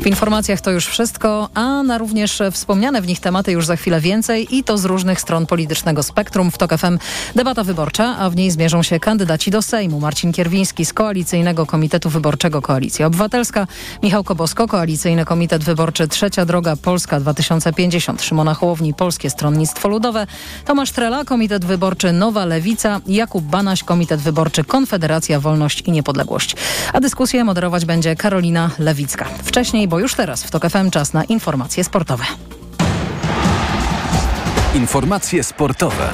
W informacjach to już wszystko, a na również wspomniane w nich tematy już za chwilę więcej i to z różnych stron politycznego spektrum. W TOK FM debata wyborcza, a w niej zmierzą się kandydaci do Sejmu. Marcin Kierwiński z Koalicyjnego Komitetu Wyborczego Koalicja Obywatelska, Michał Kobosko, Koalicyjny Komitet Wyborczy Trzecia Droga Polska 2050, Szymona Hołowni, Polskie Stronnictwo Ludowe, Tomasz Trela, Komitet Wyborczy Nowa Lewica, Jakub Banaś, Komitet Wyborczy Konfederacja Wolność i Niepodległość. A dyskusję moderować będzie Karolina Lewicka. Wcześniej, bo już teraz w TOK FM czas na informacje sportowe. Informacje sportowe.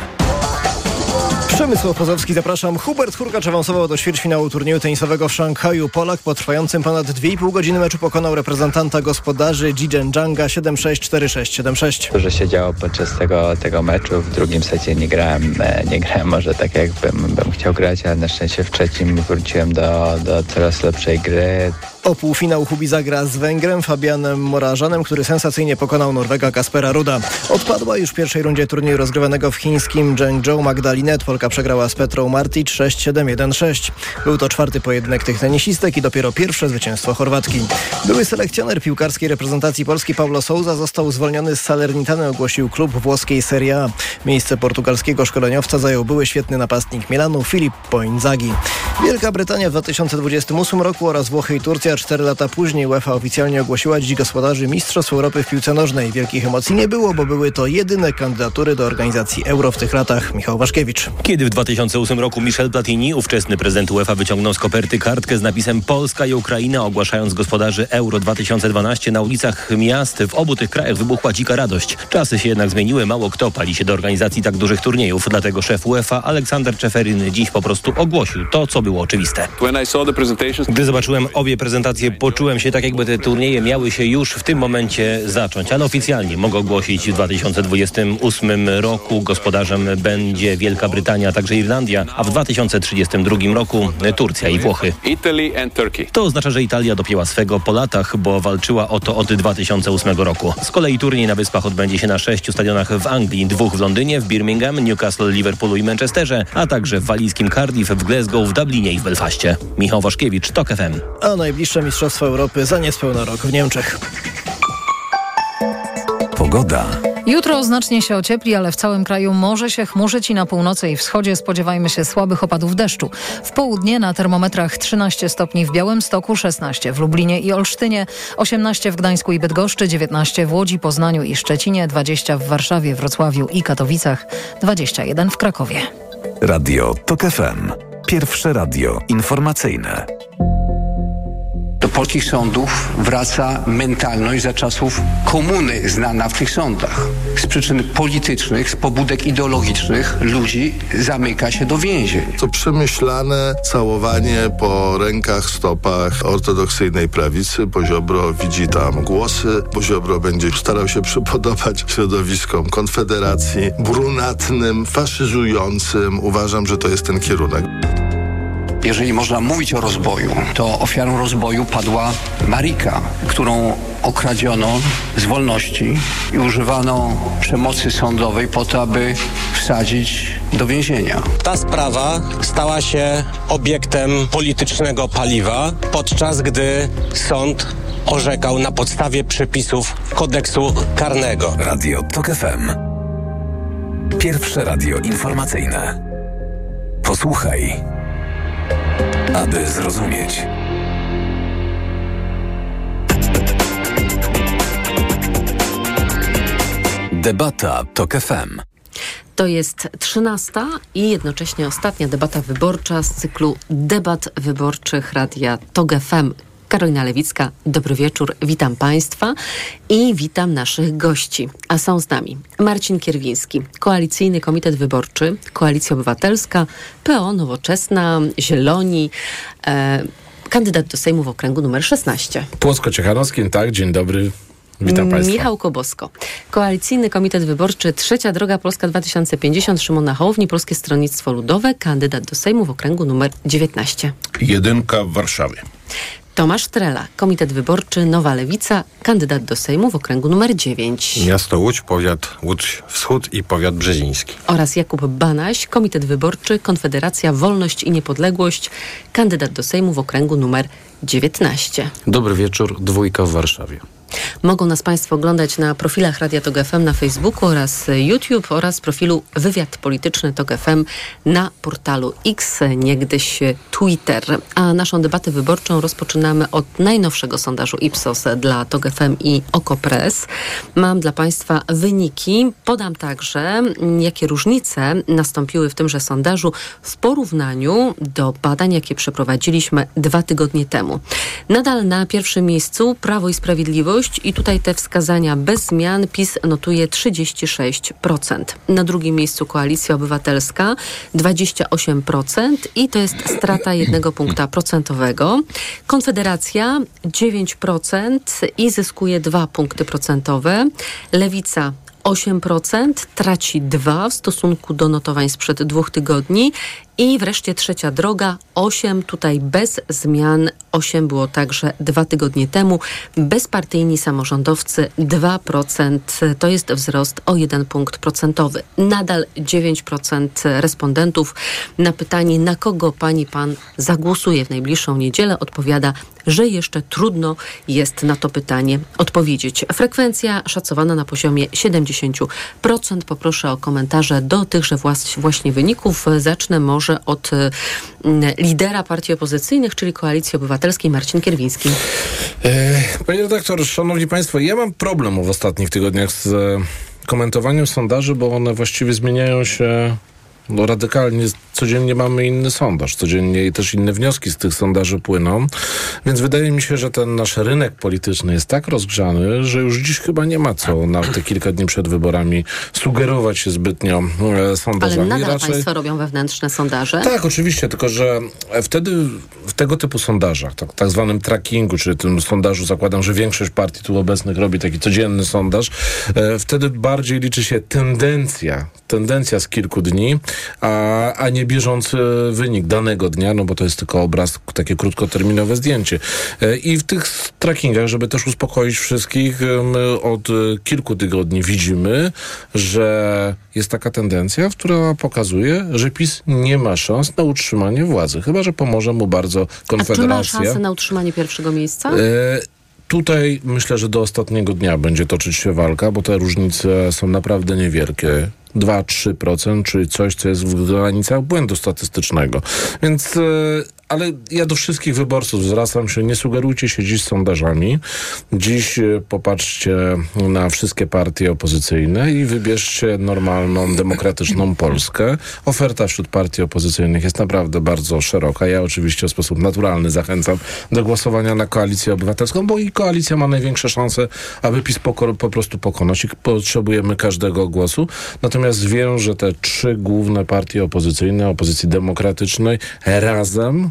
Przemysław Pozowski, zapraszam. Hubert Hurkacz awansował do ćwierćfinału turnieju tenisowego w Szanghaju. Polak po trwającym ponad 2,5 godziny meczu pokonał reprezentanta gospodarzy Jijen Janga 7-6, 4-6, 7-6. Dużo się działo podczas tego, tego meczu. W drugim secie nie grałem, e, nie grałem może tak jak bym, bym chciał grać, ale na szczęście w trzecim wróciłem do, do coraz lepszej gry. O półfinał Hubi zagra z Węgrem Fabianem Morażanem, który sensacyjnie pokonał Norwega Kaspera Ruda. Odpadła już w pierwszej rundzie turnieju rozgrywanego w chińskim Zhengzhou Magdalinet. Polka przegrała z Petrą Martic 6-7-1-6. Był to czwarty pojedynek tych tenisistek i dopiero pierwsze zwycięstwo Chorwatki. Były selekcjoner piłkarskiej reprezentacji Polski Paulo Souza został zwolniony z Salernitany, ogłosił klub włoskiej Serie A. Miejsce portugalskiego szkoleniowca zajął były świetny napastnik Milanu Filippo Inzaghi. Wielka Brytania w 2028 roku oraz Włochy i Turcja cztery lata później UEFA oficjalnie ogłosiła dziś gospodarzy Mistrzostw Europy w piłce nożnej. Wielkich emocji nie było, bo były to jedyne kandydatury do organizacji Euro w tych latach. Michał Waszkiewicz. Kiedy w 2008 roku Michel Platini, ówczesny prezydent UEFA, wyciągnął z koperty kartkę z napisem Polska i Ukraina, ogłaszając gospodarzy Euro 2012 na ulicach miast w obu tych krajach wybuchła dzika radość. Czasy się jednak zmieniły, mało kto pali się do organizacji tak dużych turniejów, dlatego szef UEFA Aleksander Czeferin dziś po prostu ogłosił to, co było oczywiste. Gdy zobaczyłem obie prezentacje, poczułem się tak, jakby te turnieje miały się już w tym momencie zacząć, ale oficjalnie mogę ogłosić w 2028 roku gospodarzem będzie Wielka Brytania, a także Irlandia, a w 2032 roku Turcja i Włochy. To oznacza, że Italia dopięła swego po latach, bo walczyła o to od 2008 roku. Z kolei turniej na Wyspach odbędzie się na sześciu stadionach w Anglii, dwóch w Londynie, w Birmingham, Newcastle, Liverpoolu i Manchesterze, a także w walijskim Cardiff, w Glasgow, w Dublinie i w Belfaście. Michał Waszkiewicz, TOK FM. A najbliższe Mistrzostwa Europy za niespełna rok w Niemczech. Pogoda. Jutro znacznie się ociepli, ale w całym kraju może się chmurzyć i na północy i wschodzie spodziewajmy się słabych opadów deszczu. W południe na termometrach 13 stopni w Białymstoku, 16 w Lublinie i Olsztynie, 18 w Gdańsku i Bydgoszczy, 19 w Łodzi, Poznaniu i Szczecinie, 20 w Warszawie, Wrocławiu i Katowicach, 21 w Krakowie. Radio TOK FM. Pierwsze radio informacyjne. Polskich sądów wraca mentalność za czasów komuny znana w tych sądach. Z przyczyn politycznych, z pobudek ideologicznych ludzi zamyka się do więzień. To przemyślane całowanie po rękach, stopach ortodoksyjnej prawicy. Poziobro widzi tam głosy. Poziobro będzie starał się przypodobać środowiskom Konfederacji, brunatnym, faszyzującym. Uważam, że to jest ten kierunek. Jeżeli można mówić o rozboju, to ofiarą rozboju padła Marika, którą okradziono z wolności i używano przemocy sądowej po to, aby wsadzić do więzienia. Ta sprawa stała się obiektem politycznego paliwa, podczas gdy sąd orzekał na podstawie przepisów kodeksu karnego. Radio TOK FM. Pierwsze radio informacyjne. Posłuchaj, aby zrozumieć. Debata TOK FM. To jest trzynasta i jednocześnie ostatnia debata wyborcza z cyklu debat wyborczych Radia TOG FM. Karolina Lewicka, dobry wieczór, witam Państwa i witam naszych gości. A są z nami Marcin Kierwiński, Koalicyjny Komitet Wyborczy, Koalicja Obywatelska, PO, Nowoczesna, Zieloni, e, kandydat do Sejmu w okręgu numer 16. Płocko-Ciechanowskim, tak, dzień dobry. Witam Państwa. Michał Kobosko. Koalicyjny Komitet Wyborczy Trzecia Droga Polska 2050 Szymona Hołowni, Polskie Stronnictwo Ludowe, kandydat do Sejmu w okręgu numer 19. Jedynka w Warszawie. Tomasz Trela, Komitet Wyborczy Nowa Lewica, kandydat do Sejmu w okręgu numer 9. Miasto Łódź, powiat Łódź Wschód i powiat brzeziński. Oraz Jakub Banaś, Komitet Wyborczy Konfederacja Wolność i Niepodległość, kandydat do Sejmu w okręgu numer 19. Dobry wieczór, dwójka w Warszawie. Mogą nas Państwo oglądać na profilach Radia Tok FM na Facebooku oraz YouTube oraz profilu Wywiad Polityczny Tok FM na portalu X, niegdyś Twitter. A naszą debatę wyborczą rozpoczynamy od najnowszego sondażu Ipsos dla Tok FM i Okopres. Mam dla Państwa wyniki. Podam także, jakie różnice nastąpiły w tymże sondażu w porównaniu do badań, jakie przeprowadziliśmy dwa tygodnie temu. Nadal na pierwszym miejscu Prawo i Sprawiedliwość i tutaj te wskazania bez zmian PiS notuje 36%. Na drugim miejscu Koalicja Obywatelska 28% i to jest strata jednego punkta procentowego. Konfederacja 9% i zyskuje 2 punkty procentowe. Lewica 8%, traci 2 w stosunku do notowań sprzed dwóch tygodni i wreszcie trzecia droga, 8 tutaj bez zmian, 8 było także dwa tygodnie temu. Bezpartyjni samorządowcy 2%, to jest wzrost o 1 punkt procentowy. Nadal 9% respondentów na pytanie, na kogo pani pan zagłosuje w najbliższą niedzielę, odpowiada, że jeszcze trudno jest na to pytanie odpowiedzieć. Frekwencja szacowana na poziomie 70%. Poproszę o komentarze do tychże właśnie wyników. Zacznę może może od y, lidera partii opozycyjnych, czyli Koalicji Obywatelskiej, Marcin Kierwiński. E, panie redaktor, szanowni państwo, ja mam problem w ostatnich tygodniach z e, komentowaniem sondaży, bo one właściwie zmieniają się no, radykalnie codziennie mamy inny sondaż, codziennie i też inne wnioski z tych sondaży płyną, więc wydaje mi się, że ten nasz rynek polityczny jest tak rozgrzany, że już dziś chyba nie ma co na te kilka dni przed wyborami sugerować się zbytnio e, sondażami. Ale nadal Raczej... państwo robią wewnętrzne sondaże? Tak, oczywiście, tylko że wtedy w tego typu sondażach, tak, tak zwanym trackingu, czyli tym sondażu zakładam, że większość partii tu obecnych robi taki codzienny sondaż, e, wtedy bardziej liczy się tendencja, tendencja z kilku dni, a, a nie bieżący wynik danego dnia, no bo to jest tylko obraz, takie krótkoterminowe zdjęcie. E, I w tych trackingach, żeby też uspokoić wszystkich, my od kilku tygodni widzimy, że jest taka tendencja, która pokazuje, że PiS nie ma szans na utrzymanie władzy, chyba że pomoże mu bardzo Konfederacja. A czy ma szansę na utrzymanie pierwszego miejsca? E Tutaj myślę, że do ostatniego dnia będzie toczyć się walka, bo te różnice są naprawdę niewielkie. 2-3%, czyli coś, co jest w granicach błędu statystycznego. Więc e, ale ja do wszystkich wyborców zwracam się, nie sugerujcie się dziś sondażami. Dziś e, popatrzcie na wszystkie partie opozycyjne i wybierzcie normalną, demokratyczną Polskę. Oferta wśród partii opozycyjnych jest naprawdę bardzo szeroka. Ja oczywiście w sposób naturalny zachęcam do głosowania na Koalicję Obywatelską, bo i koalicja ma największe szanse, aby PiS po, po prostu pokonać i potrzebujemy każdego głosu. Natomiast wiem, że te trzy główne partie opozycyjne, opozycji demokratycznej razem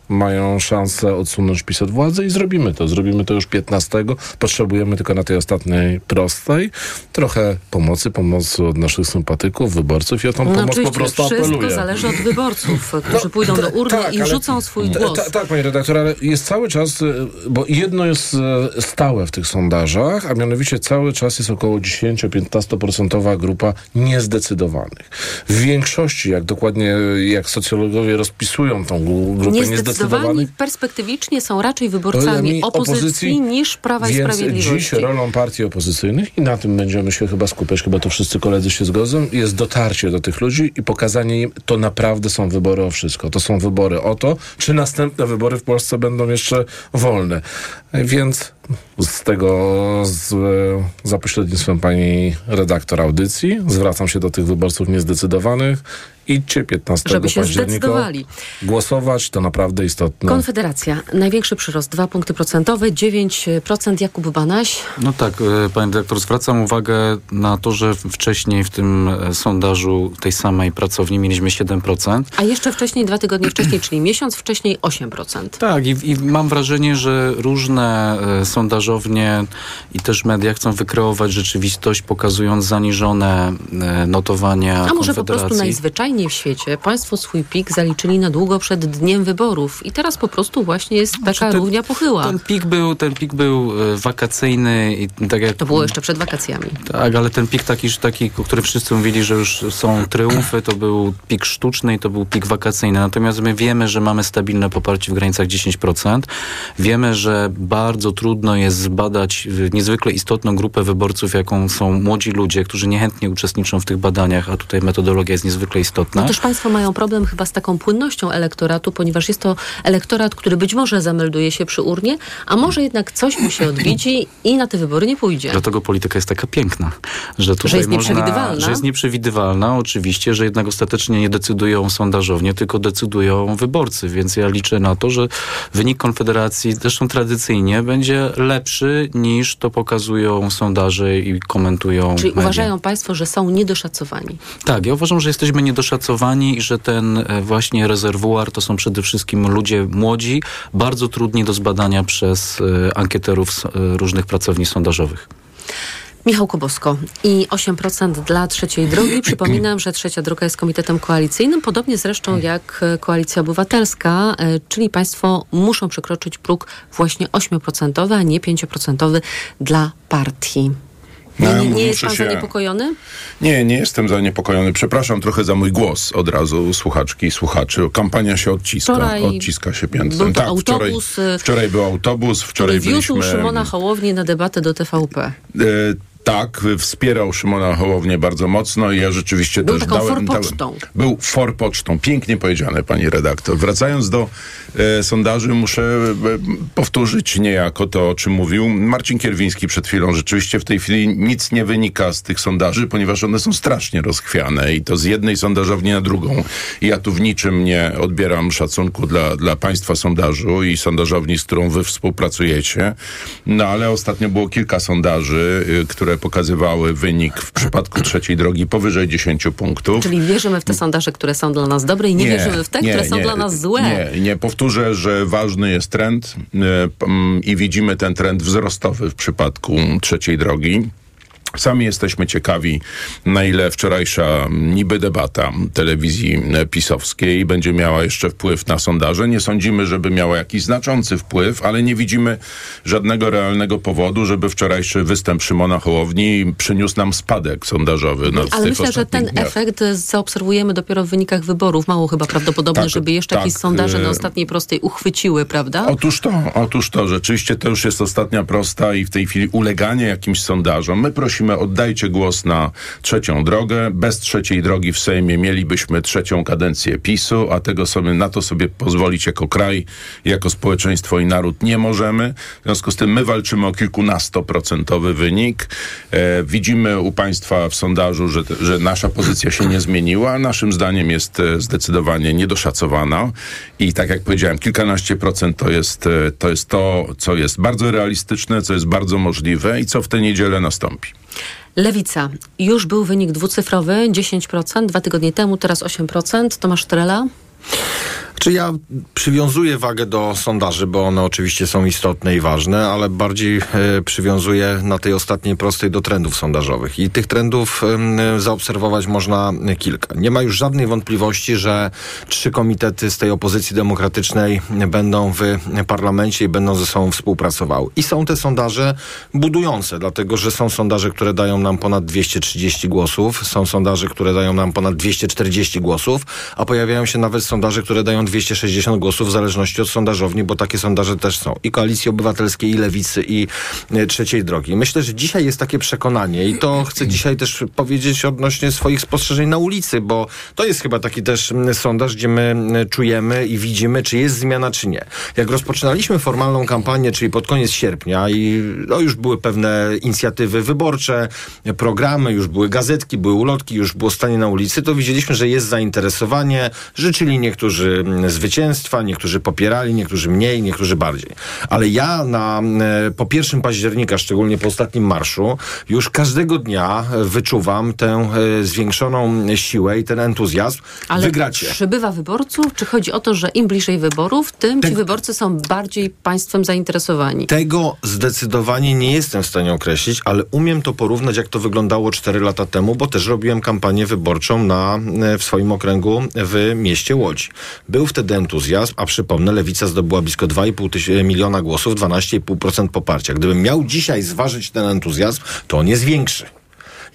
mają szansę odsunąć PiS od władzy i zrobimy to. Zrobimy to już 15. Potrzebujemy tylko na tej ostatniej prostej trochę pomocy, pomocy od naszych sympatyków, wyborców i o tą no pomoc po prostu wszystko apeluję. Wszystko zależy od wyborców, którzy no, pójdą do urny tak, i rzucą swój głos. Tak, panie redaktor, ale jest cały czas, y, bo jedno jest y, stałe w tych sondażach, a mianowicie cały czas jest około 10-15% grupa niezdecydowanych. W większości, jak dokładnie, jak socjologowie rozpisują tą grupę niezdecydowanych, zdecydowani perspektywicznie są raczej wyborcami opozycji, opozycji, niż Prawa i Sprawiedliwości. dziś rolą partii opozycyjnych i na tym będziemy się chyba skupiać, chyba to wszyscy koledzy się zgodzą, jest dotarcie do tych ludzi i pokazanie im, to naprawdę są wybory o wszystko. To są wybory o to, czy następne wybory w Polsce będą jeszcze wolne. Więc z tego, z, za pośrednictwem pani redaktor audycji, zwracam się do tych wyborców niezdecydowanych idźcie 15 Żeby się zdecydowali. Głosować to naprawdę istotne. Konfederacja. Największy przyrost. 2 punkty procentowe, 9% Jakub Banaś. No tak, e, panie dyrektor, zwracam uwagę na to, że wcześniej w tym e, sondażu tej samej pracowni mieliśmy 7%. A jeszcze wcześniej, dwa tygodnie wcześniej, czyli miesiąc wcześniej 8%. Tak i, i mam wrażenie, że różne sondażownie i też media chcą wykreować rzeczywistość, pokazując zaniżone e, notowania A może po prostu najzwyczajniej w świecie państwo swój pik zaliczyli na długo przed dniem wyborów i teraz po prostu właśnie jest taka ten- równia pochyła. Ten pik był, ten pik był e, wakacyjny i tak jak... To było jeszcze przed wakacjami. Tak, ale ten pik taki, taki, o którym wszyscy mówili, że już są triumfy, to był pik sztuczny i to był pik wakacyjny. Natomiast my wiemy, że mamy stabilne poparcie w granicach 10%. Wiemy, że bardzo trudno jest zbadać niezwykle istotną grupę wyborców, jaką są młodzi ludzie, którzy niechętnie uczestniczą w tych badaniach, a tutaj metodologia jest niezwykle istotna. No też państwo mają problem chyba z taką płynnością elektoratu, ponieważ jest to elektorat, który być może zamelduje się przy urnie, a może jednak coś mu się odbidzi i na te wybory nie pójdzie. Dlatego polityka jest taka piękna, że tutaj jest można, nieprzewidywalna. że jest nieprzewidywalna, oczywiście, że jednak ostatecznie nie decydują sondażownie, tylko decydują wyborcy, więc ja liczę na to, że wynik Konfederacji, zresztą tradycyjnie, będzie lepszy niż to pokazują sondaże i komentują Czyli media. uważają państwo, że są niedoszacowani. Tak, ja uważam, że jesteśmy niedoszacowani i że ten e, właśnie rezerwuar to są przede wszystkim ludzie młodzi, bardzo trudni do zbadania przez e, ankieterów e, różnych pracowni sondażowych. Michał Kobosko i 8% dla trzeciej drogi. Przypominam, że trzecia droga jest komitetem koalicyjnym, podobnie zresztą jak e, Koalicja Obywatelska, e, czyli państwo muszą przekroczyć próg właśnie 8%, a nie 5% dla partii. Nie, No, nie, nie jest pan się- zaniepokojony? Nie, nie jestem zaniepokojony. Przepraszam trochę za mój głos od razu słuchaczki i słuchaczy. Kampania się odciska. Wczoraj odciska się piętnem. tak, wczoraj, autobus, y, wczoraj był autobus, wczoraj Który wiózł byliśmy... Szymona Hołownię na debatę do TVP. E, tak, wspierał Szymona Hołownię bardzo mocno i ja rzeczywiście Był też taką dałem... forpocztą. dałem był forpocztą. Pięknie powiedziane, pani redaktor. Wracając do sondaży, muszę e, powtórzyć niejako to, o czym mówił Marcin Kierwiński przed chwilą. Rzeczywiście w tej chwili nic nie wynika z tych sondaży, ponieważ one są strasznie rozchwiane i to z jednej sondażowni na drugą. Ja tu w niczym nie odbieram szacunku dla, dla państwa sondażu i sondażowni, z którą wy współpracujecie. No ale ostatnio było kilka sondaży, y, które pokazywały wynik w przypadku trzeciej drogi powyżej 10 punktów. Czyli wierzymy w te sondaże, które są dla nas dobre i nie, wierzymy w te, które są dla nas złe. Nie, nie powtórzę, że ważny jest trend y, p- m, i widzimy ten trend wzrostowy w przypadku trzeciej drogi. Sami jesteśmy ciekawi, na ile wczorajsza niby debata telewizji pisowskiej będzie miała jeszcze wpływ na sondaże. Nie sądzimy, żeby miała jakiś znaczący wpływ, ale nie widzimy żadnego realnego powodu, żeby wczorajszy występ Szymona Hołowni przyniósł nam spadek sondażowy. No, Ale myślę, że ten dniach. efekt zaobserwujemy dopiero w wynikach wyborów. Mało chyba prawdopodobne, Tak, żeby jeszcze tak, jakieś sondaże e, na ostatniej prostej uchwyciły, prawda? Otóż to, otóż to, rzeczywiście to już jest ostatnia prosta i w tej chwili uleganie jakimś sondażom. My prosimy, oddajcie głos na trzecią drogę. Bez trzeciej drogi w Sejmie mielibyśmy trzecią kadencję PiSu, a tego sobie, na to sobie pozwolić jako kraj, jako społeczeństwo i naród nie możemy. W związku z tym my walczymy o kilkunastoprocentowy wynik. E, widzimy u państwa w sondażu, że, że nasza pozycja się nie zmieniła. Naszym zdaniem jest e, zdecydowanie niedoszacowana i tak jak powiedziałem, kilkanaście procent to jest, e, to jest to, co jest bardzo realistyczne, co jest bardzo możliwe i co w tę niedzielę nastąpi. Lewica. Już był wynik dwucyfrowy, 10%, dwa tygodnie temu, teraz 8%. Tomasz Trela? Czy ja przywiązuję wagę do sondaży, bo one oczywiście są istotne i ważne, ale bardziej e, przywiązuję na tej ostatniej prostej do trendów sondażowych. I tych trendów zaobserwować można kilka. Nie ma już żadnej wątpliwości, że trzy komitety z tej opozycji demokratycznej będą w parlamencie i będą ze sobą współpracowały. I są te sondaże budujące, dlatego że są sondaże, które dają nam ponad 230 głosów, są sondaże, które dają nam ponad 240 głosów, a pojawiają się nawet sondaże, które dają 260 głosów w zależności od sondażowni, bo takie sondaże też są. I Koalicji Obywatelskiej, i Lewicy, i e, Trzeciej Drogi. Myślę, że dzisiaj jest takie przekonanie i to chcę dzisiaj też powiedzieć odnośnie swoich spostrzeżeń na ulicy, bo to jest chyba taki też sondaż, gdzie my czujemy i widzimy, czy jest zmiana, czy nie. Jak rozpoczynaliśmy formalną kampanię, czyli pod koniec sierpnia i no, już były pewne inicjatywy wyborcze, programy, już były gazetki, były ulotki, już było stanie na ulicy, to widzieliśmy, że jest zainteresowanie. Życzyli niektórzy zwycięstwa, niektórzy popierali, niektórzy mniej, niektórzy bardziej. Ale ja na, e, po pierwszym października, szczególnie po ostatnim marszu, już każdego dnia wyczuwam tę e, zwiększoną siłę i ten entuzjazm. Ale Wygracie. przybywa wyborców? Czy chodzi o to, że im bliżej wyborów, tym ci wyborcy są bardziej państwem zainteresowani? Tego zdecydowanie nie jestem w stanie określić, ale umiem to porównać, jak to wyglądało 4 lata temu, bo też robiłem kampanię wyborczą na, e, w swoim okręgu w mieście Łodzi. Był wtedy entuzjazm, a przypomnę, Lewica zdobyła blisko 2,5 tyś- miliona głosów, 12,5% poparcia. Gdybym miał dzisiaj zważyć ten entuzjazm, to on jest większy.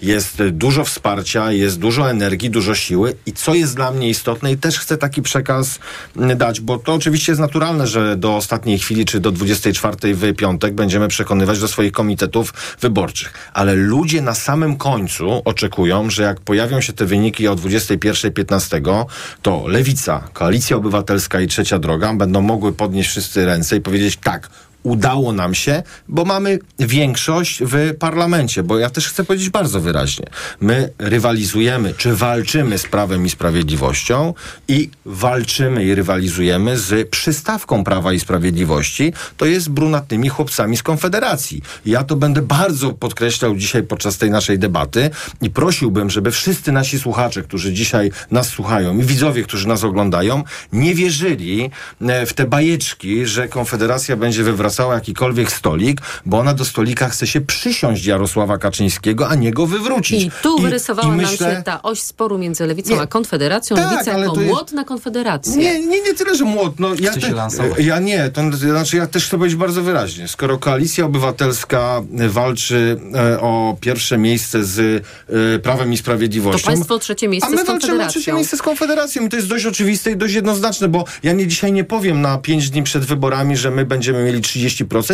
Jest dużo wsparcia, jest dużo energii, dużo siły i co jest dla mnie istotne i też chcę taki przekaz mm, dać, bo to oczywiście jest naturalne, że do ostatniej chwili czy do 24 w piątek będziemy przekonywać do swoich komitetów wyborczych, ale ludzie na samym końcu oczekują, że jak pojawią się te wyniki o 21.15, to Lewica, Koalicja Obywatelska i Trzecia Droga będą mogły podnieść wszyscy ręce i powiedzieć tak, udało nam się, bo mamy większość w parlamencie. Bo ja też chcę powiedzieć bardzo wyraźnie. My rywalizujemy, czy walczymy z prawem i sprawiedliwością i walczymy i rywalizujemy z przystawką prawa i sprawiedliwości. To jest brunatnymi chłopcami z Konfederacji. Ja to będę bardzo podkreślał dzisiaj podczas tej naszej debaty i prosiłbym, żeby wszyscy nasi słuchacze, którzy dzisiaj nas słuchają i widzowie, którzy nas oglądają, nie wierzyli e, w te bajeczki, że Konfederacja będzie wywracała jakikolwiek stolik, bo ona do stolika chce się przysiąść Jarosława Kaczyńskiego, a nie go wywrócić. I tu wyrysowała nam myślę- się ta oś sporu między lewicą Nie. a konfederacją. Tak, Lewica ale jako to jest- młot na konfederację. Nie, nie, nie tyle, że młot. No, ja, lansować. ja nie, to znaczy ja też chcę powiedzieć bardzo wyraźnie. Skoro Koalicja Obywatelska e, walczy e, o pierwsze miejsce z e, Prawem i To Sprawiedliwością, państwo o trzecie miejsce a my z walczymy o trzecie konfederacją. miejsce z Konfederacją i to jest dość oczywiste i dość jednoznaczne, bo ja nie dzisiaj nie powiem na pięć dni przed wyborami, że my będziemy mieli 30%.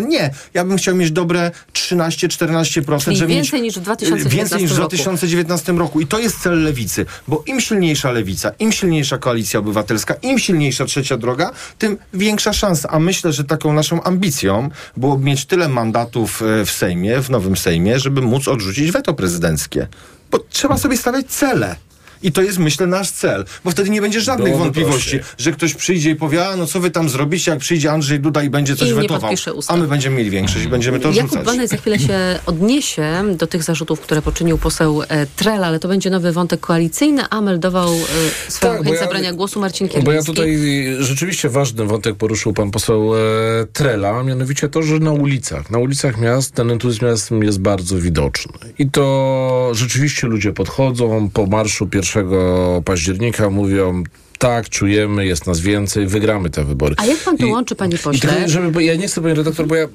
Nie, ja bym chciał mieć dobre 13-14%. Czyli żeby więcej mieć, niż w 2019 Więcej niż w roku. 2019 roku. I to jest cel lewicy, bo im silniejsza lewica, im silniejsza koalicja obywatelska, im silniejsza trzecia droga, tym większa szansa. A myślę, że taką naszą ambicją byłoby mieć tyle mandatów e, w Sejmie, w nowym Sejmie, żeby móc odrzucić weto prezydenckie. Bo trzeba sobie stawiać cele. I to jest, myślę, nasz cel, bo wtedy nie będzie żadnych Byłoby wątpliwości, prościej. że ktoś przyjdzie i powie, a no co wy tam zrobicie, jak przyjdzie Andrzej Duda i będzie coś I wetował. A my będziemy mieli większość i będziemy to Jakub rzucać. Banej za chwilę się odniesie do tych zarzutów, które poczynił poseł e, Trela, ale to będzie nowy wątek koalicyjny, a meldował e, swoją Tak, chęć ja- zabrania głosu Marcin Kierwiński. Bo ja tutaj rzeczywiście ważny wątek poruszył pan poseł e, Trela, a mianowicie to, że na ulicach, na ulicach miast ten entuzjazm jest bardzo widoczny. I to rzeczywiście ludzie podchodzą po marszu 1 października, mówią tak, czujemy, jest nas więcej, wygramy te wybory. A jak pan to łączy, panie I pośle? tylko, żeby, ja nie chcę, panie redaktor, bo ja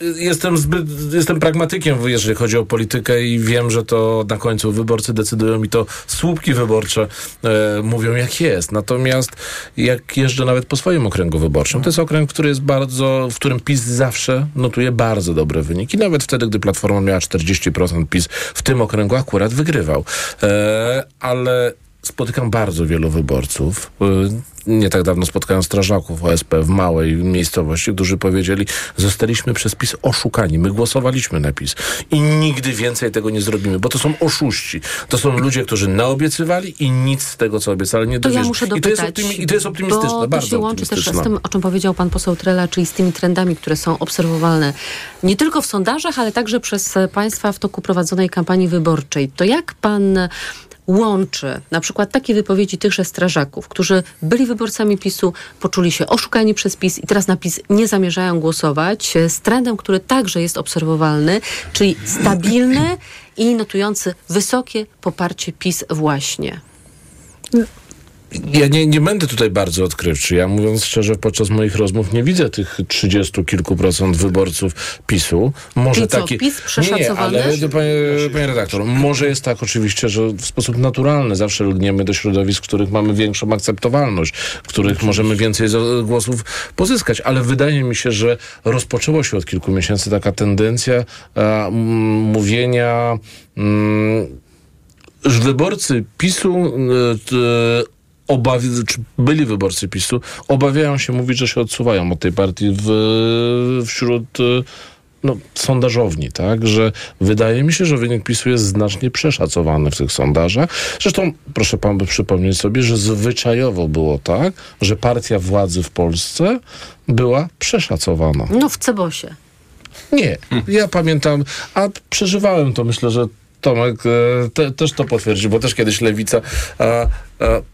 jestem zbyt, jestem pragmatykiem, jeżeli chodzi o politykę i wiem, że to na końcu wyborcy decydują i to słupki wyborcze e, mówią jak jest. Natomiast jak jeżdżę nawet po swoim okręgu wyborczym, to jest okręg, który jest bardzo, w którym PiS zawsze notuje bardzo dobre wyniki. Nawet wtedy, gdy Platforma miała 40%, PiS w tym okręgu akurat wygrywał. E, ale spotykam bardzo wielu wyborców. y, Nie tak dawno spotkałem strażaków OSP w małej miejscowości, którzy powiedzieli, zostaliśmy przez PiS oszukani. My głosowaliśmy na PiS i nigdy więcej tego nie zrobimy, bo to są oszuści. To są ludzie, którzy naobiecywali i nic z tego, co obiecali, nie To ja I to jest, optymi- i to jest optymistyczne, bo to bardzo się łączy też z tym, o czym powiedział pan poseł Trela, czyli z tymi trendami, które są obserwowalne nie tylko w sondażach, ale także przez państwa w toku prowadzonej kampanii wyborczej. To jak pan łączy na przykład takie wypowiedzi tychże strażaków, którzy byli wyborcami PiSu, poczuli się oszukani przez PiS i teraz na PiS nie zamierzają głosować, e, z trendem, który także jest obserwowalny, czyli stabilny i notujący wysokie poparcie PiS właśnie. Ja nie, nie będę tutaj bardzo odkrywczy. Ja mówiąc szczerze, podczas moich rozmów nie widzę tych 30 kilku procent wyborców PiSu. Może co, taki. PiS nie, ale panie, panie redaktor, może jest tak oczywiście, że w sposób naturalny zawsze lgniemy do środowisk, w których mamy większą akceptowalność, w których możemy więcej głosów pozyskać, ale wydaje mi się, że rozpoczęło się od kilku miesięcy taka tendencja e, m, mówienia. Mm, że wyborcy PiSu, e, obawi, czy byli wyborcy PiSu, obawiają się mówić, że się odsuwają od tej partii w, wśród e, no, sondażowni, tak, że wydaje mi się, że wynik PiSu jest znacznie przeszacowany w tych sondażach. Zresztą proszę pan by przypomnieć sobie, że zwyczajowo było tak, że partia władzy w Polsce była przeszacowana. No w Cebosie. Nie, ja pamiętam, a przeżywałem to, myślę, że Tomek e, te, też to potwierdzi, bo też kiedyś lewica. A, a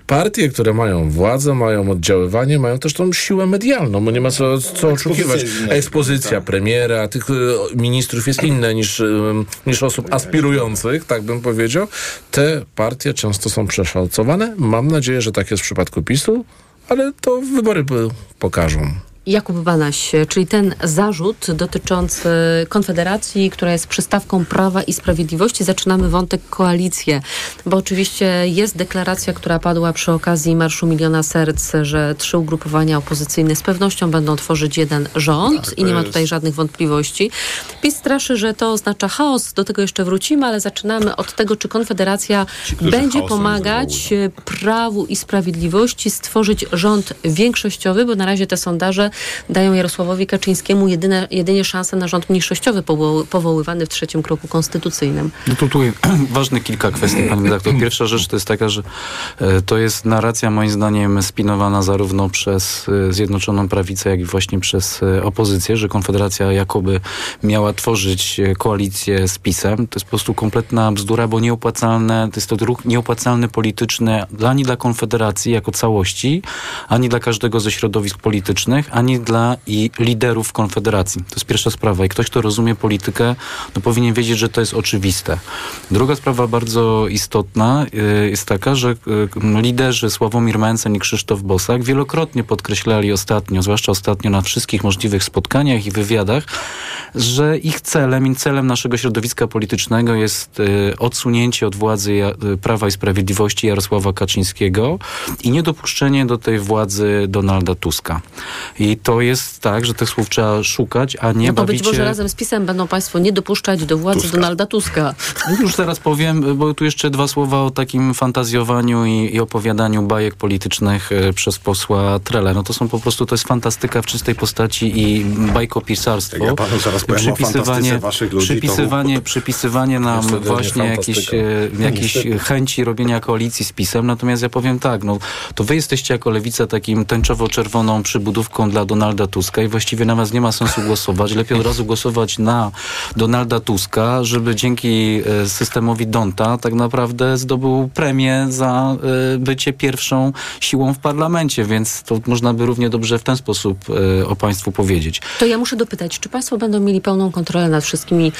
partie, które mają władzę, mają oddziaływanie, mają też tą siłę medialną, bo nie ma co, co oczekiwać. Ekspozycja premiera, tych e, ministrów jest inna niż, e, niż osób aspirujących, tak bym powiedział. Te partie często są przeszacowane. Mam nadzieję, że tak jest w przypadku PiSu, ale to wybory pokażą. Jakub Banaś, czyli ten zarzut dotyczący Konfederacji, która jest przystawką Prawa i Sprawiedliwości. Zaczynamy wątek koalicję, bo oczywiście jest deklaracja, która padła przy okazji Marszu Miliona Serc, że trzy ugrupowania opozycyjne z pewnością będą tworzyć jeden rząd tak, i nie ma tutaj żadnych wątpliwości. PiS straszy, że to oznacza chaos, do tego jeszcze wrócimy, ale zaczynamy od tego, czy Konfederacja Ci, będzie pomagać Prawu i Sprawiedliwości stworzyć rząd większościowy, bo na razie te sondaże dają Jarosławowi Kaczyńskiemu jedyne, jedynie szansę na rząd mniejszościowy powoływany w trzecim kroku konstytucyjnym. No to tutaj ważne kilka kwestii, pani redaktor. Pierwsza rzecz to jest taka, że e, to jest narracja moim zdaniem spinowana zarówno przez e, Zjednoczoną Prawicę, jak i właśnie przez e, opozycję, że Konfederacja jakoby miała tworzyć koalicję z PiSem. To jest po prostu kompletna bzdura, bo nieopłacalne, to jest to ruch nieopłacalny polityczny ani dla Konfederacji jako całości, ani dla każdego ze środowisk politycznych, ani dla i liderów Konfederacji. To jest pierwsza sprawa. I ktoś, kto rozumie politykę, no powinien wiedzieć, że to jest oczywiste. Druga sprawa bardzo istotna y, jest taka, że y, liderzy Sławomir Mencen i Krzysztof Bosak wielokrotnie podkreślali ostatnio, zwłaszcza ostatnio na wszystkich możliwych spotkaniach i wywiadach, że ich celem i celem naszego środowiska politycznego jest y, odsunięcie od władzy Prawa i Sprawiedliwości Jarosława Kaczyńskiego i niedopuszczenie do tej władzy Donalda Tuska. I to jest tak, że tych słów trzeba szukać, a nie no to bawicie... być może razem z PiSem będą państwo nie dopuszczać do władzy Tuska. Donalda Tuska. No już zaraz powiem, bo tu jeszcze dwa słowa o takim fantazjowaniu i, i opowiadaniu bajek politycznych e, przez posła Trele. No to są po prostu, to jest fantastyka w czystej postaci i bajkopisarstwo. Ja panu zaraz powiem przypisywanie, waszych ludzi. Przypisywanie, to... przypisywanie nam właśnie jakieś, jakieś chęci robienia koalicji z PiSem. Natomiast ja powiem tak, no to wy jesteście jako lewica takim tęczowo-czerwoną przybudówką dla Donalda Tuska i właściwie na was nie ma sensu głosować. Lepiej od razu głosować na Donalda Tuska, żeby dzięki e, systemowi Donta tak naprawdę zdobył premię za e, bycie pierwszą siłą w parlamencie, więc to można by równie dobrze w ten sposób e, o państwu powiedzieć. To ja muszę dopytać, czy państwo będą mieli pełną kontrolę nad wszystkimi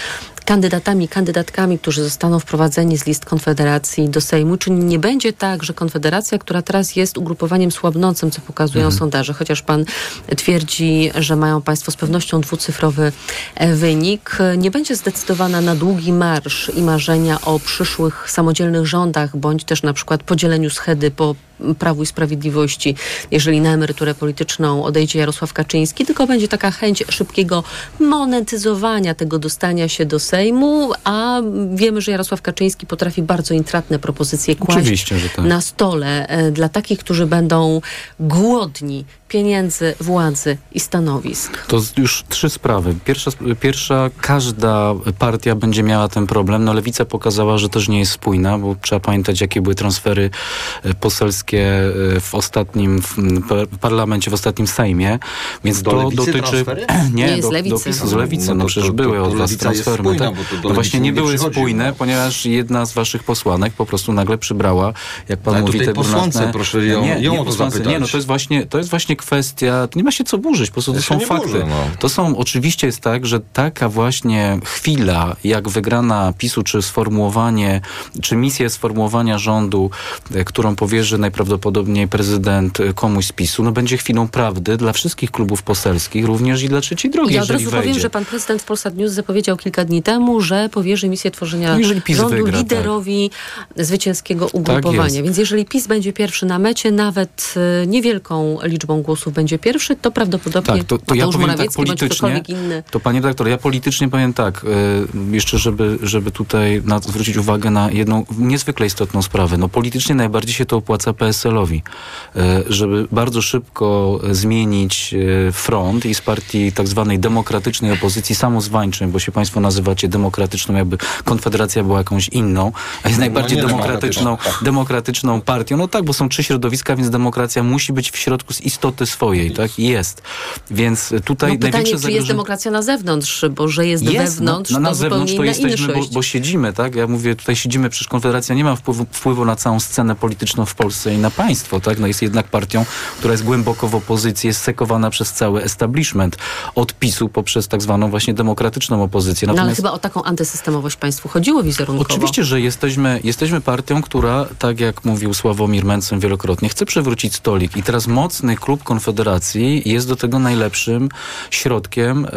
kandydatami, kandydatkami, którzy zostaną wprowadzeni z list Konfederacji do Sejmu? Czy nie będzie tak, że Konfederacja, która teraz jest ugrupowaniem słabnącym, co pokazują mhm. sondaże, chociaż pan twierdzi, że mają państwo z pewnością dwucyfrowy e, wynik, nie będzie zdecydowana na długi marsz i marzenia o przyszłych samodzielnych rządach, bądź też na przykład podzieleniu schedy po Prawu i Sprawiedliwości, jeżeli na emeryturę polityczną odejdzie Jarosław Kaczyński, tylko będzie taka chęć szybkiego monetyzowania tego dostania się do Sejmu, a wiemy, że Jarosław Kaczyński potrafi bardzo intratne propozycje kłaść tak. na stole e, dla takich, którzy będą głodni pieniędzy, władzy i stanowisk. To już trzy sprawy. Pierwsza, pierwsza, każda partia będzie miała ten problem. No Lewica pokazała, że też nie jest spójna, bo trzeba pamiętać, jakie były transfery e, poselskie e, w ostatnim w parlamencie, w ostatnim Sejmie. Więc do to dotyczy... Transfery? Nie, nie do, z lewicy. Do, z lewicy. No, no przecież to, były od was transfery. Spójna, no, no właśnie nie były spójne, no. ponieważ jedna z waszych posłanek po prostu nagle przybrała, jak pan Ale mówi, te posłance, proszę ją, nie, ją nie, posłance, nie, no to jest właśnie, to jest właśnie kwestia, nie ma się co burzyć, po prostu to są fakty. Burzę, no. To są, oczywiście jest tak, że taka właśnie chwila, jak wygrana PiSu, czy sformułowanie, czy misję sformułowania rządu, e, którą powierzy najprawdopodobniej prezydent e, komuś z PiSu, no będzie chwilą prawdy dla wszystkich klubów poselskich, również i dla trzeciej drogi, Ja od razu powiem, że pan prezydent w Polsat News zapowiedział kilka dni temu, że powierzy misję tworzenia no rządu wygra, tak. liderowi tak. zwycięskiego ugrupowania. Tak Więc jeżeli PiS będzie pierwszy na mecie, nawet e, niewielką liczbą głosów, głosów będzie pierwszy, to prawdopodobnie Tak, to, to ja powiem tak Morawiecki politycznie, inny. to panie redaktor, ja politycznie powiem tak, e, jeszcze żeby, żeby tutaj na, zwrócić uwagę na jedną niezwykle istotną sprawę. No politycznie najbardziej się to opłaca PSL-owi, e, żeby bardzo szybko zmienić e, front i z partii tak zwanej demokratycznej opozycji samozwańczej, bo się państwo nazywacie demokratyczną, jakby Konfederacja była jakąś inną, a jest najbardziej nie demokratyczną, demokratyczną partią. No tak, bo są trzy środowiska, więc demokracja musi być w środku z istoty swojej, tak? Jest. Więc tutaj No pytanie, największe czy jest zagrożenie... demokracja na zewnątrz, bo że jest, Jest, wewnątrz, no, no, na to zewnątrz to jesteśmy, bo, bo siedzimy, tak? Ja mówię, tutaj siedzimy, przecież Konfederacja nie ma wpływu, wpływu na całą scenę polityczną w Polsce i na państwo, tak? No jest jednak partią, która jest głęboko w opozycji, jest sekowana przez cały establishment. Od PiSu poprzez tak zwaną właśnie demokratyczną opozycję. No ale Natomiast- chyba o taką antysystemowość państwu chodziło wizerunkowo. Oczywiście, że jesteśmy, jesteśmy partią, która, tak jak mówił Sławomir Mencen wielokrotnie, chce przewrócić stolik. I teraz mocny klub Konfederacji jest do tego najlepszym środkiem e,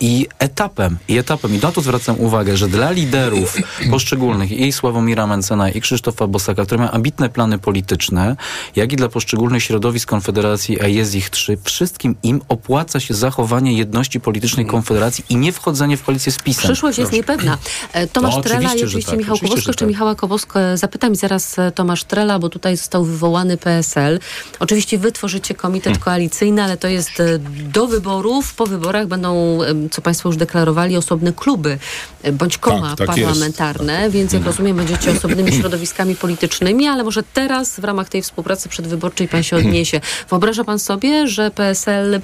i etapem. I etapem. I na to zwracam uwagę, że dla liderów poszczególnych, i Sławomira Mencena, i Krzysztofa Bosaka, które mają ambitne plany polityczne, jak i dla poszczególnych środowisk Konfederacji, a jest ich trzy, wszystkim im opłaca się zachowanie jedności politycznej Konfederacji i nie wchodzenie w koalicję z PiSem. Przyszłość jest niepewna. E, Tomasz No, Trela i oczywiście, oczywiście tak, Michał oczywiście, Kowalsko. że Jeszcze tak. Michała Kowalsko e, zapytam zaraz Tomasz Trela, bo tutaj został wywołany PSL. Oczywiście wy tworzycie komitet Hmm. koalicyjny, ale to jest e, do wyborów. Po wyborach będą, co państwo już deklarowali, osobne kluby e, bądź koma Tak, tak parlamentarne, więc jak rozumiem będziecie osobnymi środowiskami politycznymi, ale może teraz w ramach tej współpracy przedwyborczej pan się odniesie. Wyobraża pan sobie, że PSL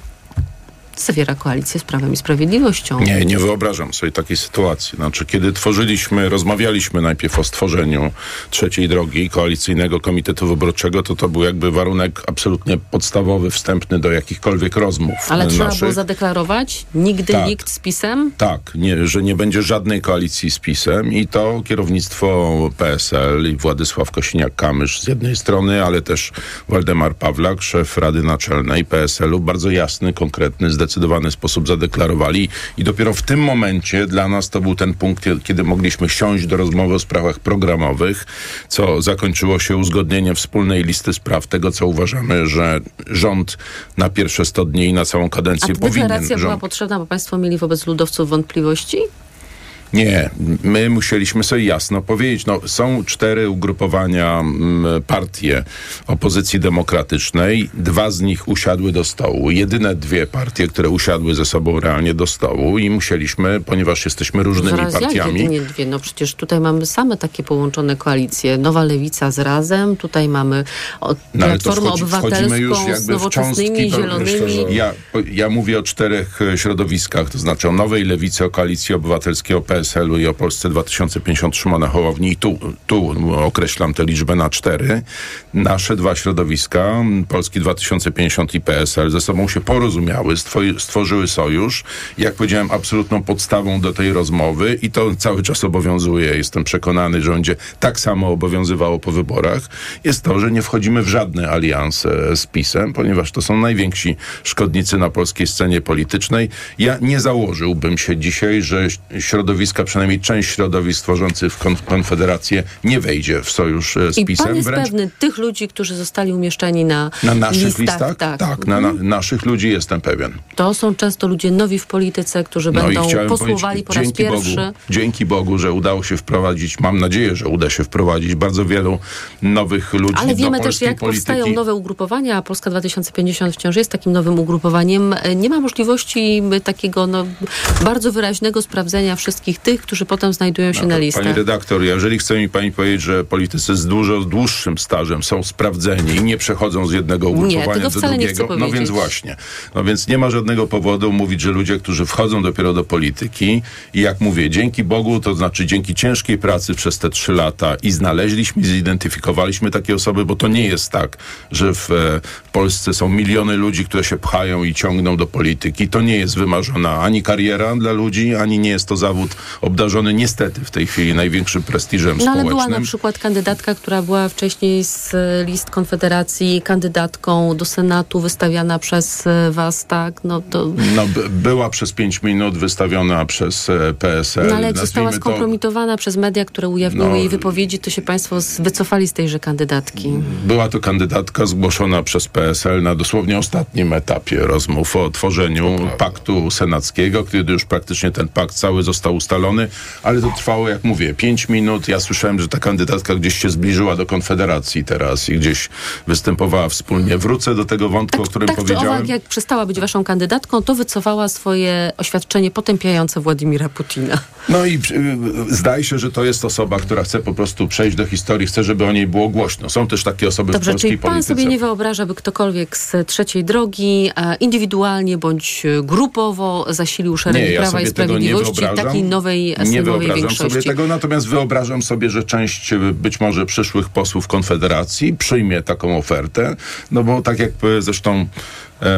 zawiera koalicję z Prawem i Sprawiedliwością? Nie, nie wyobrażam sobie takiej sytuacji. Znaczy, kiedy tworzyliśmy, rozmawialiśmy najpierw o stworzeniu trzeciej drogi koalicyjnego komitetu wyborczego, to to był jakby warunek absolutnie podstawowy, wstępny do jakichkolwiek rozmów Ale e, trzeba naszych. było zadeklarować? Nigdy Tak. nikt z PiSem? Tak, nie, że nie będzie żadnej koalicji z PiSem i to kierownictwo PSL i Władysław Kosiniak-Kamysz z jednej strony, ale też Waldemar Pawlak, szef Rady Naczelnej PSL-u, bardzo jasny, konkretny, zdecydowany sposób zadeklarowali i dopiero w tym momencie dla nas to był ten punkt, kiedy mogliśmy siąść do rozmowy o sprawach programowych, co zakończyło się uzgodnieniem wspólnej listy spraw, tego co uważamy, że rząd na pierwsze 100 dni i na całą A kadencję ta powinien deklaracja była rząd potrzebna, bo państwo mieli wobec ludowców wątpliwości? Nie, my musieliśmy sobie jasno powiedzieć, no są cztery ugrupowania, mm, partie opozycji demokratycznej, dwa z nich usiadły do stołu, jedyne dwie partie, które usiadły ze sobą realnie do stołu i musieliśmy, ponieważ jesteśmy różnymi Zaraz jak partiami, jedynie dwie? No przecież tutaj mamy same takie połączone koalicje. Nowa Lewica z Razem, tutaj mamy No, Platformę wchodzi- Obywatelską z nowoczesnymi, zielonymi. Ja, ja mówię o czterech e, środowiskach, to znaczy o Nowej Lewicy, o Koalicji Obywatelskiej, o PSL-u i o Polsce 2050 Szymona Hołowni. I tu, tu określam tę liczbę na cztery. Nasze dwa środowiska, Polski 2050 i PSL, ze sobą się porozumiały, stwo- stworzyły sojusz. Jak powiedziałem, absolutną podstawą do tej rozmowy i to cały czas obowiązuje. Jestem przekonany, że będzie tak samo obowiązywało po wyborach. Jest to, że nie wchodzimy w żadne alianse z PiSem, ponieważ to są najwięksi szkodnicy na polskiej scenie politycznej. Ja nie założyłbym się dzisiaj, że środowiska, przynajmniej część środowisk tworzących kon- Konfederację nie wejdzie w sojusz e, z I PiSem. pan jest Wręcz pewny tych ludzi, którzy zostali umieszczeni na, na naszych listach? listach? Tak. na, na naszych ludzi jestem pewien. To są często ludzie nowi w polityce, którzy No będą i chciałem posłowali powiedzieć, po raz pierwszy. Bogu, dzięki Bogu, że udało się wprowadzić, mam nadzieję, że uda się wprowadzić bardzo wielu nowych ludzi Ale wiemy też, jak polityki. powstają nowe ugrupowania, a Polska 2050 wciąż jest takim nowym ugrupowaniem. Nie ma możliwości e, takiego no, bardzo wyraźnego sprawdzenia wszystkich tych, którzy potem znajdują się No na listach. Pani redaktor, jeżeli chce mi pani powiedzieć, że politycy z dużo dłuższym stażem są sprawdzeni i nie przechodzą z jednego ugrupowania do drugiego, no więc właśnie. No więc nie ma żadnego powodu mówić, że ludzie, którzy wchodzą dopiero do polityki i jak mówię, dzięki Bogu, to znaczy dzięki ciężkiej pracy przez te trzy lata i znaleźliśmy, zidentyfikowaliśmy takie osoby, bo to nie jest tak, że w, e, w Polsce są miliony ludzi, które się pchają i ciągną do polityki. To nie jest wymarzona ani kariera dla ludzi, ani nie jest to zawód obdarzony niestety w tej chwili największym prestiżem No ale społecznym. była na przykład kandydatka, która była wcześniej z list Konfederacji kandydatką do Senatu wystawiana przez e, was, tak? No to... No, by- była przez pięć minut wystawiona przez e, PSL. No ale jak została nazwijmy to- skompromitowana przez media, które ujawniły No. jej wypowiedzi, to się państwo z- wycofali z tejże kandydatki. Była to kandydatka zgłoszona przez PSL na dosłownie ostatnim etapie rozmów o tworzeniu paktu senackiego, kiedy już praktycznie ten pakt cały został ustalony, ale to trwało, jak mówię, pięć minut. Ja słyszałem, że ta kandydatka gdzieś się zbliżyła do Konfederacji teraz i gdzieś występowała wspólnie. Wrócę do tego wątku, o którym Tak czy powiedziałem. owak, jak przestała być waszą kandydatką, to wycofała swoje oświadczenie potępiające Władimira Putina. No i y, zdaje się, że to jest osoba, która chce po prostu przejść do historii, chce, żeby o niej było głośno. Są też takie osoby w Dobrze, polskiej czyli pan polityce. sobie nie wyobraża, by ktokolwiek z trzeciej drogi indywidualnie bądź grupowo zasilił szeregi Nie, ja Prawa i Sprawiedliwości takiej nowej Nie wyobrażam większości. sobie tego, natomiast wyobrażam sobie, że część y, być może przyszłych posłów Konfederacji przyjmie taką ofertę, no bo tak jak y, zresztą e,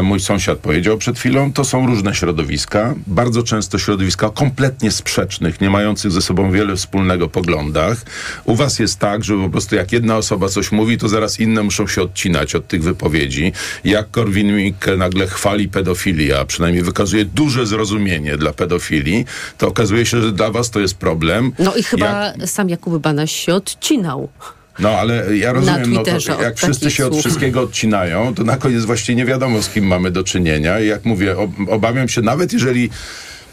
mój sąsiad powiedział przed chwilą, to są różne środowiska, bardzo często środowiska kompletnie sprzecznych, nie mających ze sobą wiele wspólnego poglądach. U was jest tak, że po prostu jak jedna osoba coś mówi, to zaraz inne muszą się odcinać od tych wypowiedzi. Jak Korwin-Mikke nagle chwali pedofilię, a przynajmniej wykazuje duże zrozumienie dla pedofilii, to okazuje się, że dla was to jest problem. No i chyba sam Jakub Banaś się odcinał. No ale ja rozumiem, no to jak wszyscy się od słów. wszystkiego odcinają, to na koniec właściwie nie wiadomo z kim mamy do czynienia. I jak mówię, ob obawiam się, nawet jeżeli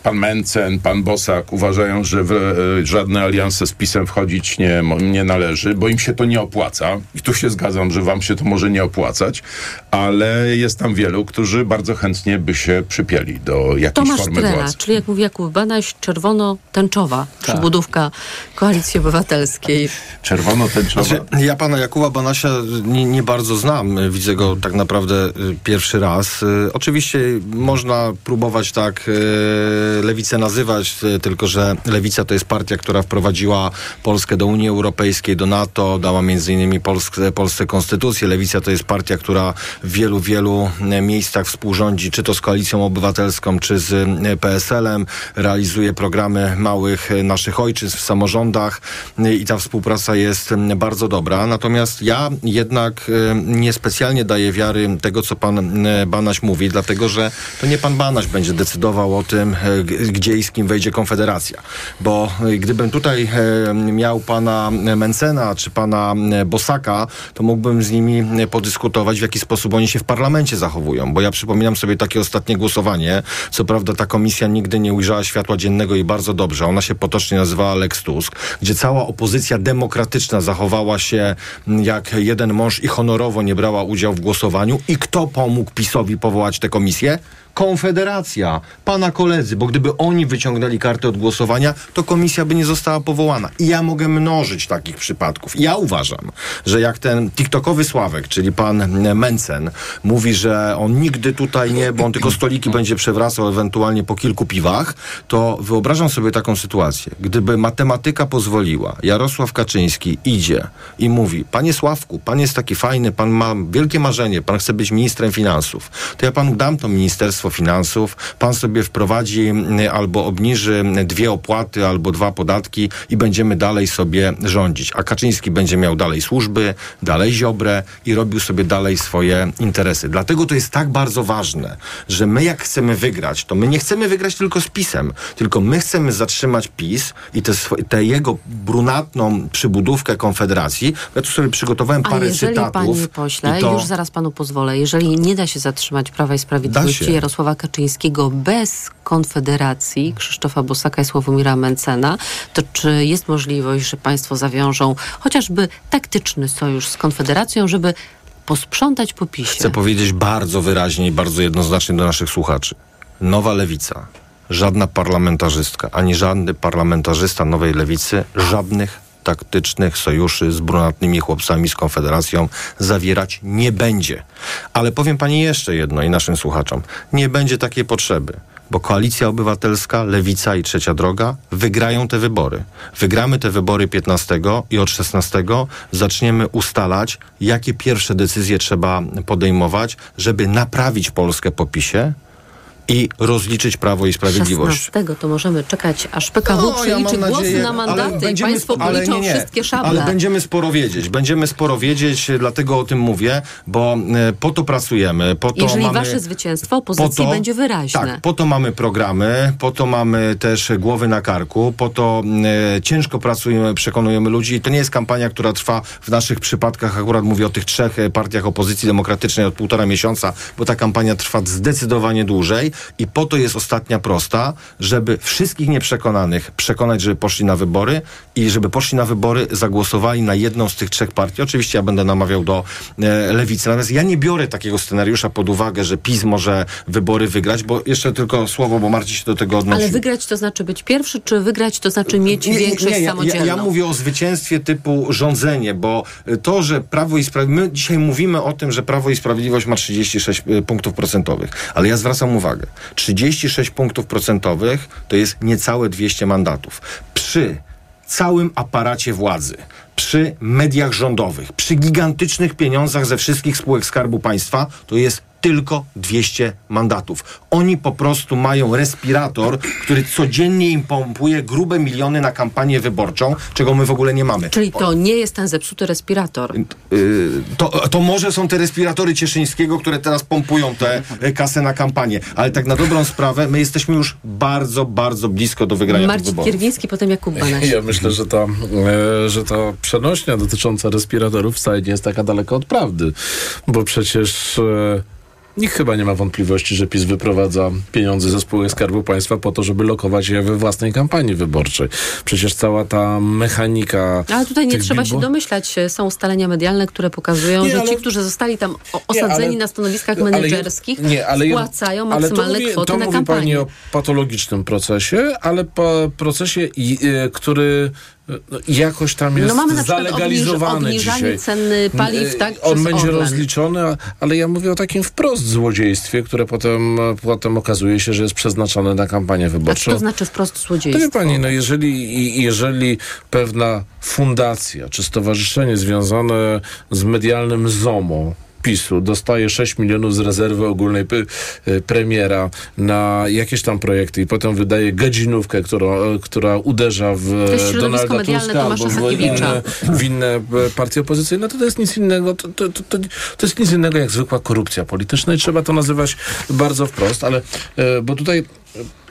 pan Mencen, pan Bosak uważają, że w e, żadne alianse z PiSem wchodzić nie, nie należy, bo im się to nie opłaca. I tu się zgadzam, że wam się to może nie opłacać, ale jest tam wielu, którzy bardzo chętnie by się przypięli do jakiejś Tomasz formy Trela, władzy. czyli jak mówi Jakub Banaś, czerwono-tęczowa Tak. przybudówka Koalicji Obywatelskiej. Czerwono-tęczowa. Znaczy, ja pana Jakuba Banasia nie, nie bardzo znam. Widzę go tak naprawdę y, pierwszy raz. Y, Oczywiście można próbować tak y, lewicę nazywać, y, tylko że lewica to jest partia, która wprowadziła Polskę do Unii Europejskiej, do NATO, dała między innymi Polsce, Polsce konstytucję. Lewica to jest partia, która w wielu, wielu y, miejscach współrządzi, czy to z Koalicją Obywatelską, czy z y, PSL-em, realizuje programy małych naszych ojczyzn w samorządach i ta współpraca jest bardzo dobra. Natomiast ja jednak niespecjalnie daję wiary tego, co pan Banaś mówi, dlatego że to nie pan Banaś będzie decydował o tym, gdzie i z kim wejdzie Konfederacja. Bo y, gdybym tutaj y, miał pana Mencena czy pana y, Bosaka, to mógłbym z nimi y, podyskutować, w jaki sposób oni się w parlamencie zachowują. Bo ja przypominam sobie takie ostatnie głosowanie. Co prawda ta komisja nigdy nie ujrzała światła dziennego i bardzo dobrze. Ona się potocznie nazywała Lex Tusk, gdzie cała opozycja demokratyczna zachowała się jak jeden mąż i honorowo nie brała udziału w głosowaniu. I kto pomógł PiSowi powołać tę komisję? Konfederacja, pana koledzy, bo gdyby oni wyciągnęli kartę od głosowania, to komisja by nie została powołana. I ja mogę mnożyć takich przypadków. Ja uważam, że jak ten TikTokowy Sławek, czyli pan Mencen, mówi, że on nigdy tutaj nie, bo on tylko stoliki będzie przewracał ewentualnie po kilku piwach, to wyobrażam sobie taką sytuację. Gdyby matematyka pozwoliła, Jarosław Kaczyński idzie i mówi, panie Sławku, pan jest taki fajny, pan ma wielkie marzenie, pan chce być ministrem finansów, to ja panu dam to Ministerstwo Finansów, pan sobie wprowadzi mm, albo obniży dwie opłaty, albo dwa podatki i będziemy dalej sobie rządzić. A Kaczyński będzie miał dalej służby, dalej Ziobrę i robił sobie dalej swoje interesy. Dlatego to jest tak bardzo ważne, że my jak chcemy wygrać, to my nie chcemy wygrać tylko z PiSem, tylko my chcemy zatrzymać PiS i tę swo- tę jego brunatną przybudówkę Konfederacji. Ja tu sobie przygotowałem A parę jeżeli, cytatów. panie pośle, to... już zaraz panu pozwolę, jeżeli nie da się zatrzymać Prawa i Sprawiedliwości. Jarosława Kaczyńskiego bez Konfederacji, Krzysztofa Bosaka i Sławomira Mencena, to czy jest możliwość, że państwo zawiążą chociażby taktyczny sojusz z Konfederacją, żeby posprzątać po PiSie? Chcę powiedzieć bardzo wyraźnie i bardzo jednoznacznie do naszych słuchaczy. Nowa lewica, żadna parlamentarzystka, ani żadny parlamentarzysta nowej lewicy, żadnych taktycznych sojuszy z brunatnymi chłopcami z Konfederacją zawierać nie będzie. Ale powiem pani jeszcze jedno i naszym słuchaczom. Nie będzie takiej potrzeby. Bo Koalicja Obywatelska, Lewica i Trzecia Droga wygrają te wybory. Wygramy te wybory 15 i od 16 zaczniemy ustalać, jakie pierwsze decyzje trzeba podejmować, żeby naprawić Polskę po PiSie, i rozliczyć Prawo i Sprawiedliwość. 16 to możemy czekać, aż PKW No, ja przeliczy głosy nadzieję, na mandaty i państwo spo- policzą nie, nie. wszystkie szable. Ale będziemy sporo wiedzieć. Będziemy sporo wiedzieć, dlatego o tym mówię, bo e, po to pracujemy, po to Jeżeli mamy... wasze zwycięstwo opozycji po to- będzie wyraźne. Tak, po to mamy programy, po to mamy też głowy na karku, po to e, ciężko pracujemy, przekonujemy ludzi i to nie jest kampania, która trwa w naszych przypadkach, akurat mówię o tych trzech e, partiach opozycji demokratycznej od półtora miesiąca, bo ta kampania trwa zdecydowanie dłużej i po to jest ostatnia prosta, żeby wszystkich nieprzekonanych przekonać, żeby poszli na wybory i żeby poszli na wybory, zagłosowali na jedną z tych trzech partii. Oczywiście ja będę namawiał do e, lewicy. Natomiast ja nie biorę takiego scenariusza pod uwagę, że PiS może wybory wygrać, bo jeszcze tylko słowo, bo Marcin się do tego odnosił. Ale wygrać to znaczy być pierwszy, czy wygrać to znaczy mieć większość nie, ja, samodzielną? ja, ja mówię o zwycięstwie typu rządzenie, bo to, że Prawo i Sprawiedliwość, my dzisiaj mówimy o tym, że Prawo i Sprawiedliwość ma 36 y, punktów procentowych, ale ja zwracam uwagę, 36 punktów procentowych to jest niecałe 200 mandatów. Przy całym aparacie władzy, przy mediach rządowych, przy gigantycznych pieniądzach ze wszystkich spółek Skarbu Państwa, to jest tylko 200 mandatów. Oni po prostu mają respirator, który codziennie im pompuje grube miliony na kampanię wyborczą, czego my w ogóle nie mamy. Czyli to nie jest ten zepsuty respirator. Yy, to, to może są te respiratory Cieszyńskiego, które teraz pompują te e, kasę na kampanię, ale tak na dobrą sprawę my jesteśmy już bardzo, bardzo blisko do wygrania tych Marcin wyborów. Kierwiński, potem Jakub Banaś. Ja myślę, że ta, e, że ta przenośnia dotycząca respiratorów wcale nie jest taka daleko od prawdy, bo przecież e, nikt chyba nie ma wątpliwości, że PiS wyprowadza pieniądze ze spółek Skarbu Państwa po to, żeby lokować je we własnej kampanii wyborczej. Przecież cała ta mechanika... Ale tutaj nie trzeba się domyślać. Są ustalenia medialne, które pokazują, Nie, że ale- ci, którzy zostali tam osadzeni ale- na stanowiskach ale jed- menedżerskich, nie, ale spłacają ale to maksymalne mówi- kwoty to na mówi kampanię. pani o patologicznym procesie, ale po procesie, e, który no, jakoś tam jest No mamy na zalegalizowany obniż- dzisiaj. ceny paliw, E, tak, On będzie Orlen. rozliczony, a- ale ja mówię o takim wprost złodziejstwie, które potem, potem okazuje się, że jest przeznaczone na kampanię A co wyborczą. to znaczy wprost złodziejstwo? pani, no jeżeli, jeżeli pewna fundacja czy stowarzyszenie związane z medialnym ZOMO PiSu dostaje 6 milionów z rezerwy ogólnej y, premiera na jakieś tam projekty i potem wydaje godzinówkę, która, która uderza w środowisko Donalda Tuska albo w inne, w inne e, partie opozycyjne, to to jest nic innego. To, to, to, to, jest nic innego jak zwykła korupcja polityczna i trzeba to nazywać bardzo wprost, ale e, bo tutaj e,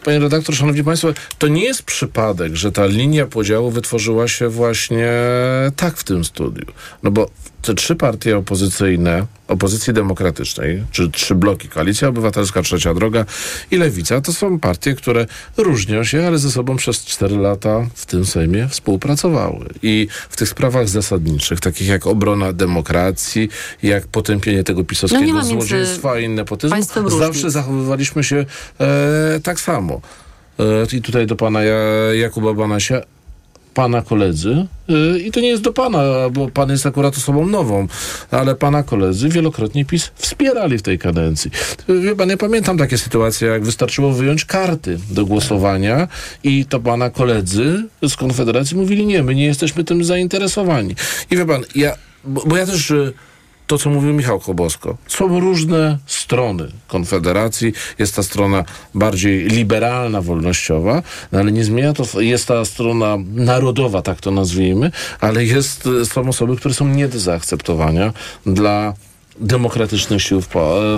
Panie redaktor, szanowni państwo, to nie jest przypadek, że ta linia podziału wytworzyła się właśnie tak w tym studiu. No bo te trzy partie opozycyjne, opozycji demokratycznej, czy trzy bloki, Koalicja Obywatelska, Trzecia Droga i Lewica, to są partie, które różnią się, ale ze sobą przez cztery lata w tym Sejmie współpracowały. I w tych sprawach zasadniczych, takich jak obrona demokracji, jak potępienie tego No pisowskiego między złodziejstwa i nepotyzmu, zawsze różnic. zachowywaliśmy się e, tak samo. E, I tutaj do pana ja, Jakuba Banasia, pana koledzy, e, i to nie jest do pana, bo pan jest akurat osobą nową, ale pana koledzy wielokrotnie PiS wspierali w tej kadencji. Wie pan, ja pamiętam takie sytuacje, jak wystarczyło wyjąć karty do głosowania i to pana koledzy z Konfederacji mówili, nie, my nie jesteśmy tym zainteresowani. I wie pan, ja, bo, bo ja też... e, to, co mówił Michał Kobosko. Są różne strony Konfederacji. Jest ta strona bardziej liberalna, wolnościowa, no ale nie zmienia to, jest ta strona narodowa, tak to nazwijmy, ale jest, są osoby, które są nie do zaakceptowania dla demokratycznych sił w,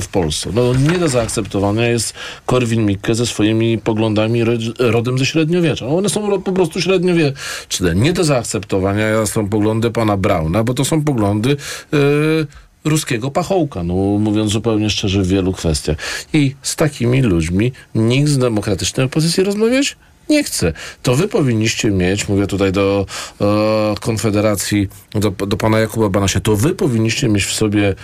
w Polsce. No, nie do zaakceptowania jest Korwin-Mikke ze swoimi poglądami ro- rodem ze średniowiecza. One są po prostu średniowieczne. Nie do zaakceptowania są poglądy pana Brauna, bo to są poglądy yy, ruskiego pachołka, no mówiąc zupełnie szczerze w wielu kwestiach. I z takimi ludźmi nikt z demokratycznej opozycji rozmawiać nie chce. To wy powinniście mieć, mówię tutaj do e, Konfederacji, do, do pana Jakuba Banasia, to wy powinniście mieć w sobie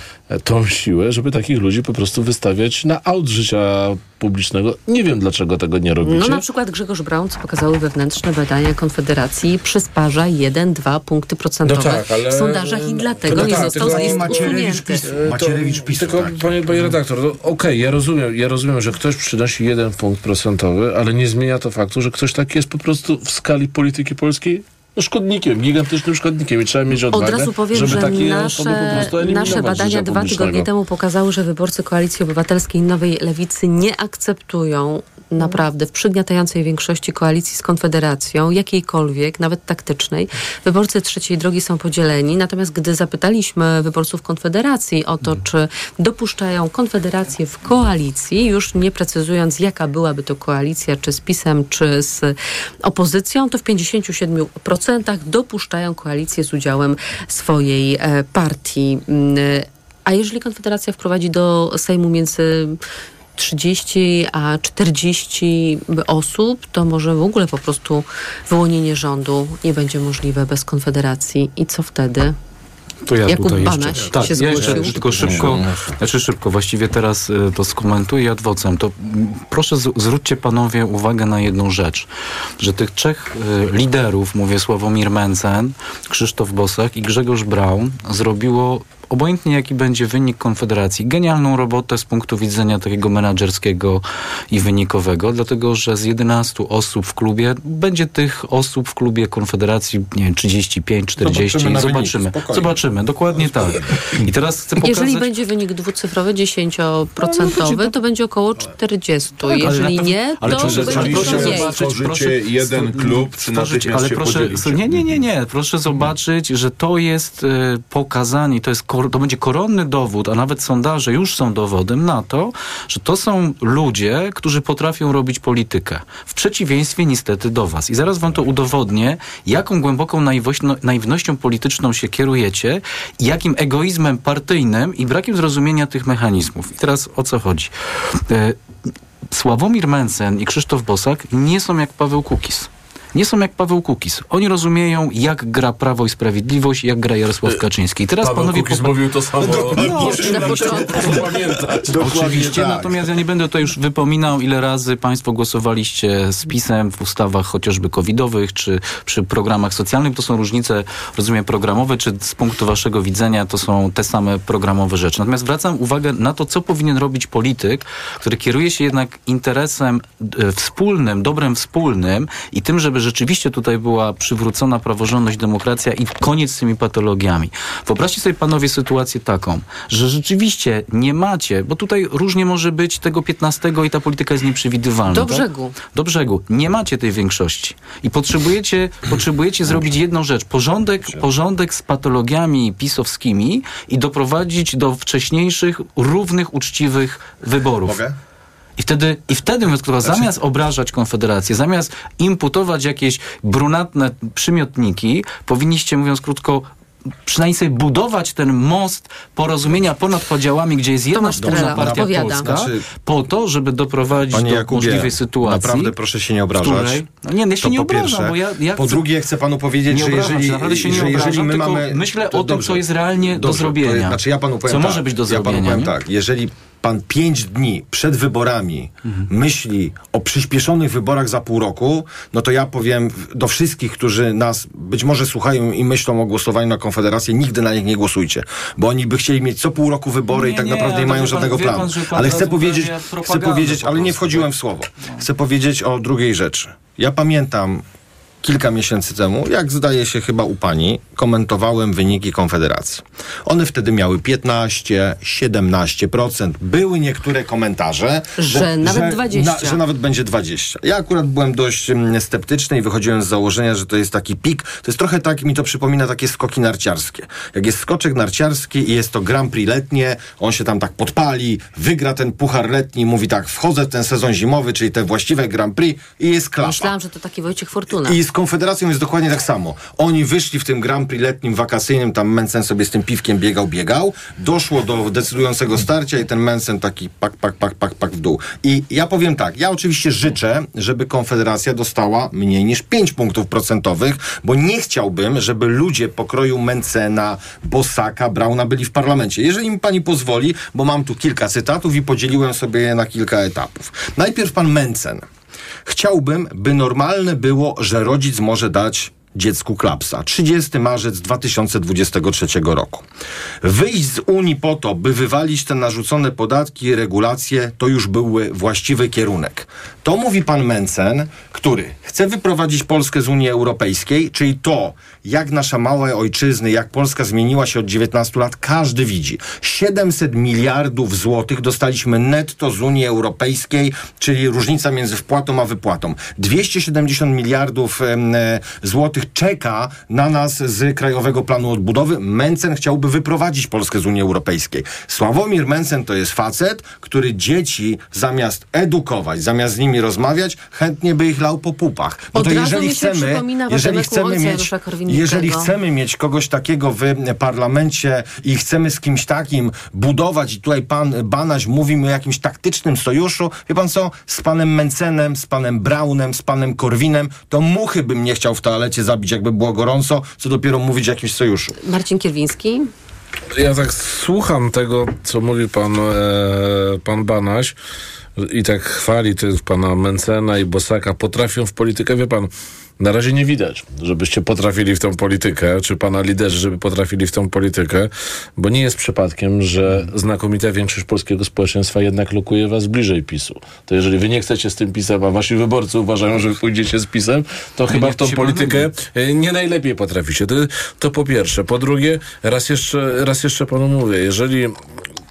tą siłę, żeby takich ludzi po prostu wystawiać na aut życia publicznego. Nie wiem, dlaczego tego nie robicie. No na przykład Grzegorz Braun, co pokazały wewnętrzne badania Konfederacji, przysparza 1-2 punkty procentowe No tak, ale- w sondażach i dlatego No nie tak, został tylko z list Macierewicz usunięty. PiS. E, Macierewicz Tylko, tak. panie, panie redaktor, no, okej, ja rozumiem, ja rozumiem, że ktoś przynosi jeden punkt procentowy, ale nie zmienia to faktu, że ktoś taki jest po prostu w skali polityki polskiej no, szkodnikiem, gigantycznym szkodnikiem i trzeba mieć odwagę, Od razu powiem, żeby że takie nasze, nasze badania dwa tygodnie temu pokazały, że wyborcy Koalicji Obywatelskiej i Nowej Lewicy nie akceptują naprawdę w przygniatającej większości koalicji z Konfederacją, jakiejkolwiek, nawet taktycznej. Wyborcy trzeciej drogi są podzieleni, natomiast gdy zapytaliśmy wyborców Konfederacji o to, czy dopuszczają Konfederację w koalicji, już nie precyzując, jaka byłaby to koalicja, czy z PiSem, czy z opozycją, to w 57% dopuszczają koalicję z udziałem swojej e, partii. Mm, A jeżeli Konfederacja wprowadzi do Sejmu między 30 a 40 osób, to może w ogóle po prostu wyłonienie rządu nie będzie możliwe bez Konfederacji. I co wtedy? To ja Jakub tutaj Banaś jeszcze, się tak, ja jeszcze tylko szybko, znaczy szybko, właściwie teraz y, to skomentuję ad vocem. To proszę z, zwróćcie panowie uwagę na jedną rzecz, że tych trzech y, liderów, mówię Sławomir Mencen, Krzysztof Bosak i Grzegorz Braun zrobiło obojętnie jaki będzie wynik Konfederacji, genialną robotę z punktu widzenia takiego menadżerskiego i wynikowego, dlatego że z 11 osób w klubie będzie tych osób w klubie Konfederacji, nie wiem, 35, 40, Zobaczymy zobaczymy. spokojnie. Zobaczymy, dokładnie tak. I teraz chcę pokazać... Jeżeli będzie wynik dwucyfrowy, 10%, to będzie około 40. Jeżeli nie, ale to proszę- będzie proszę mniej. zobaczyć, Stworzycie jeden klub, czy stworzyć, natychmiast ale się proszę, podzielicie? Nie, nie, nie, nie. Proszę zobaczyć, że to jest e, pokazanie, to, jest, to będzie koronny dowód, a nawet sondaże już są dowodem na to, że to są ludzie, którzy potrafią robić politykę. W przeciwieństwie niestety do was. I zaraz wam to udowodnię, jaką głęboką no, naiwnością polityczną się kierujecie jakim egoizmem partyjnym i brakiem zrozumienia tych mechanizmów. I teraz o co chodzi? E, Sławomir Mencen i Krzysztof Bosak nie są jak Paweł Kukis. Nie są jak Paweł Kukis. Oni rozumieją, jak gra Prawo i Sprawiedliwość, jak gra Jarosław Kaczyński. I teraz Paweł panowie... Kukiz popa- mówił to samo. No, Proszę na początku. pamiętać. Oczywiście, tak. natomiast ja nie będę tutaj już wypominał, ile razy państwo głosowaliście z PiSem w ustawach chociażby covidowych, czy przy programach socjalnych. To są różnice, rozumiem, programowe, czy z punktu waszego widzenia to są te same programowe rzeczy. Natomiast zwracam uwagę na to, co powinien robić polityk, który kieruje się jednak interesem e, wspólnym, dobrem wspólnym i tym, żeby rzeczywiście tutaj była przywrócona praworządność, demokracja i koniec z tymi patologiami. Wyobraźcie sobie panowie sytuację taką, że rzeczywiście nie macie, bo tutaj różnie może być tego 15 i ta polityka jest nieprzewidywalna. Do tak? brzegu. Do brzegu. Nie macie tej większości. I potrzebujecie, potrzebujecie zrobić jedną rzecz. Porządek, porządek z patologiami pisowskimi i doprowadzić do wcześniejszych, równych, uczciwych wyborów. Mogę? I wtedy, I wtedy mówiąc krótko, zamiast obrażać Konfederację, zamiast imputować jakieś brunatne przymiotniki, powinniście, mówiąc krótko, przynajmniej sobie budować ten most porozumienia ponad podziałami, gdzie jest jedna wspólna partia odpowiada. polska, Znaczy- po to, żeby doprowadzić do Jakubie, możliwej sytuacji. naprawdę proszę się nie obrażać. której- No nie, ja się nie po obrażam, bo ja, ja po chcę- drugie chcę panu powiedzieć, że jeżeli, się, naprawdę się nie że jeżeli obrażam, my mamy... myślę to o tym, co jest realnie do dobrze, zrobienia. To, znaczy ja panu powiem Co tak, może być do Ja panu zrobienia, powiem nie? tak, jeżeli pan pięć dni przed wyborami Mhm. myśli o przyspieszonych wyborach za pół roku, no to ja powiem do wszystkich, którzy nas być może słuchają i myślą o głosowaniu na Konfederację, nigdy na nich nie głosujcie, bo oni by chcieli mieć co pół roku wybory Nie, i tak nie, naprawdę nie mają pan- żadnego pan, planu. pan Ale chcę powiedzieć, chcę powiedzieć, po ale nie wchodziłem w słowo. Chcę powiedzieć o drugiej rzeczy. Ja pamiętam kilka miesięcy temu, jak zdaje się chyba u pani, komentowałem wyniki Konfederacji. One wtedy miały 15, 17%. Były niektóre komentarze, Że nawet 20. że nawet będzie 20. Ja akurat byłem dość mm, sceptyczny i wychodziłem z założenia, że to jest taki pik. To jest trochę tak, mi to przypomina takie skoki narciarskie. Jak jest skoczek narciarski i jest to Grand Prix letnie, on się tam tak podpali, wygra ten puchar letni mówi tak, wchodzę w ten sezon zimowy, czyli te właściwe Grand Prix i jest klapa. Myślałam, że to taki Wojciech Fortuna. I z Konfederacją jest dokładnie tak samo. Oni wyszli w tym Grand Prix letnim, wakacyjnym, tam Mencen sobie z tym piwkiem biegał, biegał. Doszło do decydującego starcia i ten Mencen taki pak, pak, pak, pak, pak w dół. I ja powiem tak, ja oczywiście życzę, żeby Konfederacja dostała mniej niż 5 punktów procentowych, bo nie chciałbym, żeby ludzie pokroju Mencena, Bosaka, Brauna byli w parlamencie. Jeżeli mi pani pozwoli, bo mam tu kilka cytatów i podzieliłem sobie je na kilka etapów. Najpierw pan Mencen. Chciałbym, by normalne było, że rodzic może dać dziecku klapsa. 30 marzec 2023 roku. Wyjść z Unii po to, by wywalić te narzucone podatki i regulacje, to już były właściwy kierunek. To mówi pan Mencen, który chce wyprowadzić Polskę z Unii Europejskiej, czyli to, jak nasza mała ojczyzny, jak Polska zmieniła się od 19 lat, każdy widzi. 700 miliardów złotych dostaliśmy netto z Unii Europejskiej, czyli różnica między wpłatą a wypłatą. 270 miliardów e, złotych czeka na nas z Krajowego Planu Odbudowy. Mencen chciałby wyprowadzić Polskę z Unii Europejskiej. Sławomir Mencen to jest facet, który dzieci zamiast edukować, zamiast z nimi rozmawiać, chętnie by ich lał po pupach. No Od to jeżeli chcemy, jeżeli chcemy mieć, jeżeli chcemy mieć kogoś takiego w parlamencie i chcemy z kimś takim budować i tutaj pan Banaś mówi o jakimś taktycznym sojuszu, wie pan co, z panem Mencenem, z panem Braunem, z panem Korwinem, to muchy bym nie chciał w toalecie zabić, jakby było gorąco, co dopiero mówić o jakimś sojuszu. Marcin Kierwiński. Ja tak słucham tego, co mówi pan, e, pan Banaś i tak chwali tych pana Mencena i Bosaka. Potrafią w politykę, wie pan, na razie nie widać, żebyście potrafili w tą politykę, czy pana liderzy, żeby potrafili w tą politykę, bo nie jest przypadkiem, że znakomita większość polskiego społeczeństwa jednak lokuje was bliżej PiSu. To jeżeli wy nie chcecie z tym PiSem, a wasi wyborcy uważają, że pójdziecie z PiSem, to chyba w tą politykę e, nie najlepiej potraficie. To, to po pierwsze. Po drugie, raz jeszcze, raz jeszcze panu mówię, jeżeli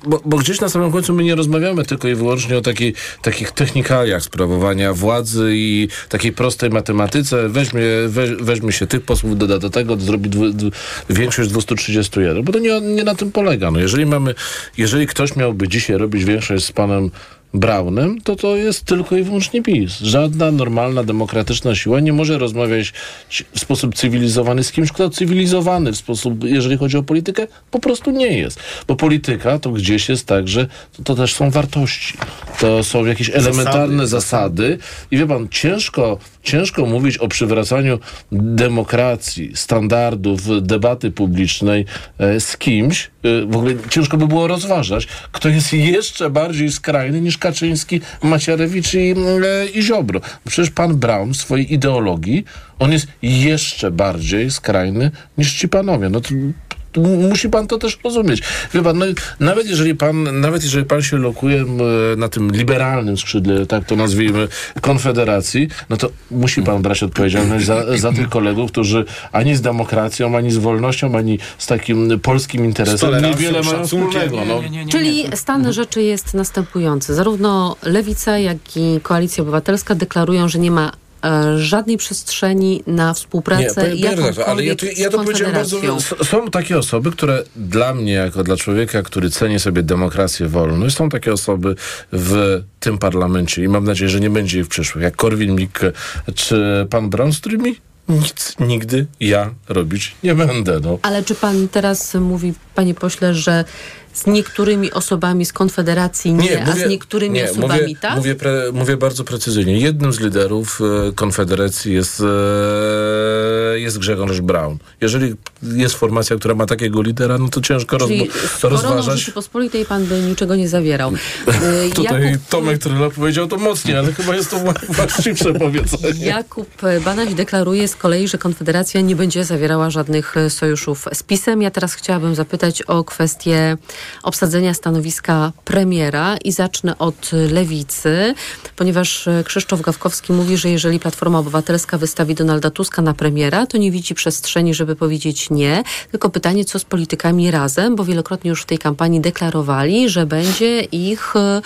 bo, bo gdzieś na samym końcu my nie rozmawiamy tylko i wyłącznie o takiej, takich technikaliach sprawowania władzy i takiej prostej matematyce. Weźmie, weź, się tych posłów, doda do tego, zrobi dwu, dwu, większość 231, bo to nie, nie na tym polega. No jeżeli mamy, jeżeli ktoś miałby dzisiaj robić większość z panem Braunem, to to jest tylko i wyłącznie PiS. Żadna normalna, demokratyczna siła nie może rozmawiać w sposób cywilizowany z kimś, kto cywilizowany w sposób, jeżeli chodzi o politykę, po prostu nie jest. Bo polityka to gdzieś jest tak, że to, to też są wartości. To są jakieś elementarne zasady. I wie pan, ciężko, ciężko mówić o przywracaniu demokracji, standardów, debaty publicznej e, z kimś, e, w ogóle ciężko by było rozważać, kto jest jeszcze bardziej skrajny niż Kaczyński, Macierewicz i, e, i Ziobro. Przecież pan Braun w swojej ideologii, on jest jeszcze bardziej skrajny niż ci panowie. No to musi pan to też rozumieć. Wie pan, no, nawet jeżeli pan, nawet jeżeli pan się lokuje na tym liberalnym skrzydle, tak to nazwijmy, Konfederacji, no to musi pan brać odpowiedzialność za, za tych kolegów, którzy ani z demokracją, ani z wolnością, ani z takim polskim interesem niewiele mają wspólnego. No. Czyli stan rzeczy jest następujący. Zarówno Lewica, jak i Koalicja Obywatelska deklarują, że nie ma żadnej przestrzeni na współpracę tak, jakąkolwiek ale ja to, ja to powiedziałem bardzo. Są takie osoby, które dla mnie, jako dla człowieka, który ceni sobie demokrację, wolność, są takie osoby w tym parlamencie i mam nadzieję, że nie będzie ich w przyszłych, jak Korwin-Mikke czy pan Brown, z którymi nic nigdy ja robić nie będę. No. Ale czy pan teraz mówi, panie pośle, że z niektórymi osobami z Konfederacji nie, a z niektórymi nie, osobami mówię, tak? Mówię, pre, mówię bardzo precyzyjnie. Jednym z liderów e, Konfederacji jest, e, jest Grzegorz Braun. Jeżeli jest formacja, która ma takiego lidera, no to ciężko Czyli rozmo- z koroną rozważać. Rzeczypospolitej pan by niczego nie zawierał. E, Tutaj Jakub- Tomek Tryla powiedział to mocniej, ale chyba jest to wła- właściwsze powiedzenie. Jakub Banaś deklaruje z kolei, że Konfederacja nie będzie zawierała żadnych e, sojuszów z PiSem. Ja teraz chciałabym zapytać o kwestię obsadzenia stanowiska premiera i zacznę od lewicy, ponieważ e, Krzysztof Gawkowski mówi, że jeżeli Platforma Obywatelska wystawi Donalda Tuska na premiera, to nie widzi przestrzeni, żeby powiedzieć nie. Tylko pytanie, co z politykami razem, bo wielokrotnie już w tej kampanii deklarowali, że będzie ich e,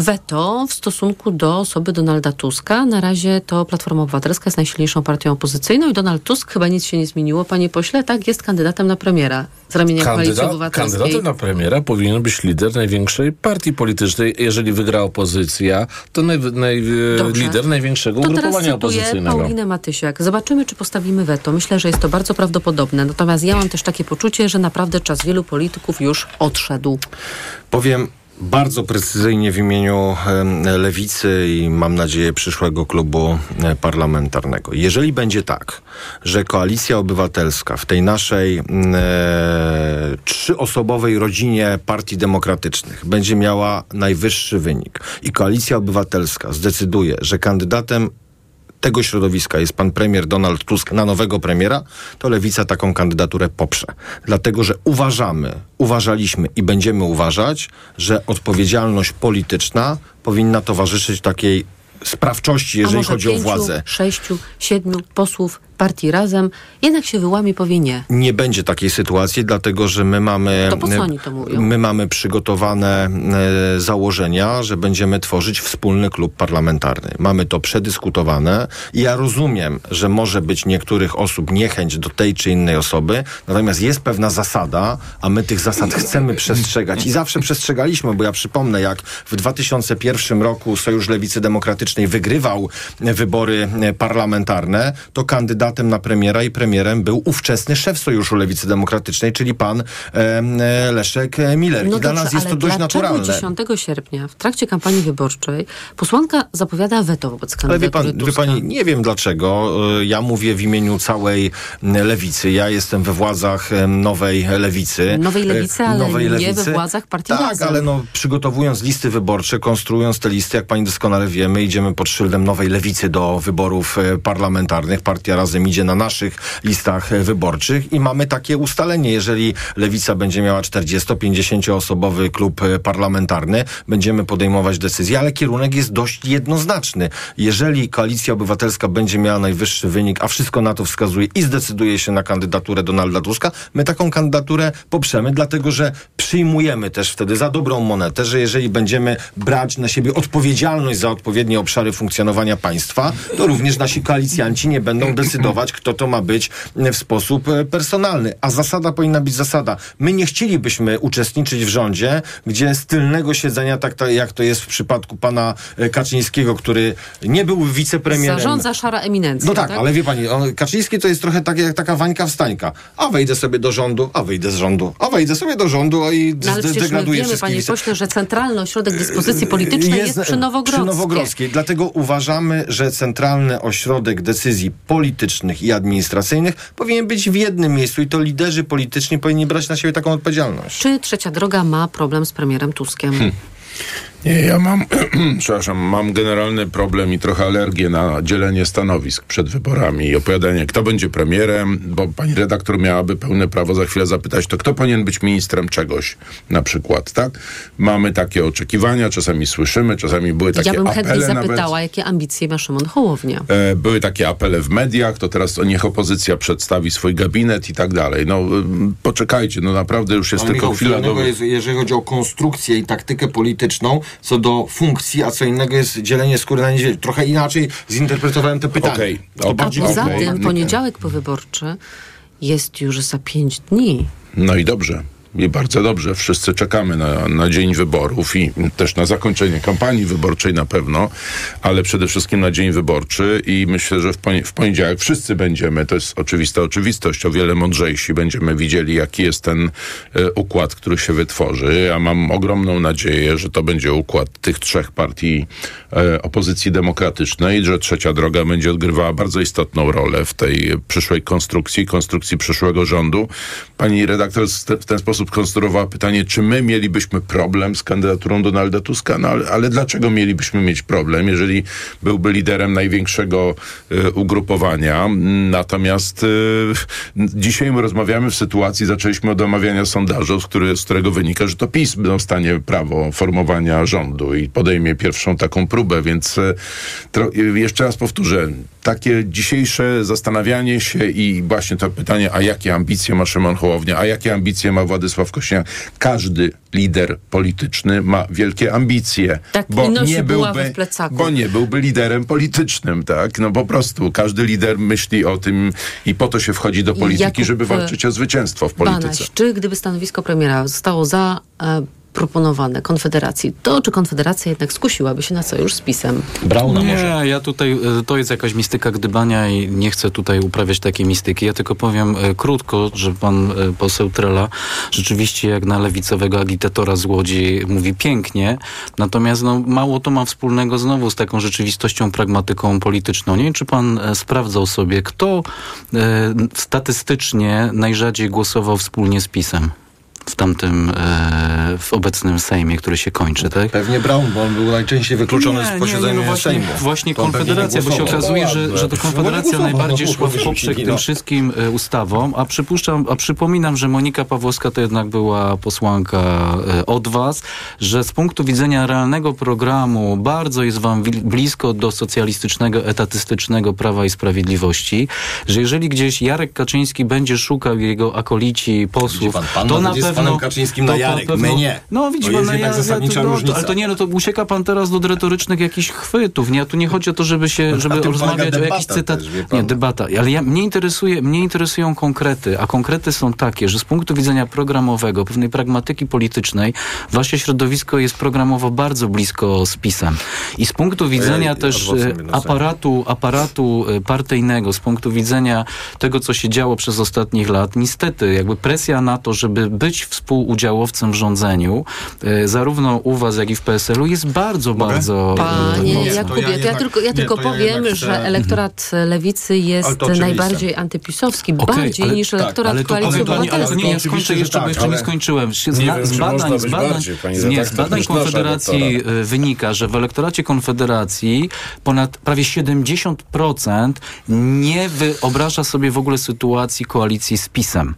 weto w stosunku do osoby Donalda Tuska. Na razie to Platforma Obywatelska jest najsilniejszą partią opozycyjną i Donald Tusk, chyba nic się nie zmieniło, panie pośle, tak, jest kandydatem na premiera z ramienia Koalicji Kandydat, Obywatelskiej. kandydatem na premiera powinien być lider największej partii politycznej. Jeżeli wygra opozycja, to naj, naj, lider największego To ugrupowania opozycyjnego. Paulinę Matysiak. Zobaczymy, czy postawimy weto. Myślę, że jest to bardzo prawdopodobne. Natomiast ja mam też takie poczucie, że naprawdę czas wielu polityków już odszedł. Powiem bardzo precyzyjnie w imieniu Lewicy i mam nadzieję przyszłego klubu e, parlamentarnego. Jeżeli będzie tak, że Koalicja Obywatelska w tej naszej e, trzyosobowej rodzinie partii demokratycznych będzie miała najwyższy wynik i Koalicja Obywatelska zdecyduje, że kandydatem tego środowiska jest pan premier Donald Tusk na nowego premiera, to lewica taką kandydaturę poprze. Dlatego, że uważamy, uważaliśmy i będziemy uważać, że odpowiedzialność polityczna powinna towarzyszyć takiej sprawczości, jeżeli chodzi pięciu, o władzę. sześciu, siedmiu posłów partii razem jednak się wyłamie, powie nie. Nie będzie takiej sytuacji, dlatego że my mamy, To po co oni to mówią? my mamy przygotowane e, założenia, że będziemy tworzyć wspólny klub parlamentarny. Mamy to przedyskutowane i ja rozumiem, że może być niektórych osób niechęć do tej czy innej osoby, natomiast jest pewna zasada, a my tych zasad chcemy przestrzegać i zawsze przestrzegaliśmy, bo ja przypomnę, jak w 2001 roku Sojusz Lewicy Demokratycznej wygrywał e, wybory e, parlamentarne, to kandydatem na premiera i premierem był ówczesny szef Sojuszu Lewicy Demokratycznej, czyli pan e, e, Leszek Miller. I dla nas jest No to dość naturalne. 10 sierpnia w trakcie kampanii wyborczej posłanka zapowiada weto wobec Ale wie, kandydatury pan, wie pani, nie wiem dlaczego. E, Ja mówię w imieniu całej lewicy. Ja jestem we władzach nowej lewicy. Nowej E, lewicy, ale nie we władzach partii Tak, Razem. ale no, przygotowując listy wyborcze, konstruując te listy, jak pani doskonale wiemy, idziemy pod szyldem nowej lewicy do wyborów e, parlamentarnych. Partia Razem idzie na naszych listach wyborczych i mamy takie ustalenie. Jeżeli lewica będzie miała 40-50 osobowy klub parlamentarny, będziemy podejmować decyzje, ale kierunek jest dość jednoznaczny. Jeżeli Koalicja Obywatelska będzie miała najwyższy wynik, a wszystko na to wskazuje i zdecyduje się na kandydaturę Donalda Tuska, my taką kandydaturę poprzemy, dlatego że przyjmujemy też wtedy za dobrą monetę, że jeżeli będziemy brać na siebie odpowiedzialność za odpowiednie obszary funkcjonowania państwa, to również nasi koalicjanci nie będą decydować, kto to ma być w sposób e, personalny. A zasada powinna być zasada. My nie chcielibyśmy uczestniczyć w rządzie, gdzie z tylnego siedzenia, tak to, jak to jest w przypadku pana e, Kaczyńskiego, który nie był wicepremierem. Zarządza szara eminencja, No tak, ale wie pani, on, Kaczyński to jest trochę tak jak taka wańka wstańka. A wejdę sobie do rządu, a wyjdę z rządu, a wejdę sobie do rządu a i No ale degraduję wiemy, wszystkich panie pośle, że centralny ośrodek dyspozycji politycznej jest, przy Nowogrodzkiej. przy Nowogrodzkiej. Dlatego uważamy, że centralny ośrodek decyzji politycznych i administracyjnych powinien być w jednym miejscu i to liderzy polityczni powinni brać na siebie taką odpowiedzialność. Czy Trzecia Droga ma problem z premierem Tuskiem? Nie, ja mam, przepraszam, mam generalny problem i trochę alergię na dzielenie stanowisk przed wyborami i opowiadanie, kto będzie premierem, bo pani redaktor miałaby pełne prawo za chwilę zapytać, to kto powinien być ministrem czegoś na przykład, tak? Mamy takie oczekiwania, czasami słyszymy, czasami były takie ja bym chętnie apele nawet. zapytała, jakie ambicje ma Szymon Hołownia. E, Były takie apele w mediach, to teraz to niech opozycja przedstawi swój gabinet i tak dalej. No poczekajcie, no naprawdę już jest Ale tylko Michał, chwila do... jest, jeżeli chodzi o konstrukcję i taktykę polityczną, co do funkcji, a co innego jest dzielenie skóry na niedźwiedzie. Trochę inaczej zinterpretowałem te pytania. Okej, To A bardziej poza okej. tym poniedziałek powyborczy jest już za pięć dni. No i dobrze. I bardzo dobrze. Wszyscy czekamy na, na dzień wyborów i też na zakończenie kampanii wyborczej na pewno, ale przede wszystkim na dzień wyborczy i myślę, że w, poni- w poniedziałek wszyscy będziemy, to jest oczywista oczywistość, o wiele mądrzejsi będziemy widzieli, jaki jest ten e, układ, który się wytworzy. Ja mam ogromną nadzieję, że to będzie układ tych trzech partii e, opozycji demokratycznej, że trzecia droga będzie odgrywała bardzo istotną rolę w tej przyszłej konstrukcji, konstrukcji przyszłego rządu. Pani redaktor w ten sposób konstruowała pytanie, czy my mielibyśmy problem z kandydaturą Donalda Tuska, no ale, ale dlaczego mielibyśmy mieć problem, jeżeli byłby liderem największego e, ugrupowania. Natomiast e, dzisiaj my rozmawiamy w sytuacji, zaczęliśmy od omawiania sondażu, z, który, z którego wynika, że to PiS dostanie prawo formowania rządu i podejmie pierwszą taką próbę, więc e, jeszcze raz powtórzę, takie dzisiejsze zastanawianie się i właśnie to pytanie, a jakie ambicje ma Szymon Hołownia, a jakie ambicje ma Władysław Kośniak. Każdy lider polityczny ma wielkie ambicje, Tak, bo nie byłby, bo nie byłby liderem politycznym, tak? No po prostu każdy lider myśli o tym i po to się wchodzi do polityki, Jakub, żeby walczyć o zwycięstwo w polityce. Banaś, czy gdyby stanowisko premiera zostało zaproponowane Konfederacji, to czy Konfederacja jednak skusiłaby się na sojusz z PiSem? nie, ja tutaj, e, to jest jakaś mistyka gdybania i nie chcę tutaj uprawiać takiej mistyki. Ja tylko powiem e, krótko, że pan e, poseł Trela rzeczywiście jak na lewicowego agitatora z Łodzi mówi pięknie, natomiast no, mało to ma wspólnego znowu z taką rzeczywistością, pragmatyką polityczną. Nie wiem, czy pan e, sprawdzał sobie, kto statystycznie najrzadziej głosował wspólnie z PiSem. W tamtym, e, w obecnym Sejmie, który się kończy, tak? Pewnie Brown, bo on był najczęściej wykluczony Nie, z posiedzenia nie, właśnie, Sejmu. Właśnie To Konfederacja, bo się okazuje, że, że to Konfederacja najbardziej szła w poprzek tym wszystkim ustawom, a przypuszczam, a przypominam, że Monika Pawłowska to jednak była posłanka e, od was, że z punktu widzenia realnego programu bardzo jest wam blisko do socjalistycznego, etatystycznego Prawa i Sprawiedliwości, że jeżeli gdzieś Jarek Kaczyński będzie szukał jego akolici, posłów, pan, pan to na pewno... panem Kaczyńskim to na na Jarek, pewno- my nie. No widzi To pan, jest no, jednak ja, ja, zasadnicza to, no, ale to nie, no to ucieka pan teraz do retorycznych jakichś chwytów, nie? Tu nie chodzi o to, żeby się, Na żeby rozmawiać o jakichś cytat. też. Nie, debata. Ale ja, mnie, interesuje, mnie interesują konkrety, a konkrety są takie, że z punktu widzenia programowego, pewnej pragmatyki politycznej, wasze środowisko jest programowo bardzo blisko z PiSem. I z punktu widzenia też adwokat e, na aparatu, aparatu e, partyjnego, z punktu widzenia tego, co się działo przez ostatnich lat, niestety jakby presja na to, żeby być współudziałowcem w rządzeniu, e, zarówno u was, jak i w PSL-u jest bardzo, bardzo... e, Panie mocna. Jakubie, to ja, jednak- tylko, ja nie, tylko to ja powiem, jednak że elektorat lewicy Ale jest najbardziej antypisowski, Okej, bardziej ale- niż tak, elektorat Ale to, koalicji ale, to, nie- ja obywatelskiej. skończę jeszcze, bo tak, jeszcze nie skończyłem. Z, Nie wiem, z badań, z badań, nie, z badań Konfederacji y, wynika, że w elektoracie Konfederacji ponad prawie 70% nie wyobraża sobie w ogóle sytuacji koalicji z PiSem.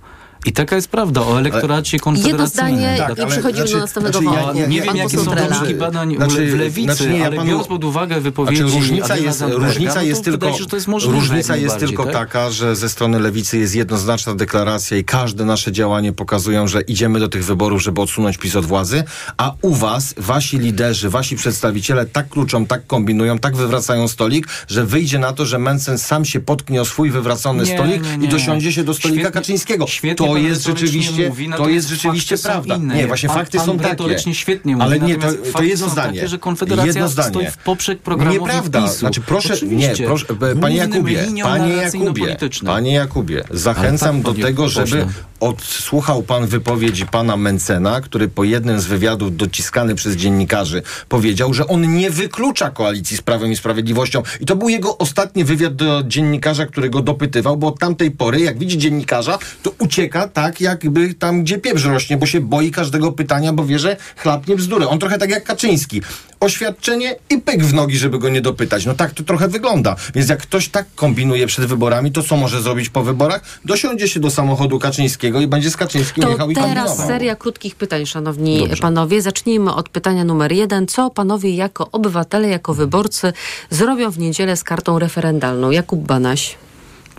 I taka jest prawda o elektoracie Jedno konfederacyjnym. zdanie Tak, i ale przechodzimy znaczy- do następnego znaczy ja nie- Nie wiem, jakie są wyniki badań Znaczy, w lewicy, znaczy nie, ja ale panu- biorąc pod uwagę wypowiedzi Znaczy, różnica jest, Zandberga, różnica no to jest tylko, wydaje się, że to jest możliwe różnica jest tylko tak? taka, że ze strony lewicy jest jednoznaczna deklaracja i każde nasze działanie pokazują, że idziemy do tych wyborów, żeby odsunąć PiS od władzy, a u was, wasi liderzy, wasi przedstawiciele tak kluczą, tak kombinują, tak wywracają stolik, że wyjdzie na to, że Mencen sam się potknie o swój wywracony Nie, stolik nie, nie. i dosiądzie się do stolika Świetnie- Kaczyńskiego. świetnie to jest rzeczywiście, mówi, to jest rzeczywiście prawda. inne. Nie, właśnie Pan- fakty pan są takie. świetnie mówi, Ale nie, to, to jedno zdanie. takie, że Konfederacja jedno stoi w poprzek programowi Nieprawda. PiSu. Znaczy proszę, Oczywiście. nie, proszę, panie Głównym Jakubie, panie Jakubie, panie Jakubie, zachęcam tak, do panie tego, żeby. Odsłuchał pan wypowiedzi pana Mencena, który po jednym z wywiadów dociskany przez dziennikarzy powiedział, że on nie wyklucza koalicji z Prawem i Sprawiedliwością. I to był jego ostatni wywiad do dziennikarza, który go dopytywał, bo od tamtej pory, jak widzi dziennikarza, to ucieka tak, jakby tam, gdzie pieprz rośnie, bo się boi każdego pytania, bo wie, że chlapnie bzdury. On trochę tak jak Kaczyński. Oświadczenie i pyk w nogi, żeby go nie dopytać. No tak to trochę wygląda. Więc jak ktoś tak kombinuje przed wyborami, to co może zrobić po wyborach? Dosiądzie się do samochodu Kaczyńskiego i będzie z Kaczyńskim To jechał i teraz seria krótkich pytań, szanowni Dobrze. panowie. Zacznijmy od pytania numer jeden. Co panowie jako obywatele, jako wyborcy zrobią w niedzielę z kartą referendalną? Jakub Banaś.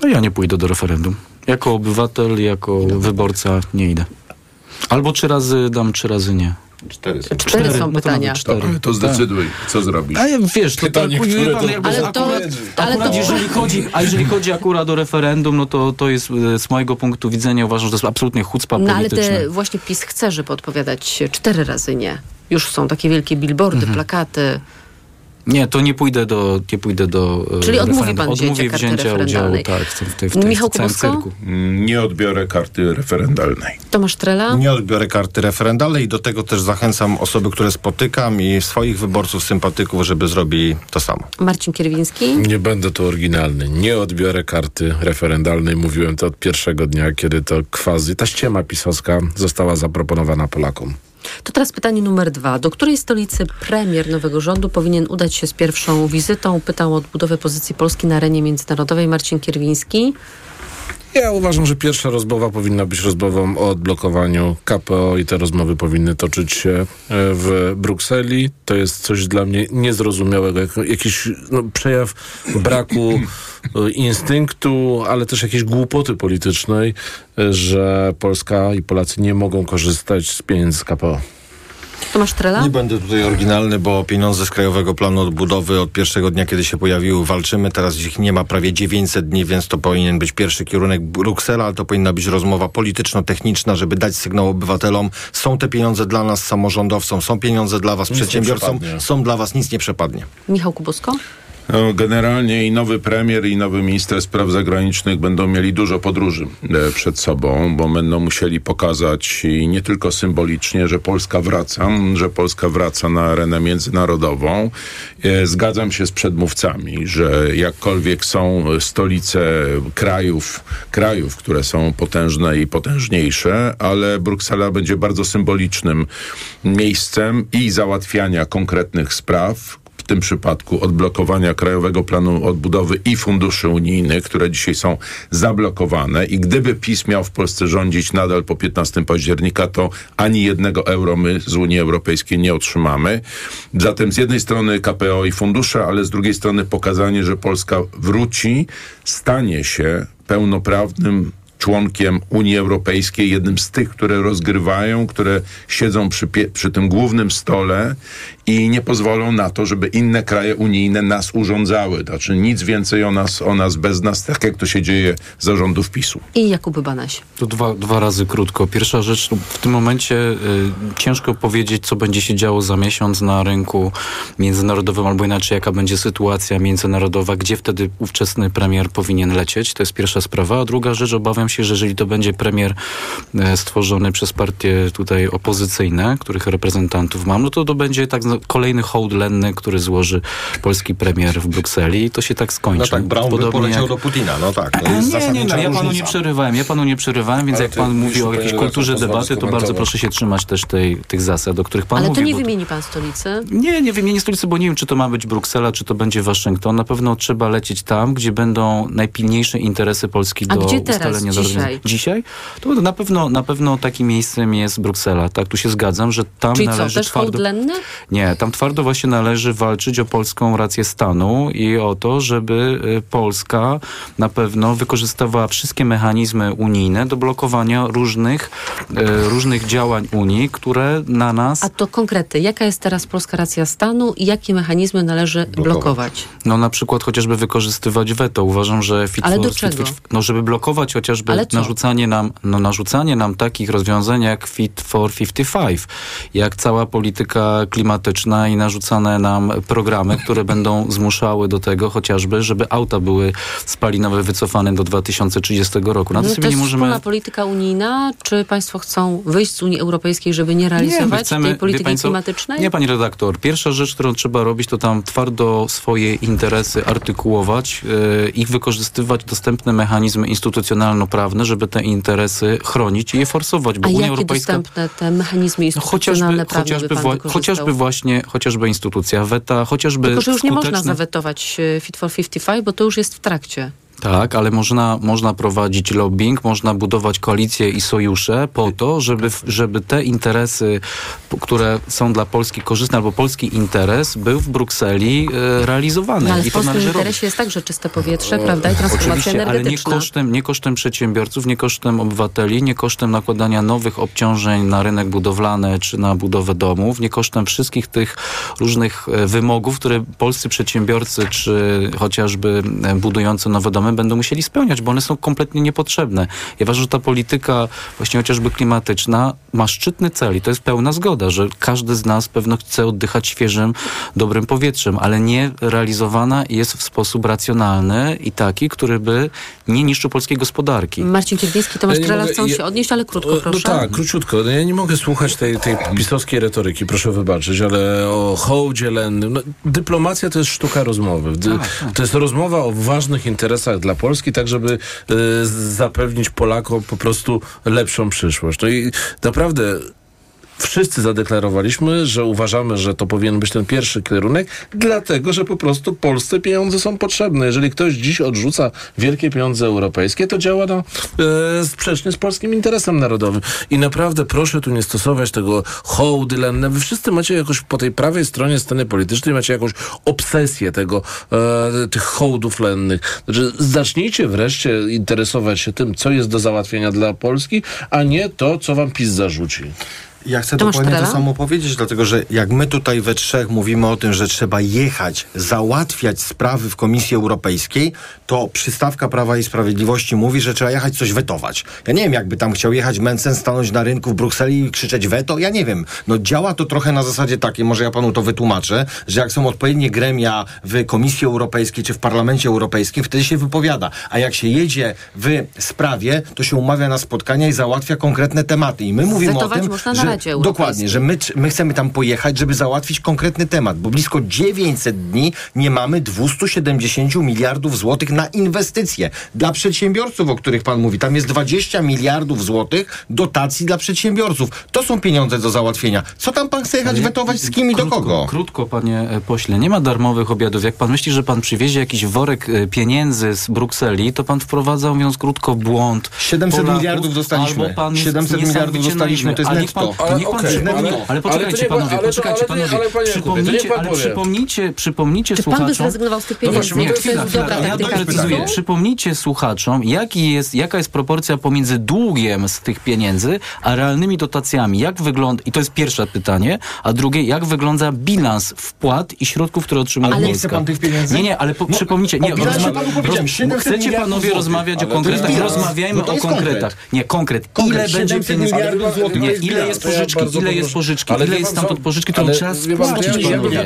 No ja nie pójdę do referendum. Jako obywatel, jako wyborca nie idę. Albo trzy razy dam, trzy razy nie. Cztery są. Cztery są no to pytania. nawet cztery. Dobra, to zdecyduj, co zrobisz. A ja, wiesz, to Pytanie, tak, które pan, to- jakby Ale to- akurat, ale akurat to- jeżeli chodzi, a jeżeli chodzi akurat o referendum, no to, to jest e, z mojego punktu widzenia uważam, że to jest absolutnie chucpa No ale te właśnie PiS chce, żeby odpowiadać cztery razy nie. Już są takie wielkie billboardy, Mhm. plakaty. Nie, to nie pójdę do, nie pójdę do e, Czyli odmówi referendum. pan wzięcia Odmówię karty wzięcia udziału tak, w, tym- w tej, w tej, Michał w całym cyrku. Nie odbiorę karty referendalnej. Tomasz Trela. Nie odbiorę karty referendalnej i do tego też zachęcam osoby, które spotykam i swoich wyborców, sympatyków, żeby zrobili to samo. Marcin Kierwiński. Nie będę tu oryginalny. Nie odbiorę karty referendalnej. Mówiłem to od pierwszego dnia, kiedy to quasi, ta ściema pisowska została zaproponowana Polakom. To teraz pytanie numer dwa. Do której stolicy premier nowego rządu powinien udać się z pierwszą wizytą? Pytał o odbudowę pozycji Polski na arenie międzynarodowej Marcin Kierwiński. Ja uważam, że pierwsza rozmowa powinna być rozmową o odblokowaniu KPO i te rozmowy powinny toczyć się e, w Brukseli. To jest coś dla mnie niezrozumiałego, jak, jakiś no, przejaw braku e, instynktu, ale też jakiejś głupoty politycznej, e, że Polska i Polacy nie mogą korzystać z pieniędzy z KPO. Tomasz Trela. Nie będę tutaj oryginalny, bo pieniądze z Krajowego Planu Odbudowy od pierwszego dnia, kiedy się pojawiły, walczymy. Teraz ich nie ma prawie 900 dni, więc to powinien być pierwszy kierunek Bruksela, ale to powinna być rozmowa polityczno-techniczna, żeby dać sygnał obywatelom. Są te pieniądze dla nas, samorządowcom, są pieniądze dla was, Nic przedsiębiorcom, są dla was, nic nie przepadnie. Michał Kubosko. No, generalnie i nowy premier, i nowy minister spraw zagranicznych będą mieli dużo podróży e, przed sobą, bo będą musieli pokazać nie tylko symbolicznie, że Polska wraca, że Polska wraca na arenę międzynarodową. E, Zgadzam się z przedmówcami, że jakkolwiek są stolice krajów, krajów, które są potężne i potężniejsze, ale Bruksela będzie bardzo symbolicznym miejscem i załatwiania konkretnych spraw, tym przypadku odblokowania Krajowego Planu Odbudowy i funduszy unijnych, które dzisiaj są zablokowane i gdyby PiS miał w Polsce rządzić nadal po 15 października, to ani jednego euro my z Unii Europejskiej nie otrzymamy. Zatem z jednej strony KPO i fundusze, ale z drugiej strony pokazanie, że Polska wróci, stanie się pełnoprawnym członkiem Unii Europejskiej, jednym z tych, które rozgrywają, które siedzą przy, przy tym głównym stole i nie pozwolą na to, żeby inne kraje unijne nas urządzały. Znaczy nic więcej o nas, o nas bez nas, tak jak to się dzieje za rządów PiSu. I Jakub Banaś. To dwa, dwa razy krótko. Pierwsza rzecz, no, w tym momencie y, ciężko powiedzieć, co będzie się działo za miesiąc na rynku międzynarodowym, albo inaczej, jaka będzie sytuacja międzynarodowa, gdzie wtedy ówczesny premier powinien lecieć. To jest pierwsza sprawa. A druga rzecz, obawiam się, że jeżeli to będzie premier e, stworzony przez partie tutaj opozycyjne, których reprezentantów mam, no to to będzie tak zna- kolejny hołd lenny, który złoży polski premier w Brukseli i to się tak skończy. No tak, Braun Podobnie poleciał jak- do Putina, no tak. To nie, jest nie, zasadnicza no, ja panu nie przerywałem, ja panu nie przerywałem, więc Ale jak pan mówi o jakiejś kulturze debaty, to bardzo proszę się trzymać też tej, tych zasad, o których pan Ale mówił. to nie bo- wymieni pan stolicy. nie, nie wymienię stolicy, bo nie wiem, czy to ma być Bruksela, czy to będzie Waszyngton. Na pewno trzeba lecieć tam, gdzie będą najpilniejsze interesy Polski A do gdzie teraz, ustalenia dzisiaj? Dzisiaj? To na pewno, na pewno takim miejscem jest Bruksela. Tak, tu się zgadzam, że tam Czyli co, należy też hołd twardo... lenny? Nie, tam twardo właśnie należy walczyć o polską rację stanu i o to, żeby y, Polska na pewno wykorzystywała wszystkie mechanizmy unijne do blokowania różnych, y, różnych działań Unii, które na nas A to konkrety. Jaka jest teraz polska racja stanu i jakie mechanizmy należy blokować? No na przykład chociażby wykorzystywać weto. Uważam, że fit Ale for, do fit czego? for- no żeby blokować chociażby narzucanie nam, no narzucanie nam takich rozwiązań jak Fit for 55, jak cała polityka klimatyczna i narzucane nam programy, które będą zmuszały do tego chociażby, żeby auta były spalinowe wycofane do 2030 roku. Na to No, sobie to nie jest możemy wspólna polityka unijna, czy państwo chcą wyjść z Unii Europejskiej, żeby nie realizować chcemy- tej polityki co? klimatycznej? Nie, pani redaktor. Pierwsza rzecz, którą trzeba robić, to tam twardo swoje interesy artykułować yy, i wykorzystywać dostępne mechanizmy instytucjonalno-prawne, żeby te interesy chronić i je forsować, bo A Unia jakie Europejska... dostępne te mechanizmy No, instytucjonalne, prawne chociażby, by pan wła- wykorzystał? chociażby właśnie, chociażby instytucja weta, chociażby Tylko, że już nie można zawetować e, Fit for 55, bo to już jest w trakcie. Tak, ale można, można prowadzić lobbying, można budować koalicje i sojusze po to, żeby, żeby te interesy, które są dla Polski korzystne, albo polski interes był w Brukseli e, realizowany. No, ale I w polskim robić. interesie jest także czyste powietrze, prawda, i transformacja Oczywiście, ale nie energetyczna. kosztem, nie kosztem przedsiębiorców, nie kosztem obywateli, nie kosztem nakładania nowych obciążeń na rynek budowlany czy na budowę domów, nie kosztem wszystkich tych różnych e, wymogów, które polscy przedsiębiorcy czy chociażby e, budujący nowe domy będą musieli spełniać, bo one są kompletnie niepotrzebne. Ja uważam, że ta polityka właśnie chociażby klimatyczna ma szczytny cel i to jest pełna zgoda, że każdy z nas pewno chce oddychać świeżym, dobrym powietrzem, ale nie realizowana jest w sposób racjonalny i taki, który by nie niszczył polskiej gospodarki. Marcin Kierwiński, Tomasz Ja Trela chcą ja- się odnieść, ale krótko, No proszę. tak, króciutko. No Ja nie mogę słuchać tej, tej pisowskiej retoryki, proszę wybaczyć, ale o hołdzie lennym. No, dyplomacja to jest sztuka rozmowy. Dy, To jest rozmowa o ważnych interesach dla Polski, tak żeby e, zapewnić Polakom po prostu lepszą przyszłość. No i naprawdę wszyscy zadeklarowaliśmy, że uważamy, że to powinien być ten pierwszy kierunek, dlatego, że po prostu Polsce pieniądze są potrzebne. Jeżeli ktoś dziś odrzuca wielkie pieniądze europejskie, to działa na, e, sprzecznie z polskim interesem narodowym. I naprawdę proszę tu nie stosować tego hołdy lenne. Wy wszyscy macie jakoś po tej prawej stronie sceny politycznej macie jakąś obsesję tego, e, tych hołdów lennych. Znaczy, zacznijcie wreszcie interesować się tym, co jest do załatwienia dla Polski, a nie to, co wam PiS zarzuci. Ja chcę Tomasz dokładnie to Trela? samo powiedzieć, dlatego że jak my tutaj we trzech mówimy o tym, że trzeba jechać, załatwiać sprawy w Komisji Europejskiej, to przystawka Prawa i Sprawiedliwości mówi, że trzeba jechać coś wetować. Ja nie wiem, jakby tam chciał jechać Mencen, stanąć na rynku w Brukseli i krzyczeć weto, ja nie wiem. No działa to trochę na zasadzie takiej, może ja panu to wytłumaczę, że jak są odpowiednie gremia w Komisji Europejskiej czy w Parlamencie Europejskim, wtedy się wypowiada. A jak się jedzie w sprawie, to się umawia na spotkania i załatwia konkretne tematy. I my mówimy Wetować o tym, że Radzie dokładnie, że my, my chcemy tam pojechać, żeby załatwić konkretny temat, bo blisko 900 dni nie mamy 270 miliardów złotych na inwestycje dla przedsiębiorców, o których pan mówi. Tam jest 20 miliardów złotych dotacji dla przedsiębiorców. To są pieniądze do załatwienia. Co tam pan chce jechać Ale wetować z kim i do kogo? Krótko, panie e, pośle, nie ma darmowych obiadów. Jak pan myśli, że pan przywiezie jakiś worek e, pieniędzy z Brukseli, to pan wprowadza, mówiąc krótko, błąd. 700 Polaków, miliardów dostaliśmy. albo pan jest 700 miliardów dostaliśmy, to jest niech pan, netto. Ale niech pan okej, przypomni, ale- ale, poczekajcie panowie, poczekajcie panowie. przypomnijcie, ale przypomnijcie, przypomnijcie Czy pan by zrezygnował z tych No pieniędzy? właśnie, Nie, jest dobra ja doprecyzuję. Przypomnijcie słuchaczom, jaki jest, jaka jest proporcja pomiędzy długiem z tych pieniędzy, a realnymi dotacjami. Jak wygląda, i to jest pierwsze pytanie, a drugie, jak wygląda bilans wpłat i środków, które otrzymuje Ale nie Polska? chce pan tych pieniędzy? Nie, nie, ale po, No, przypomnijcie, nie, rozma- panu 700 chcecie panowie rozmawiać o konkretach, rozmawiajmy No o konkretach. konkret. Nie, konkret. Ile będzie 700 pieniędzy? Nie, ile jest Ja pożyczki, ile jest pożyczki, Ale ile jest stamtąd co? pożyczki, którą trzeba spłacić, ja- ja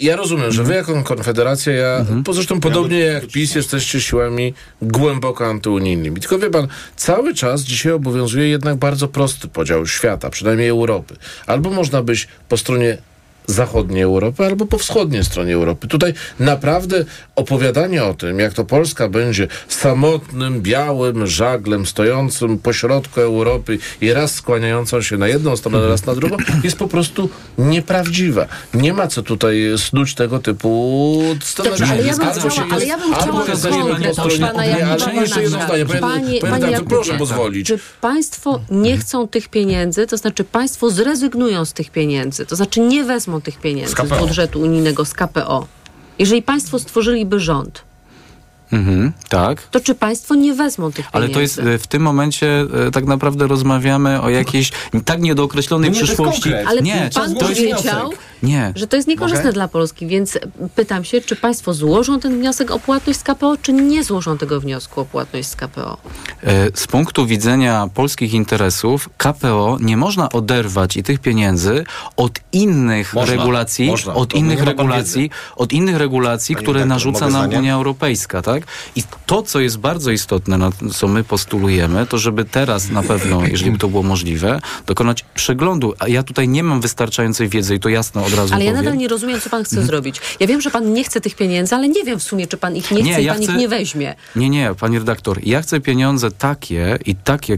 Ja rozumiem, że wy jako Konfederacja, ja, Mhm. po zresztą podobnie jak PiS, jesteście siłami głęboko antyunijnymi. Tylko wie pan, cały czas dzisiaj obowiązuje jednak bardzo prosty podział świata, przynajmniej Europy. Albo można być po stronie zachodniej Europy, albo po wschodniej stronie Europy. Tutaj naprawdę opowiadanie o tym, jak to Polska będzie samotnym, białym żaglem stojącym pośrodku Europy i raz skłaniającą się na jedną stronę, raz na drugą, jest po prostu nieprawdziwe. Nie ma co tutaj snuć tego typu scenarzy. Dobrze, ale ja ale ja bym chciała pana ale panie panie redaktor, proszę Jakubie, pozwolić. Czy państwo nie chcą tych pieniędzy, to znaczy państwo zrezygnują z tych pieniędzy, to znaczy nie wezmą tych pieniędzy Z z, budżetu unijnego, z KPO. Jeżeli państwo stworzyliby rząd, Mhm, tak. to czy państwo nie wezmą tych Ale pieniędzy? to jest e, w tym momencie e, tak naprawdę rozmawiamy o jakiejś tak niedookreślonej No nie, to jest przyszłości. Ale nie, pan to jest, powiedział, nie. że to jest niekorzystne Mogę? dla Polski, więc pytam się, czy państwo złożą ten wniosek o płatność z KPO, czy nie złożą tego wniosku o płatność z KPO? E, Z punktu widzenia polskich interesów KPO nie można oderwać i tych pieniędzy od innych Można, regulacji, można. od To innych regulacji, od innych regulacji, Panie które narzuca nam zdanie? Unia Europejska, tak? I to, co jest bardzo istotne, na co my postulujemy, to żeby teraz na pewno, jeżeli by to było możliwe, dokonać przeglądu. A ja tutaj nie mam wystarczającej wiedzy i to jasno od razu Ale ja powiem. nadal nie rozumiem, co pan chce zrobić. Ja wiem, że pan nie chce tych pieniędzy, ale nie wiem w sumie, czy pan ich nie chce Nie, i ja pan chcę- ich nie weźmie. Nie, nie, panie redaktor. Ja chcę pieniądze takie i takie, e,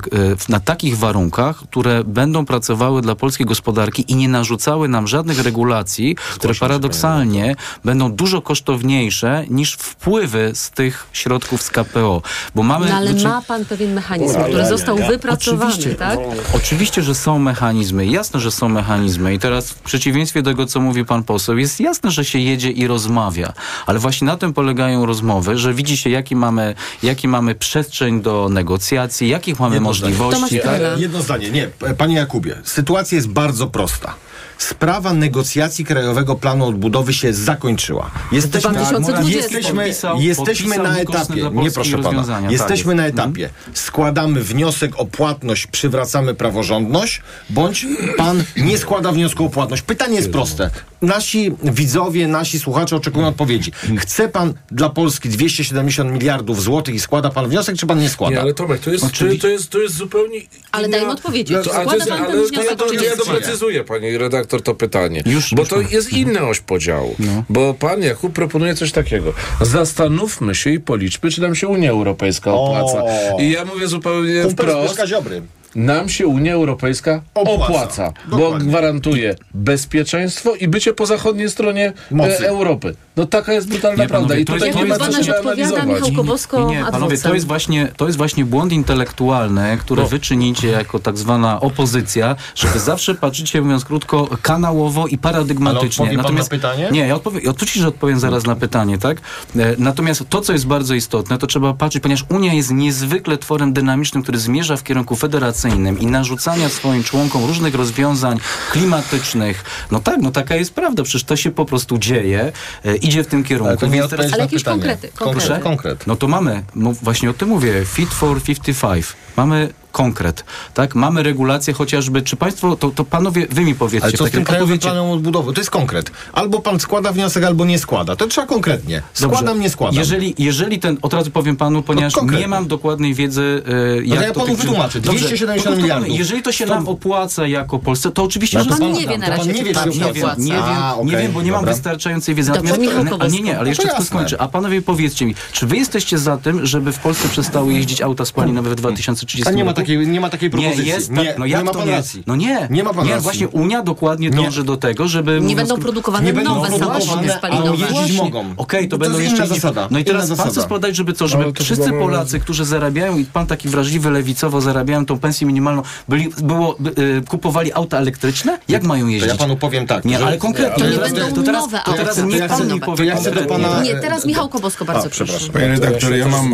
na takich warunkach, które będą pracowały dla polskiej gospodarki i nie narzucały nam żadnych regulacji, które paradoksalnie będą dużo kosztowniejsze niż wpływy z tych środków z KPO. Bo mamy No ale czyn- ma pan pewien mechanizm, Ale który został nie. wypracowany, Oczywiście, tak? Oczywiście, że są mechanizmy. Jasne, że są mechanizmy. I teraz w przeciwieństwie do tego, co mówi pan poseł, jest jasne, że się jedzie i rozmawia. Ale właśnie na tym polegają rozmowy, że widzi się, jaki mamy, jaki mamy przestrzeń do negocjacji, jakich mamy Jedno zdanie. możliwości. Tomasz Tak? Jedno zdanie, nie, panie Jakubie. Sytuacja jest bardzo prosta. Sprawa negocjacji Krajowego Planu Odbudowy się zakończyła. Jesteśmy, 2020. jesteśmy, Podpisał- jesteśmy podpisał na etapie, nie proszę pana, rozwiązania, jesteśmy tak na etapie. Składamy wniosek o płatność, przywracamy praworządność, bądź pan nie składa wniosku o płatność. Pytanie jest proste. Nasi widzowie, nasi słuchacze oczekują odpowiedzi. Chce pan dla Polski 270 miliardów złotych i składa pan wniosek, czy pan nie składa? Nie, ale Tomek, to jest, to, to jest, to jest zupełnie... Ale inna- dajmy odpowiedzi. No to, ale to jest, pan ten ale to wniosek, ja, nie ja doprecyzuję, pani redaktor, to pytanie. Już, bo już to pan- jest inna oś podziału. Bo pan Jakub proponuje coś takiego. Zastanówmy się i policzmy, czy nam się Unia Europejska opłaca. I ja mówię zupełnie Kumpel wprost. Ziobry. Nam się Unia Europejska Opłaca. opłaca, bo gwarantuje bezpieczeństwo i bycie po zachodniej stronie Mocy. e, Europy. No taka jest brutalna Nie, prawda. panowie, I to tutaj jest- nie ma co się odpowiada. Michał Kobosko Nie, nie, panowie, to jest właśnie, to jest właśnie błąd intelektualny, który No. wy czynicie jako tak zwana opozycja, że wy zawsze patrzycie, mówiąc krótko, kanałowo i paradygmatycznie. Ale odpowie pan na pytanie? Nie, ja odpowiem, oczywiście, że odpowiem zaraz na pytanie, tak? E, Natomiast to, co jest bardzo istotne, to trzeba patrzeć, ponieważ Unia jest niezwykle tworem dynamicznym, który zmierza w kierunku federacyjnym i narzucania swoim członkom różnych rozwiązań klimatycznych. No tak, no taka jest prawda, przecież to się po prostu dzieje, e, idzie w tym kierunku. Ale to nie odpowiedź Ale jakieś pytanie. konkrety, Konkret. konkrety. Konkret. no to mamy, no właśnie o tym mówię, Fit for 55. Mamy konkret, tak? Mamy regulacje chociażby, czy państwo, to, to panowie, wy mi powiedzcie. Ale co w z tym krajowym planem odbudowy? To jest konkret. Albo pan składa wniosek, albo nie składa. To trzeba konkretnie. Dobrze. Składam, nie składam. Jeżeli, jeżeli ten, od razu powiem panu, ponieważ konkretnie. nie mam dokładnej wiedzy, e, jak ja to panu tych- wytłumaczę. Dobrze, 270 to powtórzmy. miliardów. Jeżeli to się To- nam opłaca jako Polsce, to oczywiście, No że to pan składam. nie wie na razie, pan nie wie, nie się wiem, opłaca. nie wiem, A, nie okej, wiem, bo nie mam wystarczającej wiedzy. Dobrze, Natomiast, a nie, nie, ale jeszcze To tylko jasne. skończę. A panowie powiedzcie mi, czy wy jesteście za tym, żeby w Polsce przestały jeździć auta spalinowe w 2030 A nie ma roku? Takiej, nie ma takiej propozycji. Nie, jest nie, tak, no nie jak ma to pan nie? racji. No nie, Nie ma pan nie, racji. właśnie Unia dokładnie Nie. dąży do tego, żeby... Nie będą produkowane Nie będą nowe produkowane, samochody ale spalinowe. jeździć Właśnie. mogą. Okej, to To będą jeszcze zasada. No i teraz pan chce spodać, żeby co, żeby to wszyscy Polacy, którzy zarabiają i pan taki wrażliwy lewicowo zarabiają tą pensję minimalną, byli, było, by, y, kupowali auta elektryczne? Jak mają To jeździć? ja panu powiem tak. Nie, ale konkretnie. To nie teraz- będą to teraz, nowe to teraz auta niech pan mi To powie ja chcę do konkretnie. pana- Nie, teraz Michał Kobosko, bardzo proszę. przepraszam. Panie redaktorze, ja mam,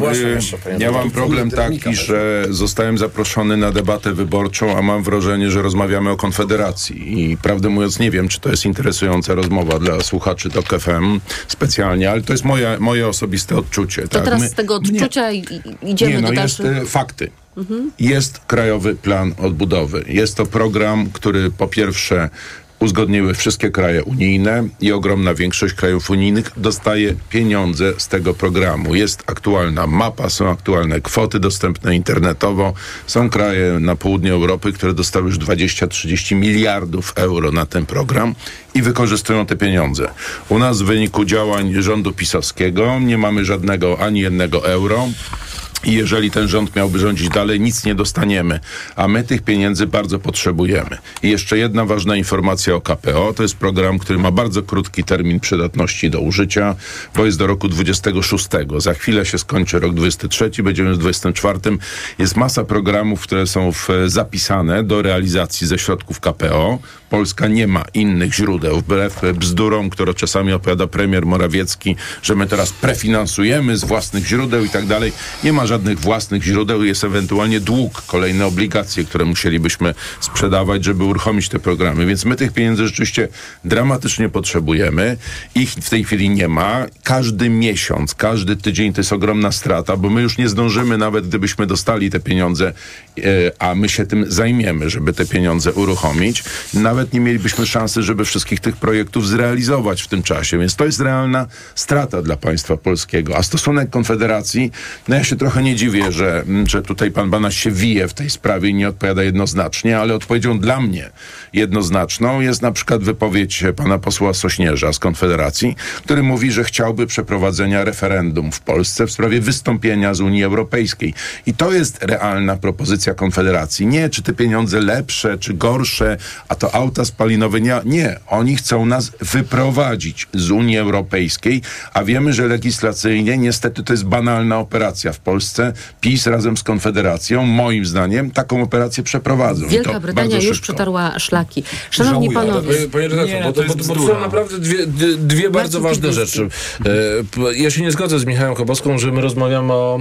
y, problem taki, że zostałem zaproszony na debatę wyborczą, a mam wrażenie, że rozmawiamy o Konfederacji. I prawdę mówiąc, nie wiem, czy to jest interesująca rozmowa dla słuchaczy TOK FM specjalnie, ale to jest moje, moje osobiste odczucie. To tak? teraz My- z tego odczucia i- idziemy nie, no do jest dalszych... y, fakty. Jest Krajowy Plan Odbudowy. Jest to program, który po pierwsze uzgodniły wszystkie kraje unijne i ogromna większość krajów unijnych dostaje pieniądze z tego programu. Jest aktualna mapa, są aktualne kwoty dostępne internetowo. Są kraje na południu Europy, które dostały już 20-30 miliardów euro na ten program i wykorzystują te pieniądze. U nas w wyniku działań rządu pisowskiego nie mamy żadnego ani jednego euro. I jeżeli ten rząd miałby rządzić dalej, nic nie dostaniemy, a my tych pieniędzy bardzo potrzebujemy. I jeszcze jedna ważna informacja o KPO. To jest program, który ma bardzo krótki termin przydatności do użycia, bo jest do roku 26. Za chwilę się skończy rok 23, będziemy w 24. Jest masa programów, które są w, zapisane do realizacji ze środków KPO. Polska nie ma innych źródeł, wbrew bzdurom, które czasami opowiada premier Morawiecki, że my teraz prefinansujemy z własnych źródeł i tak dalej. Nie ma żadnych własnych źródeł, jest ewentualnie dług, kolejne obligacje, które musielibyśmy sprzedawać, żeby uruchomić te programy. Więc my tych pieniędzy rzeczywiście dramatycznie potrzebujemy. Ich w tej chwili nie ma. Każdy miesiąc, każdy tydzień to jest ogromna strata, bo my już nie zdążymy, nawet gdybyśmy dostali te pieniądze, e, a my się tym zajmiemy, żeby te pieniądze uruchomić. Nawet nie mielibyśmy szansy, żeby wszystkich tych projektów zrealizować w tym czasie. Więc to jest realna strata dla państwa polskiego. A stosunek Konfederacji, no ja się trochę nie dziwię, że, mm, że tutaj pan Banaś się wije w tej sprawie i nie odpowiada jednoznacznie, ale odpowiedzią dla mnie jednoznaczną jest na przykład wypowiedź pana posła Sośnierza z Konfederacji, który mówi, że chciałby przeprowadzenia referendum w Polsce w sprawie wystąpienia z Unii Europejskiej. I to jest realna propozycja Konfederacji. Nie, czy te pieniądze lepsze, czy gorsze, a to auta spalinowe. Nie, nie. oni chcą nas wyprowadzić z Unii Europejskiej, a wiemy, że legislacyjnie niestety to jest banalna operacja w Polsce. PiS razem z Konfederacją, moim zdaniem, taką operację przeprowadzą. I Wielka to Brytania już szybko. przetarła szlaki. Szanowni Żałuję, ale panowie, Panie, panie redaktor, Nie, bo, to bo, bo to bzdura. są naprawdę dwie, dwie bardzo ważne rzeczy. E, ja się nie zgodzę z Michałem Koboską, że my rozmawiamy o,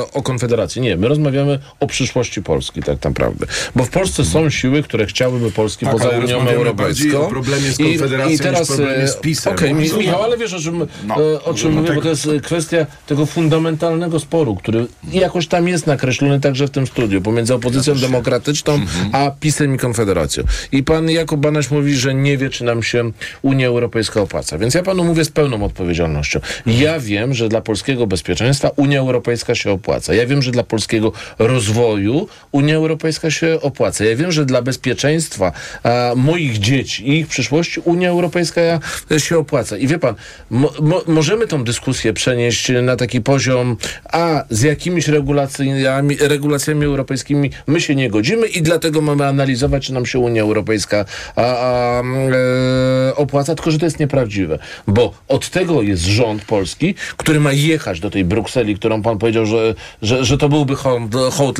e, o Konfederacji. Nie, my rozmawiamy o przyszłości Polski tak naprawdę. Bo w Polsce są siły, które chciałyby Polski Tak, poza ale Unią Europejską. o problemie z I- Konfederacją I teraz, niż problemie z e, PiS-em. Okej, No. Michał, ale wiesz o czym, No. e, o czym No mówię, tak. bo to jest e, kwestia tego fundamentalnego sporu, który jakoś tam jest nakreślony także w tym studiu, pomiędzy opozycją demokratyczną, Mhm. a PiSem i Konfederacją. I pan Jakub Banaś mówi, że nie wie, czy nam się Unia Europejska opłaca. Więc ja panu mówię z pełną odpowiedzialnością. Ja wiem, że dla polskiego bezpieczeństwa Unia Europejska się opłaca. Ja wiem, że dla polskiego rozwoju Unia Europejska się opłaca. Ja wiem, że dla bezpieczeństwa a, moich dzieci i ich przyszłości Unia Europejska się opłaca. I wie pan, mo, mo, możemy tą dyskusję przenieść na taki poziom, a z jakimiś regulacjami, regulacjami europejskimi my się nie godzimy i dlatego mamy analizować, czy nam się Unia Europejska a, a, e, opłaca, tylko że to jest nieprawdziwe. Bo od tego jest rząd polski, który ma jechać do tej Brukseli, którą pan powiedział, że, że, że to byłby hołd,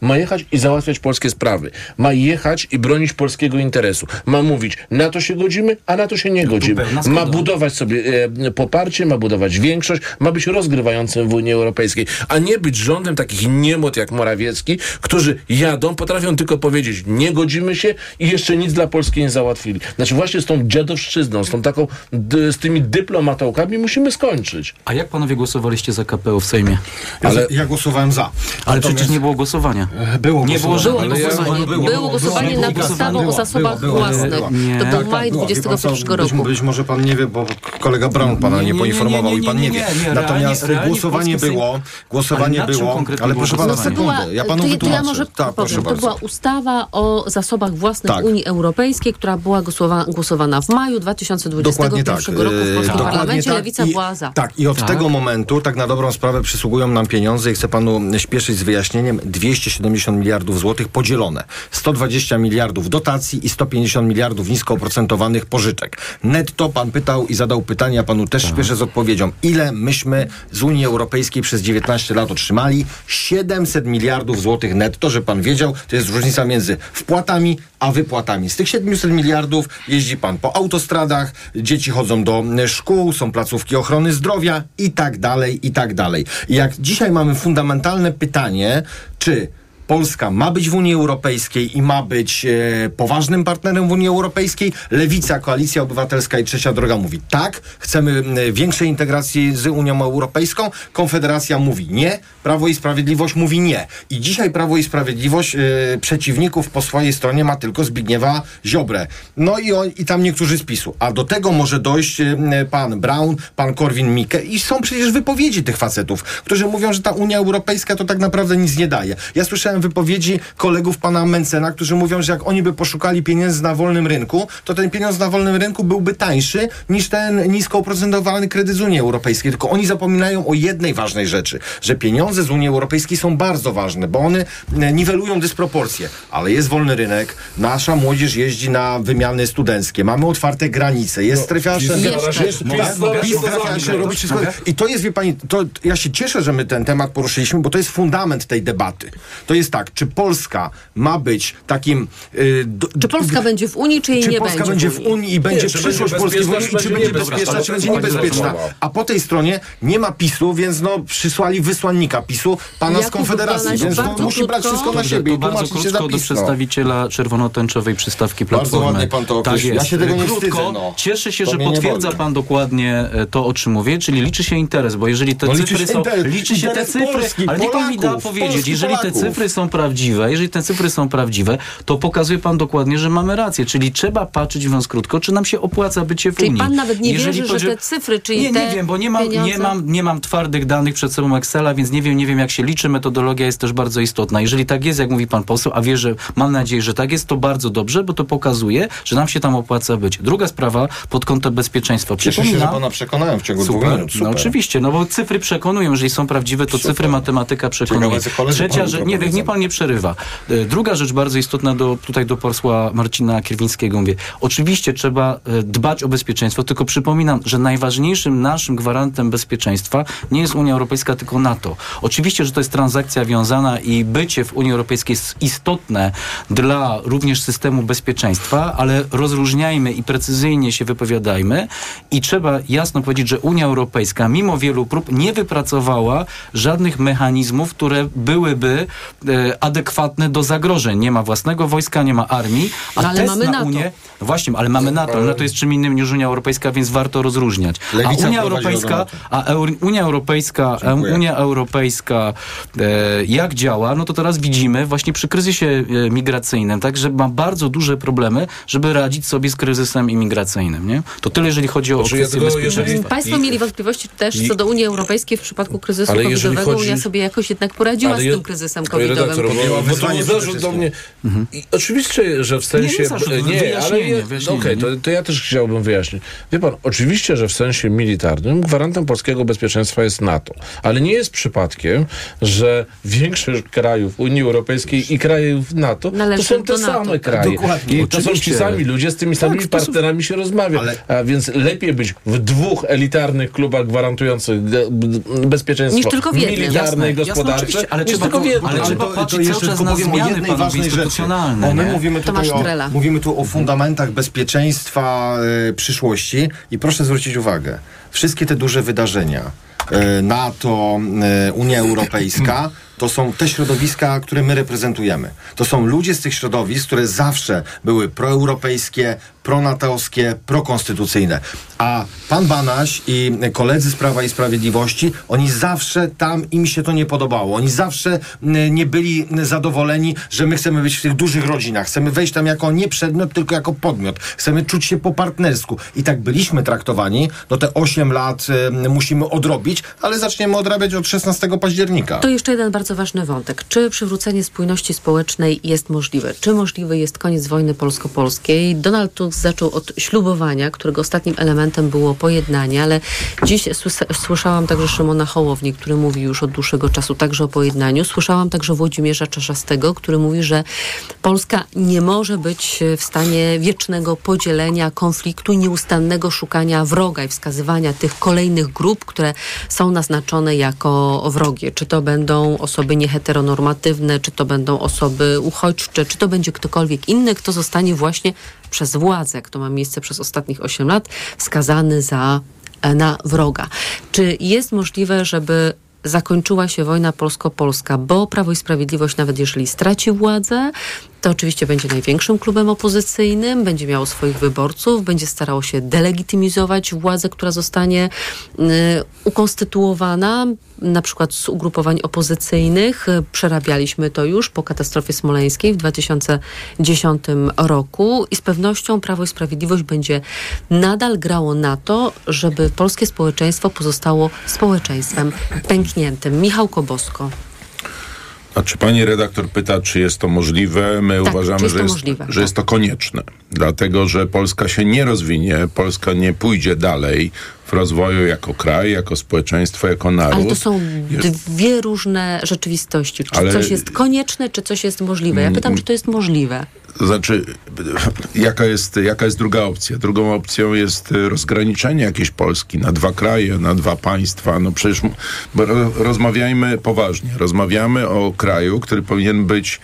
ma jechać i załatwiać polskie sprawy. Ma jechać i bronić polskiego interesu. Ma mówić, na to się godzimy, a na to się nie godzimy. Ma budować sobie e, poparcie, ma budować większość, ma być rozgrywającym w Unii Europejskiej, a nie być rządem takich niemot jak Morawiecki, którzy jadą, potrafią tylko powiedzieć, nie godzimy się i jeszcze nic dla Polski nie załatwili. Znaczy właśnie z tą dziadowszczyzną, z tą taką, d- z tymi dyplomatołkami musimy skończyć. A jak panowie głosowaliście za KPO w Sejmie? Ale ja głosowałem za. Ale Natomiast- przecież nie było głosowania. Było Nie było głosowanie. Ale ja- głosowania. Było głosowanie nad ustawą o zasobach własnych. Nie. To był Tak, maj tak, było. Wie pan co, 21 być, roku. być może pan nie wie, bo kolega Brown pana nie, Nie, nie, nie, poinformował nie, nie, i pan nie, nie, wie. nie, nie, Natomiast realnie- realnie głosowanie było, Ale głosowanie czym było, ale proszę pana sekundę, ja panu to, to ja może tak, powiem, proszę to bardzo. była ustawa o zasobach własnych Tak. Unii Europejskiej, która była głosowa, głosowana w maju 2021 Dokładnie tak. roku w polskim dokładnie parlamencie. tak. Lewica I, była za. Tak, i od Tak. tego momentu, tak na dobrą sprawę, przysługują nam pieniądze i chcę panu śpieszyć z wyjaśnieniem. 270 miliardów złotych podzielone. 120 miliardów dotacji i 150 miliardów nisko oprocentowanych pożyczek. Netto pan pytał i zadał pytania, panu też śpieszę z odpowiedzią. Ile myśmy z Unii Europejskiej przez 19 lat otrzymali? 700 miliardów złotych netto, że pan wiedział, to jest różnica między wpłatami a wypłatami. Z tych 700 miliardów jeździ pan po autostradach, dzieci chodzą do e, szkół, są placówki ochrony zdrowia i tak dalej, i tak dalej. I jak dzisiaj mamy fundamentalne pytanie, czy Polska ma być w Unii Europejskiej i ma być e, poważnym partnerem w Unii Europejskiej. Lewica, Koalicja Obywatelska i Trzecia Droga mówi tak, chcemy większej integracji z Unią Europejską. Konfederacja mówi nie, Prawo i Sprawiedliwość mówi nie. I dzisiaj Prawo i Sprawiedliwość e, przeciwników po swojej stronie ma tylko Zbigniewa Ziobrę. No i, on, i tam niektórzy z PiSu. A do tego może dojść e, pan Brown, pan Korwin-Mikke i są przecież wypowiedzi tych facetów, którzy mówią, że ta Unia Europejska to tak naprawdę nic nie daje. Ja słyszałem wypowiedzi kolegów pana Mencena, którzy mówią, że jak oni by poszukali pieniędzy na wolnym rynku, to ten pieniądz na wolnym rynku byłby tańszy niż ten nisko oprocentowany kredyt z Unii Europejskiej. Tylko oni zapominają o jednej ważnej rzeczy, że pieniądze z Unii Europejskiej są bardzo ważne, bo one e, niwelują dysproporcje. Ale jest wolny rynek, nasza młodzież jeździ na wymiany studenckie, mamy otwarte granice, jest robić wszystko. mogę? I to jest, wie pani, to ja się cieszę, że my ten temat poruszyliśmy, bo to jest fundament tej debaty. To jest tak, czy Polska ma być takim... y, do, Czy Polska będzie w Unii, czy jej czy nie Polska będzie będzie w Unii? I będzie przyszłość Polski w bezpieczna, Unii, czy będzie bezpieczna, czy będzie niebezpieczna? niebezpieczna. A po tej stronie nie ma PiSu, więc no przysłali wysłannika PiSu, pana z Jakub Konfederacji, Banaś, więc bardzo musi brać krótko. wszystko na siebie to i bardzo tłumaczyć się za krótko do przedstawiciela czerwono-tęczowej przystawki Bardzo Platformy. ładnie pan to tak określił. jest. Ja się tego nie Krótko, wstydzę, no. Cieszę się, To że nie potwierdza pan dokładnie e, to, o czym mówię, czyli liczy się interes, bo jeżeli te No, liczy cyfry się są... interes- liczy się te cyfry, Polski, ale niech pan mi da powiedzieć, Polski, jeżeli te cyfry są prawdziwe, jeżeli te cyfry są prawdziwe, to pokazuje pan dokładnie, że mamy rację, czyli trzeba patrzeć mówiąc krótko, czy nam się opłaca bycie w Czyli Unii. pan nawet nie Jeżeli wierzy, że te cyfry, czyli nie, te nie wiem, bo nie mam, nie, mam, nie mam twardych danych przed sobą Excela, więc nie wiem, nie wiem jak się liczy. Metodologia jest też bardzo istotna. Jeżeli tak jest, jak mówi pan poseł, a wierzę, mam nadzieję, że tak jest, to bardzo dobrze, bo to pokazuje, że nam się tam opłaca być. Druga sprawa pod kątem bezpieczeństwa. Cieszę się, że pana przekonałem w ciągu dwóch Super. minut. Super. No oczywiście, no bo cyfry przekonują, jeżeli są prawdziwe, to cyfry matematyka przekonuje. Ciekawe, Trzecia to nie, niech pan nie przerywa. E, Druga rzecz bardzo istotna do, tutaj do posła Marcina Kierwińskiego mówię. Oczywiście trzeba e, dbać o bezpieczeństwo, tylko przypominam, że najważniejszym naszym gwarantem bezpieczeństwa nie jest Unia Europejska, tylko NATO. Oczywiście, że to jest transakcja wiązana i bycie w Unii Europejskiej jest istotne dla również systemu bezpieczeństwa, ale rozróżniajmy i precyzyjnie się wypowiadajmy i trzeba jasno powiedzieć, że Unia Europejska mimo wielu prób nie wypracowała żadnych mechanizmów, które byłyby e, adekwatne do zagrożeń. Nie ma własnego wojska, nie ma armii, a No, ale test mamy na NATO. Unię, właśnie, ale mamy NATO, ale NATO jest czym innym niż Unia Europejska, więc warto rozróżniać. A Unia Europejska, a Unia Europejska. Unia Europejska e, jak działa, no to teraz widzimy właśnie przy kryzysie e, migracyjnym, tak, że ma bardzo duże problemy, żeby radzić sobie z kryzysem imigracyjnym, nie? To tyle, jeżeli chodzi o Znaczy, ja kwestię tylko, bezpieczeństwa. jeżeli- Państwo mieli wątpliwości też i- co do Unii Europejskiej w przypadku kryzysu Ale covidowego. chodzi- Unia sobie jakoś jednak poradziła Ale z je- tym kryzysem redaktor, bo, bo to zarzut do mnie. I oczywiście, że w sensie... Nie, zarzut, nie, ale je, wyjaśnienie, okej, nie? to, to ja też chciałbym wyjaśnić. Wie pan, oczywiście, że w sensie militarnym gwarantem polskiego bezpieczeństwa jest NATO, ale nie jest przypadkiem, że większość krajów Unii Europejskiej i krajów NATO to są te do NATO. same kraje. Dokładnie. I to są ci Oczywiście. sami ludzie, z tymi samymi partnerami się rozmawia. A więc lepiej być w dwóch elitarnych klubach gwarantujących bezpieczeństwo Niż tylko w jednym. militarne i Jasne, jasne, gospodarcze, oczywiście, ale niż trzeba tylko w jednym. ale trzeba patrzeć cały czas na zmiany, jednej panowie, ważnej rzeczy. instytucjonalne, Bo my mówimy tutaj o, mówimy tu o fundamentach bezpieczeństwa e, przyszłości i proszę zwrócić uwagę, wszystkie te duże wydarzenia, NATO, e, Unia Europejska, to są te środowiska, które my reprezentujemy. To są ludzie z tych środowisk, które zawsze były proeuropejskie, pronatowskie, prokonstytucyjne. A pan Banaś i koledzy z Prawa i Sprawiedliwości, oni zawsze tam im się to nie podobało. Oni zawsze mm, nie byli zadowoleni, że my chcemy być w tych dużych rodzinach. Chcemy wejść tam jako nie przedmiot, tylko jako podmiot. Chcemy czuć się po partnersku. I tak byliśmy traktowani. No te 8 lat y, musimy odrobić, ale zaczniemy odrabiać od 16 października. To jeszcze jeden bardzo ważny wątek. Czy przywrócenie spójności społecznej jest możliwe? Czy możliwy jest koniec wojny polsko-polskiej? Donald Tusk zaczął od ślubowania, którego ostatnim elementem było pojednanie, ale dziś słys- słyszałam także Szymona Hołowni, który mówi już od dłuższego czasu także o pojednaniu. Słyszałam także Włodzimierza Czarzastego, który mówi, że Polska nie może być w stanie wiecznego podzielenia, konfliktu, nieustannego szukania wroga i wskazywania tych kolejnych grup, które są naznaczone jako wrogie. Czy to będą osoby nieheteronormatywne, czy to będą osoby uchodźcze, czy to będzie ktokolwiek inny, kto zostanie właśnie przez władzę, kto ma miejsce przez ostatnich 8 lat, wskazany za e, na wroga. Czy jest możliwe, żeby zakończyła się wojna polsko-polska, bo Prawo i Sprawiedliwość, nawet jeżeli straci władzę, to oczywiście będzie największym klubem opozycyjnym, będzie miało swoich wyborców, będzie starało się delegitymizować władzę, która zostanie y, ukonstytuowana, na przykład z ugrupowań opozycyjnych. Przerabialiśmy to już po katastrofie smoleńskiej w 2010 roku i z pewnością Prawo i Sprawiedliwość będzie nadal grało na to, żeby polskie społeczeństwo pozostało społeczeństwem pękniętym. Michał Kobosko. Znaczy pani redaktor pyta, czy jest to możliwe. My Tak, czy uważamy, jest że, jest, możliwe, że jest to konieczne. Dlatego, że Polska się nie rozwinie, Polska nie pójdzie dalej w rozwoju jako kraj, jako społeczeństwo, jako naród. Ale to są dwie różne rzeczywistości. Czy Ale- coś jest konieczne, czy coś jest możliwe? Ja pytam, czy to jest możliwe. Znaczy, jaka jest, jaka jest druga opcja? Drugą opcją jest y, rozgraniczenie jakiejś Polski na dwa kraje, na dwa państwa. No przecież rozmawiajmy poważnie. Rozmawiamy o kraju, który powinien być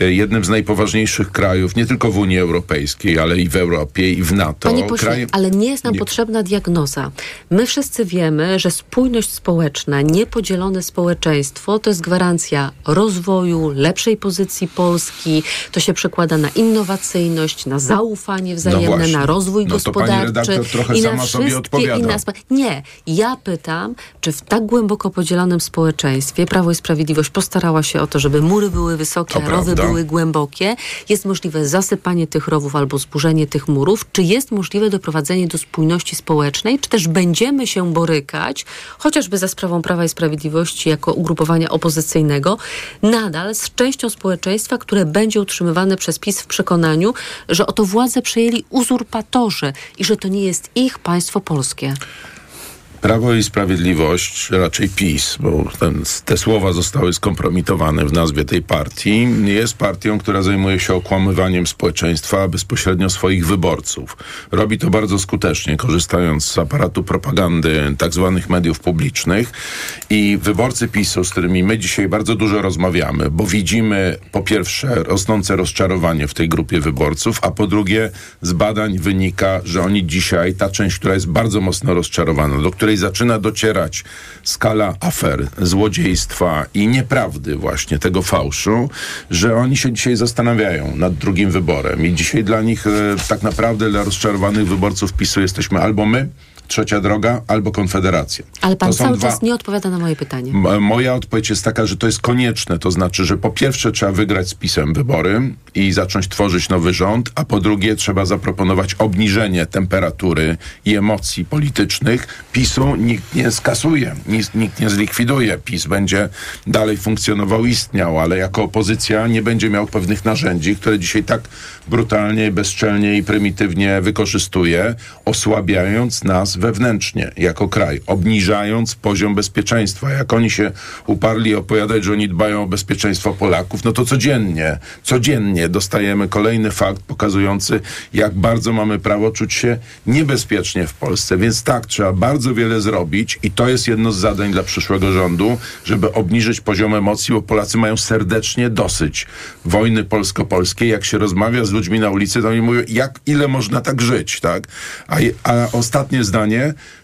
jednym z najpoważniejszych krajów, nie tylko w Unii Europejskiej, ale i w Europie, i w NATO. Panie pośle, Kraj- ale nie jest nam nie- potrzebna diagnoza. My wszyscy wiemy, że spójność społeczna, niepodzielone społeczeństwo to jest gwarancja rozwoju, lepszej pozycji Polski. To się przekłada na innowacyjność, na zaufanie wzajemne, No na rozwój No gospodarczy i na wszystkie inne aspekty. Nie, ja pytam, czy w tak głęboko podzielonym społeczeństwie Prawo i Sprawiedliwość postarała się o to, żeby mury były wysokie, To rowy prawda. Były głębokie. Jest możliwe zasypanie tych rowów albo zburzenie tych murów. Czy jest możliwe doprowadzenie do spójności społecznej, czy też będziemy się borykać, chociażby za sprawą Prawa i Sprawiedliwości jako ugrupowania opozycyjnego, nadal z częścią społeczeństwa, które będzie utrzymywane przez PiS w przekonaniu, że oto władzę przejęli uzurpatorzy i że to nie jest ich państwo polskie. Prawo i Sprawiedliwość, raczej PiS, bo ten, te słowa zostały skompromitowane w nazwie tej partii, jest partią, która zajmuje się okłamywaniem społeczeństwa, bezpośrednio swoich wyborców. Robi to bardzo skutecznie, korzystając z aparatu propagandy tak zwanych mediów publicznych i wyborcy PiSu, z którymi my dzisiaj bardzo dużo rozmawiamy, bo widzimy po pierwsze rosnące rozczarowanie w tej grupie wyborców, a po drugie z badań wynika, że oni dzisiaj, ta część, która jest bardzo mocno rozczarowana, do której zaczyna docierać skala afer, złodziejstwa i nieprawdy właśnie, tego fałszu, że oni się dzisiaj zastanawiają nad drugim wyborem. I dzisiaj dla nich e, tak naprawdę, dla rozczarowanych wyborców PiSu jesteśmy albo my, trzecia droga albo Konfederacja. Ale pan cały dwa- czas nie odpowiada na moje pytanie. M- Moja odpowiedź jest taka, że to jest konieczne. To znaczy, że po pierwsze trzeba wygrać z PiSem wybory i zacząć tworzyć nowy rząd, a po drugie trzeba zaproponować obniżenie temperatury i emocji politycznych. PiSu nikt nie skasuje, nikt, nikt nie zlikwiduje. PiS będzie dalej funkcjonował, istniał, ale jako opozycja nie będzie miał pewnych narzędzi, które dzisiaj tak brutalnie, bezczelnie i prymitywnie wykorzystuje, osłabiając nas wewnętrznie jako kraj, obniżając poziom bezpieczeństwa. Jak oni się uparli opowiadać, że oni dbają o bezpieczeństwo Polaków, no to codziennie, codziennie dostajemy kolejny fakt pokazujący, jak bardzo mamy prawo czuć się niebezpiecznie w Polsce. Więc tak, trzeba bardzo wiele zrobić i to jest jedno z zadań dla przyszłego rządu, żeby obniżyć poziom emocji, bo Polacy mają serdecznie dosyć wojny polsko-polskiej. Jak się rozmawia z ludźmi na ulicy, to oni mówią, jak, ile można tak żyć, tak? A, a ostatnie zdanie,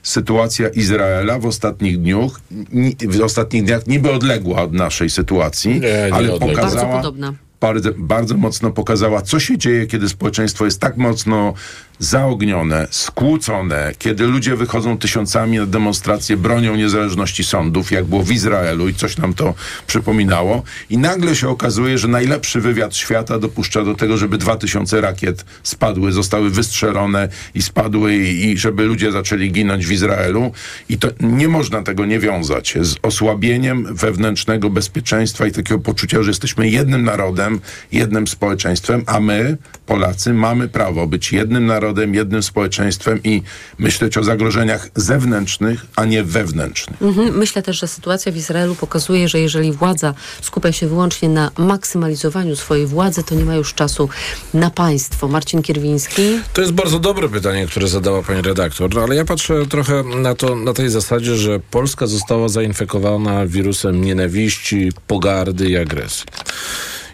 sytuacja Izraela w ostatnich dniach, ni- w ostatnich dniach niby odległa od naszej sytuacji, Nie, nie ale odległa. pokazała... Bardzo podobna. Bardzo, bardzo mocno pokazała, co się dzieje, kiedy społeczeństwo jest tak mocno zaognione, skłócone, kiedy ludzie wychodzą tysiącami na demonstracje, bronią niezależności sądów, jak było w Izraelu i coś nam to przypominało. I nagle się okazuje, że najlepszy wywiad świata dopuszcza do tego, żeby 2000 rakiet spadły, zostały wystrzelone i spadły i, i żeby ludzie zaczęli ginąć w Izraelu. I to nie można tego nie wiązać z osłabieniem wewnętrznego bezpieczeństwa i takiego poczucia, że jesteśmy jednym narodem, jednym społeczeństwem, a my, Polacy, mamy prawo być jednym narodem, jednym społeczeństwem i myśleć o zagrożeniach zewnętrznych, a nie wewnętrznych. Mhm. Myślę też, że sytuacja w Izraelu pokazuje, że jeżeli władza skupia się wyłącznie na maksymalizowaniu swojej władzy, to nie ma już czasu na państwo. Marcin Kierwiński. To jest bardzo dobre pytanie, które zadała pani redaktor, no, ale ja patrzę trochę na to na tej zasadzie, że Polska została zainfekowana wirusem nienawiści, pogardy i agresji.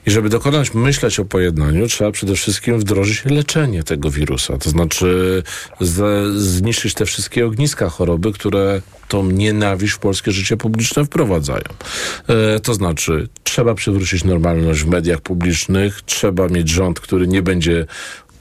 I żeby dokonać myśleć o pojednaniu, trzeba przede wszystkim wdrożyć leczenie tego wirusa. To znaczy zniszczyć te wszystkie ogniska choroby, które tą nienawiść w polskie życie publiczne wprowadzają. E, to znaczy trzeba przywrócić normalność w mediach publicznych, trzeba mieć rząd, który nie będzie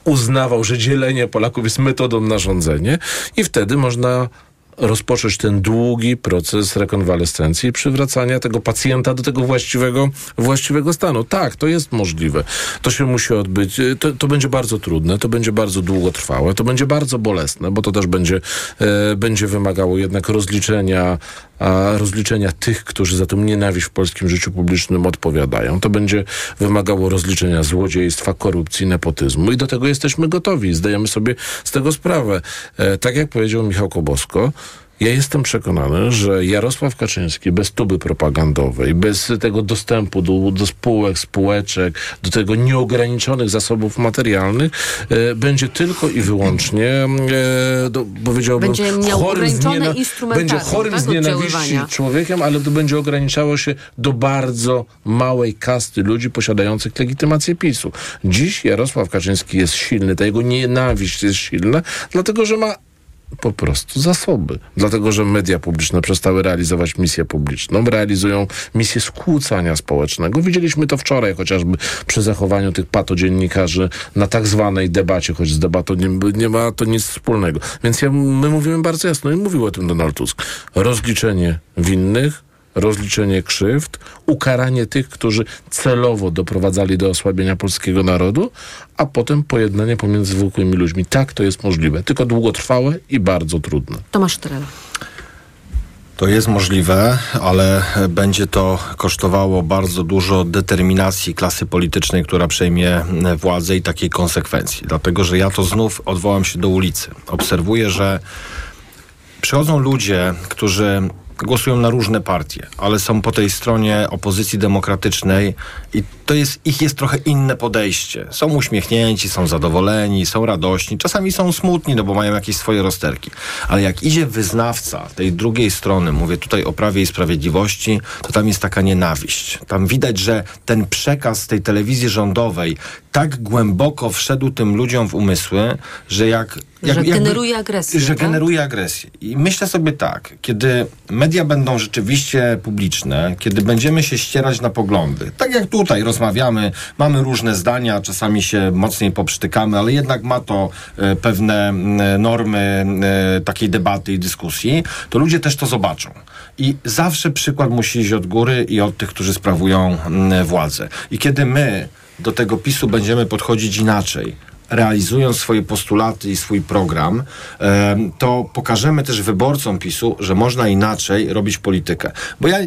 uznawał, że dzielenie Polaków jest metodą na rządzenie i wtedy można rozpocząć ten długi proces rekonwalescencji i przywracania tego pacjenta do tego właściwego, właściwego stanu. Tak, to jest możliwe. To się musi odbyć. Y, To, to będzie bardzo trudne, to będzie bardzo długotrwałe, to będzie bardzo bolesne, bo to też będzie, e, będzie wymagało jednak rozliczenia, a rozliczenia tych, którzy za tą nienawiść w polskim życiu publicznym odpowiadają. To będzie wymagało rozliczenia złodziejstwa, korupcji, nepotyzmu i do tego jesteśmy gotowi. Zdajemy sobie z tego sprawę. E, tak jak powiedział Michał Kobosko, ja jestem przekonany, że Jarosław Kaczyński bez tuby propagandowej, bez tego dostępu do, do spółek, spółeczek, do tego nieograniczonych zasobów materialnych, e, będzie tylko i wyłącznie, e, do, powiedziałbym, Będzie chorym z niena- będzie chorym tak, z nienawiści człowiekiem, ale to będzie ograniczało się do bardzo małej kasty ludzi posiadających legitymację PiSu. Dziś Jarosław Kaczyński jest silny, ta jego nienawiść jest silna, dlatego że ma po prostu zasoby. Dlatego, że media publiczne przestały realizować misję publiczną, realizują misję skłócania społecznego. Widzieliśmy to wczoraj, chociażby przy zachowaniu tych patodziennikarzy na tak zwanej debacie, choć z debatą nie, nie ma to nic wspólnego. Więc ja, my mówimy bardzo jasno i mówił o tym Donald Tusk. Rozliczenie winnych, rozliczenie krzywd, ukaranie tych, którzy celowo doprowadzali do osłabienia polskiego narodu, a potem pojednanie pomiędzy zwykłymi ludźmi. Tak, to jest możliwe, tylko długotrwałe i bardzo trudne. Tomasz Trela. To jest możliwe, ale będzie to kosztowało bardzo dużo determinacji klasy politycznej, która przejmie władzę i takiej konsekwencji. Dlatego, że ja to znów odwołam się do ulicy. Obserwuję, że przychodzą ludzie, którzy głosują na różne partie, ale są po tej stronie opozycji demokratycznej i to jest, ich jest trochę inne podejście. Są uśmiechnięci, są zadowoleni, są radośni, czasami są smutni, no bo mają jakieś swoje rozterki. Ale jak idzie wyznawca tej drugiej strony, mówię tutaj o Prawie i Sprawiedliwości, to tam jest taka nienawiść. Tam widać, że ten przekaz tej telewizji rządowej tak głęboko wszedł tym ludziom w umysły, że jak Że generuje agresję, Że tak? generuje agresję. I myślę sobie tak, kiedy media będą rzeczywiście publiczne, kiedy będziemy się ścierać na poglądy, tak jak tutaj rozmawiamy, mamy różne zdania, czasami się mocniej poprztykamy, ale jednak ma to e, pewne mm, normy e, takiej debaty i dyskusji, to ludzie też to zobaczą. I zawsze przykład musi iść od góry i od tych, którzy sprawują mm, władzę. I kiedy my do tego PiSu będziemy podchodzić inaczej, realizując swoje postulaty i swój program, to pokażemy też wyborcom PiSu, że można inaczej robić politykę. Bo ja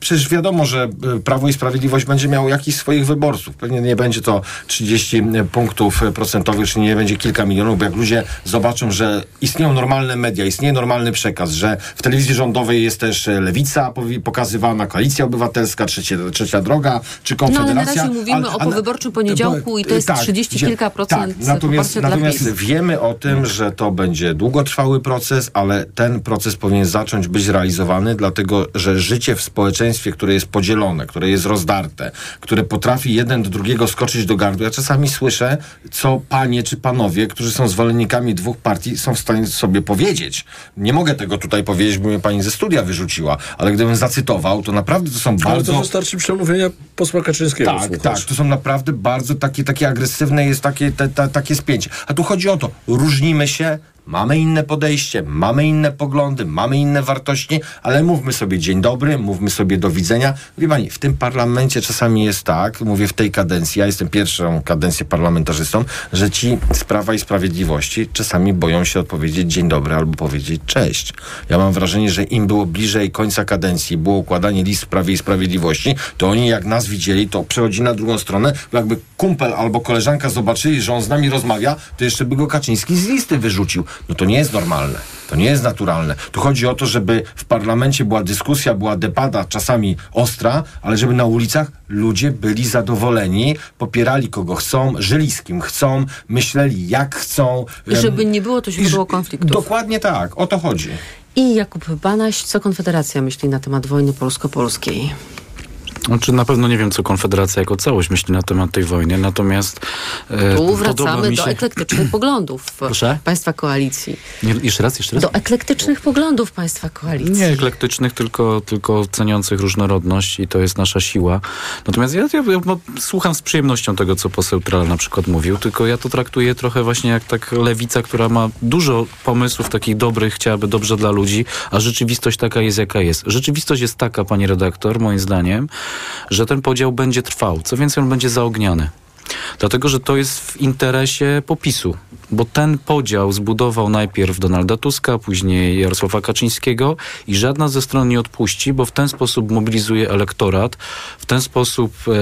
Przecież wiadomo, że e, Prawo i Sprawiedliwość będzie miało jakichś swoich wyborców. Pewnie nie będzie to 30 punktów procentowych, czy nie będzie kilka milionów, bo jak ludzie zobaczą, że istnieją normalne media, istnieje normalny przekaz, że w telewizji rządowej jest też e, lewica pokazywana, koalicja obywatelska, trzecia, trzecia droga, czy No ale konfederacja. na razie mówimy Ale- o powyborczym poniedziałku i to jest tak, 30 gdzie- kilka procent tak, natomiast, natomiast wiemy o tym, że to będzie długotrwały proces, ale ten proces powinien zacząć być realizowany, dlatego że życie w społeczeństwie, które jest podzielone, które jest rozdarte, które potrafi jeden do drugiego skoczyć do gardła. Ja czasami słyszę, co panie czy panowie, którzy są zwolennikami dwóch partii, są w stanie sobie powiedzieć. Nie mogę tego tutaj powiedzieć, bo mnie pani ze studia wyrzuciła, ale gdybym zacytował, to naprawdę to są Ale bardzo... to wystarczy przemówienia posła Kaczyńskiego. Tak, słuchasz. tak. To są naprawdę bardzo takie, takie agresywne jest takie, te, te, takie spięcie. A tu chodzi o to, różnimy się, mamy inne podejście, mamy inne poglądy, mamy inne wartości, ale mówmy sobie dzień dobry, mówmy sobie do widzenia. Wie pani, w tym parlamencie czasami jest tak, mówię w tej kadencji, ja jestem pierwszą kadencję parlamentarzystą, że ci z Prawa i Sprawiedliwości czasami boją się odpowiedzieć dzień dobry albo powiedzieć cześć. Ja mam wrażenie, że im było bliżej końca kadencji, było układanie list w Prawie i Sprawiedliwości, to oni jak nas widzieli, to przechodzi na drugą stronę, jakby kumpel albo koleżanka zobaczyli, że on z nami rozmawia, to jeszcze by go Kaczyński z listy wyrzucił. No to nie jest normalne. To nie jest naturalne. Tu chodzi o to, żeby w parlamencie była dyskusja, była debata, czasami ostra, ale żeby na ulicach ludzie byli zadowoleni, popierali kogo chcą, żyli z kim chcą, myśleli jak chcą. I żeby nie było to źródło konfliktów. Dokładnie tak, o to chodzi. I Jakub Banaś, co Konfederacja myśli na temat wojny polsko-polskiej? Znaczy, na pewno nie wiem, co Konfederacja jako całość myśli na temat tej wojny, natomiast e, Tu wracamy mi do się... eklektycznych poglądów Proszę? państwa koalicji. Nie, jeszcze raz, jeszcze raz? Do eklektycznych poglądów państwa koalicji. Nie eklektycznych, tylko, tylko ceniących różnorodność i to jest nasza siła. Natomiast ja, ja, ja bo słucham z przyjemnością tego, co poseł Tral na przykład mówił, tylko ja to traktuję trochę właśnie jak tak lewica, która ma dużo pomysłów takich dobrych, chciałaby dobrze dla ludzi, a rzeczywistość taka jest, jaka jest. Rzeczywistość jest taka, pani redaktor, moim zdaniem, że ten podział będzie trwał. Co więcej, on będzie zaogniany. Dlatego, że to jest w interesie popisu, bo ten podział zbudował najpierw Donalda Tuska, później Jarosława Kaczyńskiego i żadna ze stron nie odpuści, bo w ten sposób mobilizuje elektorat, w ten sposób e,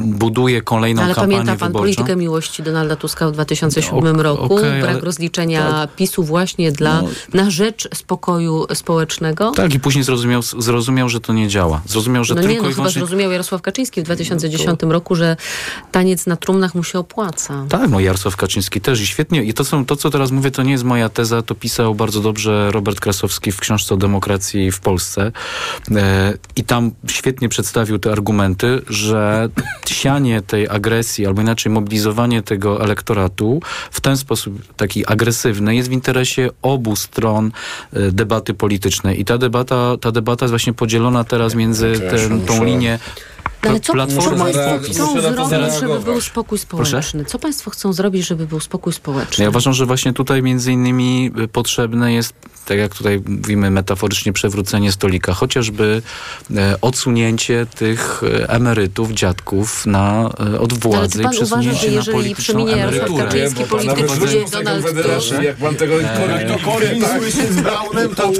buduje kolejną Ale kampanię pamięta pan wyborczą. politykę miłości Donalda Tuska w 2007 Ok- roku? okej, Brak ale- rozliczenia PiSu właśnie dla, No. na rzecz spokoju społecznego? Tak, i później zrozumiał, zrozumiał, że to nie działa. Zrozumiał, że no tylko nie, no i chyba wyłącznie... zrozumiał Jarosław Kaczyński w 2010 roku, że taniec na trumnach mu się opłaca. Tak, no Jarosław Kaczyński też i świetnie. I to, są, to, co teraz mówię, to nie jest moja teza, to pisał bardzo dobrze Robert Krasowski w książce o demokracji w Polsce. E, I tam świetnie przedstawił te argumenty, że sianie tej agresji, albo inaczej mobilizowanie tego elektoratu w ten sposób taki agresywny jest w interesie obu stron e, debaty politycznej. I ta debata, ta debata jest właśnie podzielona teraz między ten, tą linię ale co, Platforma państwo chcą zrobić, żeby był spokój społeczny? Co państwo chcą zrobić, żeby był spokój społeczny? Ja uważam, że właśnie tutaj między innymi potrzebne jest, tak jak tutaj mówimy metaforycznie, przewrócenie stolika, chociażby e, odsunięcie tych e, emerytów, dziadków na, e, od władzy i uważa, przesunięcie że na polityczną emeryturę. Kaczyński, Bo polityk będzie Donald Tusk? Jak pan tego do kory, tak? z Braunem, to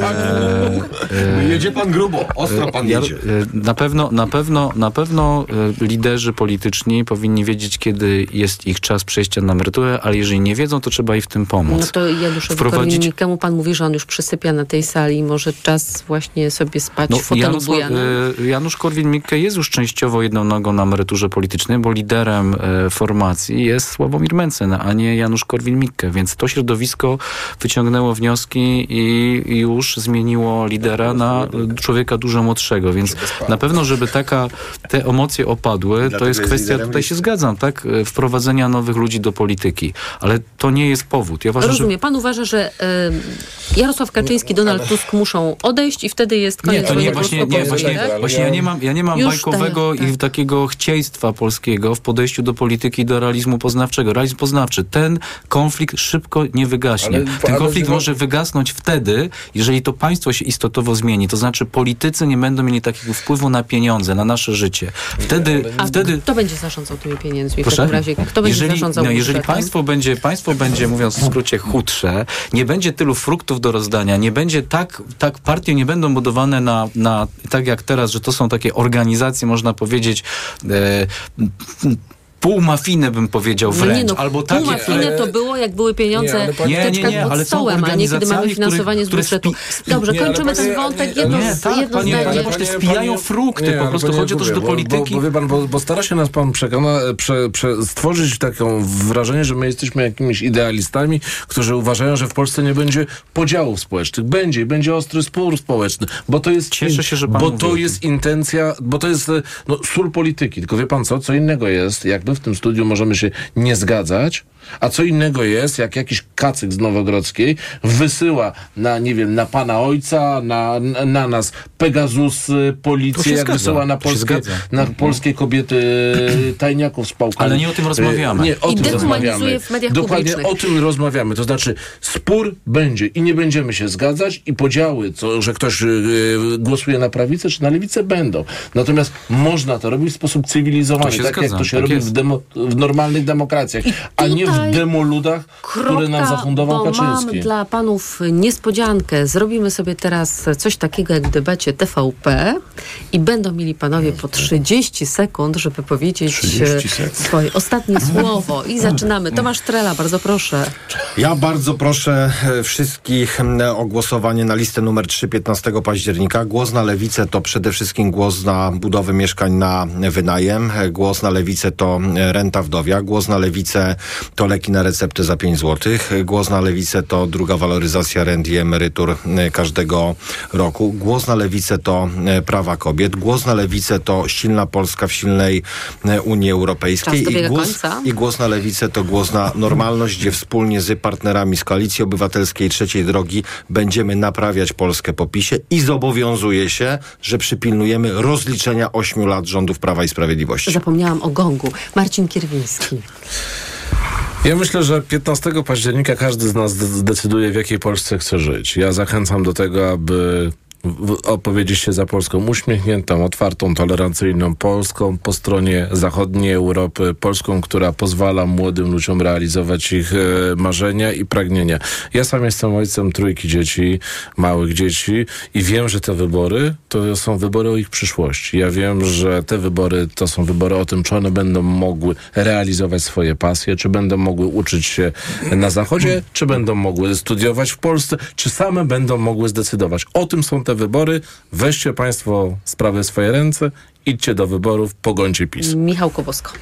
jedzie pan grubo, ostro pan Ja- jedzie. Na pewno, na pewno, na pewno liderzy polityczni powinni wiedzieć, kiedy jest ich czas przejścia na emeryturę, ale jeżeli nie wiedzą, to trzeba im w tym pomóc. No to Januszowi Wprowadzić- Korwin-Mikkemu pan mówi, że on już przysypia na tej sali. Może czas właśnie sobie spać No, w fotelu Janusz, Bujana. e, Janusz Korwin-Mikke jest już częściowo jedną nogą na emeryturze politycznej, bo liderem e, formacji jest Sławomir Mencen, a nie Janusz Korwin-Mikke, więc to środowisko wyciągnęło wnioski i już zmieniło lidera na człowieka dużo młodszego, więc na pewno, żeby taka, te emocje opadły, to jest kwestia, tutaj się zgadzam, tak, e, wprowadzenia nowych ludzi do polityki, ale to nie jest powód. Ja uważam, że Rozumiem. Pan uważa, że y, Jarosław Kaczyński, Donald Tusk muszą odejść i wtedy jest Nie, koniec to nie, właśnie, nie, właśnie, tak? właśnie ja nie mam, ja nie mam Już bajkowego tak, tak. i takiego chcieństwa polskiego w podejściu do polityki i do realizmu poznawczego. Realizm poznawczy, ten konflikt szybko nie wygaśnie. Ale- ten ale konflikt może wygasnąć wtedy, jeżeli to państwo się istotowo zmieni. To znaczy politycy nie będą mieli takiego wpływu na pieniądze, na nasze życie. Wtedy, A wtedy kto będzie zarządzał tymi pieniędzmi w Proszę? takim razie? Kto będzie jeżeli, zarządzał no, jeżeli budżetem? państwo będzie, państwo będzie, mówiąc w skrócie, chudsze, nie będzie tylu fruktów do rozdania, nie będzie tak, tak partie nie będą budowane na, na tak jak teraz, że to są takie organizacje, można powiedzieć, e, półmafijne bym powiedział No wręcz, nie, no, albo takie, półmafijne to było, jak były pieniądze Nie, ale w Nie, nie, pod ale są stołem, a nie kiedy mamy finansowanie z które- budżetu. które Dobrze, Nie, ale kończymy panie- ten wątek. nie, Jedno, nie, tak, jedno panie- zdanie. panie spijają frukty, po ale prostu chodzi o to, że do polityki- Bo, bo, wie pan, bo, bo stara się nas pan przekona, prze, prze, stworzyć taką wrażenie, że my jesteśmy jakimiś idealistami, którzy uważają, że w Polsce nie będzie podziałów społecznych. Będzie i będzie ostry spór społeczny, bo to jest Cieszę się, że pan bo to jest intencja, bo to jest e, no, sól polityki. Tylko wie pan co? Co innego jest, jak my w tym studiu możemy się nie zgadzać, a co innego jest, jak jakiś kacyk z Nowogrodzkiej wysyła na, nie wiem, na pana ojca, na, na, na nas Pegasus, y, To się policję, jak zgadza, wysyła na polskie, na polskie kobiety y, tajniaków z pałkami. Ale nie o tym rozmawiamy. Nie, o I tym rozmawiamy. w mediach Dokładnie publicznych. o tym rozmawiamy. To znaczy spór będzie i nie będziemy się zgadzać i podziały, co, że ktoś y, głosuje na prawicę czy na lewicę będą. Natomiast można to robić w sposób cywilizowany, tak jak to się tak robi w, demo, w normalnych demokracjach, a nie tutaj w demoludach, które nam zafundował bo mam Kaczyński. dla panów niespodziankę. Zrobimy sobie teraz coś takiego jak w debacie TVP i będą mieli panowie po 30 sekund, żeby powiedzieć 30 e, sekund. swoje ostatnie słowo. I zaczynamy. Tomasz Trela, bardzo proszę. Ja bardzo proszę e, wszystkich o głosowanie na listę numer 3 15 października. Głos na lewicę to przede wszystkim głos na budowę mieszkań na wynajem. Głos na lewicę to e, renta wdowia. Głos na lewicę to leki na receptę za 5 zł. Głos na lewicę to druga waloryzacja rent i emerytur e, każdego roku. Głos na lewicę to e, prawa kobiet. Głos na lewicę to silna Polska w silnej e, Unii Europejskiej. I głos, i głos na lewicę to głos na normalność, gdzie wspólnie z partnerami z Koalicji Obywatelskiej Trzeciej Drogi będziemy naprawiać Polskę po PiSie i zobowiązuję się, że przypilnujemy rozliczenia ośmiu lat rządów Prawa i Sprawiedliwości. Zapomniałam o gongu. Marcin Kierwiński. Ja myślę, że 15 października każdy z nas zdecyduje, w jakiej Polsce chce żyć. Ja zachęcam do tego, aby opowiedzieć się za Polską uśmiechniętą, otwartą, tolerancyjną Polską po stronie zachodniej Europy, Polską, która pozwala młodym ludziom realizować ich e, marzenia i pragnienia. Ja sam jestem ojcem trójki dzieci, małych dzieci i wiem, że te wybory to są wybory o ich przyszłości. Ja wiem, że te wybory to są wybory o tym, czy one będą mogły realizować swoje pasje, czy będą mogły uczyć się na Zachodzie, czy będą mogły studiować w Polsce, czy same będą mogły zdecydować. O tym są te wybory. Weźcie Państwo sprawę w swoje ręce, idźcie do wyborów, pogońcie PiS. Michał Kobosko.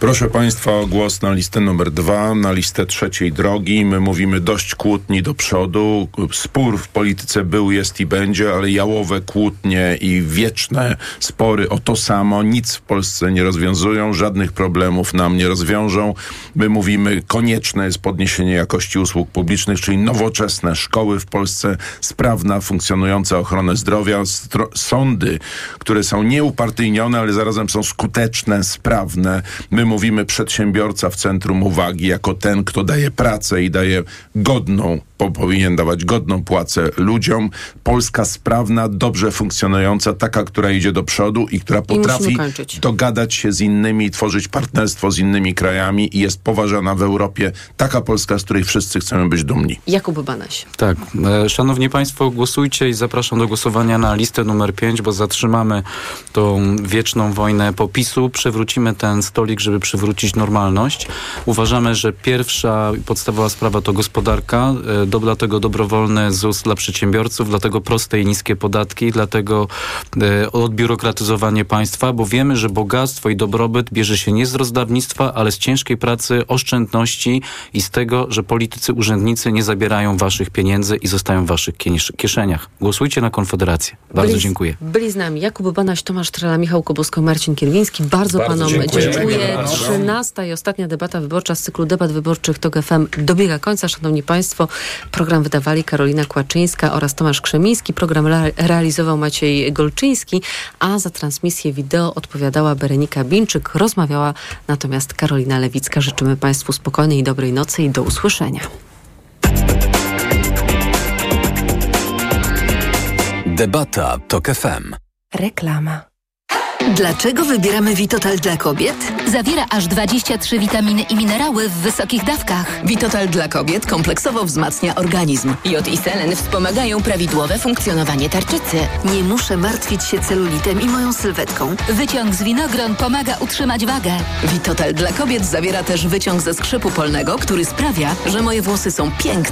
Proszę Państwa o głos na listę numer dwa, na listę trzeciej drogi. My mówimy dość kłótni do przodu. Spór w polityce był, jest i będzie, ale jałowe kłótnie i wieczne spory o to samo nic w Polsce nie rozwiązują, żadnych problemów nam nie rozwiążą. My mówimy, konieczne jest podniesienie jakości usług publicznych, czyli nowoczesne szkoły w Polsce, sprawna, funkcjonująca ochrona zdrowia, sądy, które są nieupartyjnione, ale zarazem są skuteczne, sprawne. My mówimy przedsiębiorca w centrum uwagi jako ten, kto daje pracę i daje godną, po, powinien dawać godną płacę ludziom. Polska sprawna, dobrze funkcjonująca, taka, która idzie do przodu i która potrafi kończyć. dogadać się z innymi, tworzyć partnerstwo z innymi krajami i jest poważana w Europie. Taka Polska, z której wszyscy chcemy być dumni. Jakub Banaś. Tak. E, Szanowni Państwo, głosujcie i zapraszam do głosowania na listę numer 5, bo zatrzymamy to tą wieczną wojnę popisu, przewrócimy ten stolik, żeby przywrócić normalność. Uważamy, że pierwsza podstawowa sprawa to gospodarka, e, do, dlatego dobrowolny ZUS dla przedsiębiorców, dlatego proste i niskie podatki, dlatego e, odbiurokratyzowanie państwa, bo wiemy, że bogactwo i dobrobyt bierze się nie z rozdawnictwa, ale z ciężkiej pracy, oszczędności i z tego, że politycy, urzędnicy nie zabierają waszych pieniędzy i zostają w waszych kieszeniach. Głosujcie na Konfederację. Bardzo byli, dziękuję. Byli z nami Jakub Banaś, Tomasz Trela, Michał Kobusko, Marcin Kierwiński. Bardzo, Bardzo panom dziękuję. dziękuję. 13 i ostatnia debata wyborcza z cyklu debat wyborczych TOG FM dobiega końca. Szanowni Państwo, program wydawali Karolina Kłaczyńska oraz Tomasz Krzemiński. Program realizował Maciej Golczyński, a za transmisję wideo odpowiadała Berenika Binczyk. Rozmawiała natomiast Karolina Lewicka. Życzymy Państwu spokojnej i dobrej nocy i do usłyszenia. Debata TOK FM. Reklama. Dlaczego wybieramy Witotal dla kobiet? Zawiera aż 23 witaminy i minerały w wysokich dawkach. Witotal dla kobiet kompleksowo wzmacnia organizm. Jod i selen wspomagają prawidłowe funkcjonowanie tarczycy. Nie muszę martwić się celulitem i moją sylwetką. Wyciąg z winogron pomaga utrzymać wagę. Witotal dla kobiet zawiera też wyciąg ze skrzypu polnego, który sprawia, że moje włosy są piękne,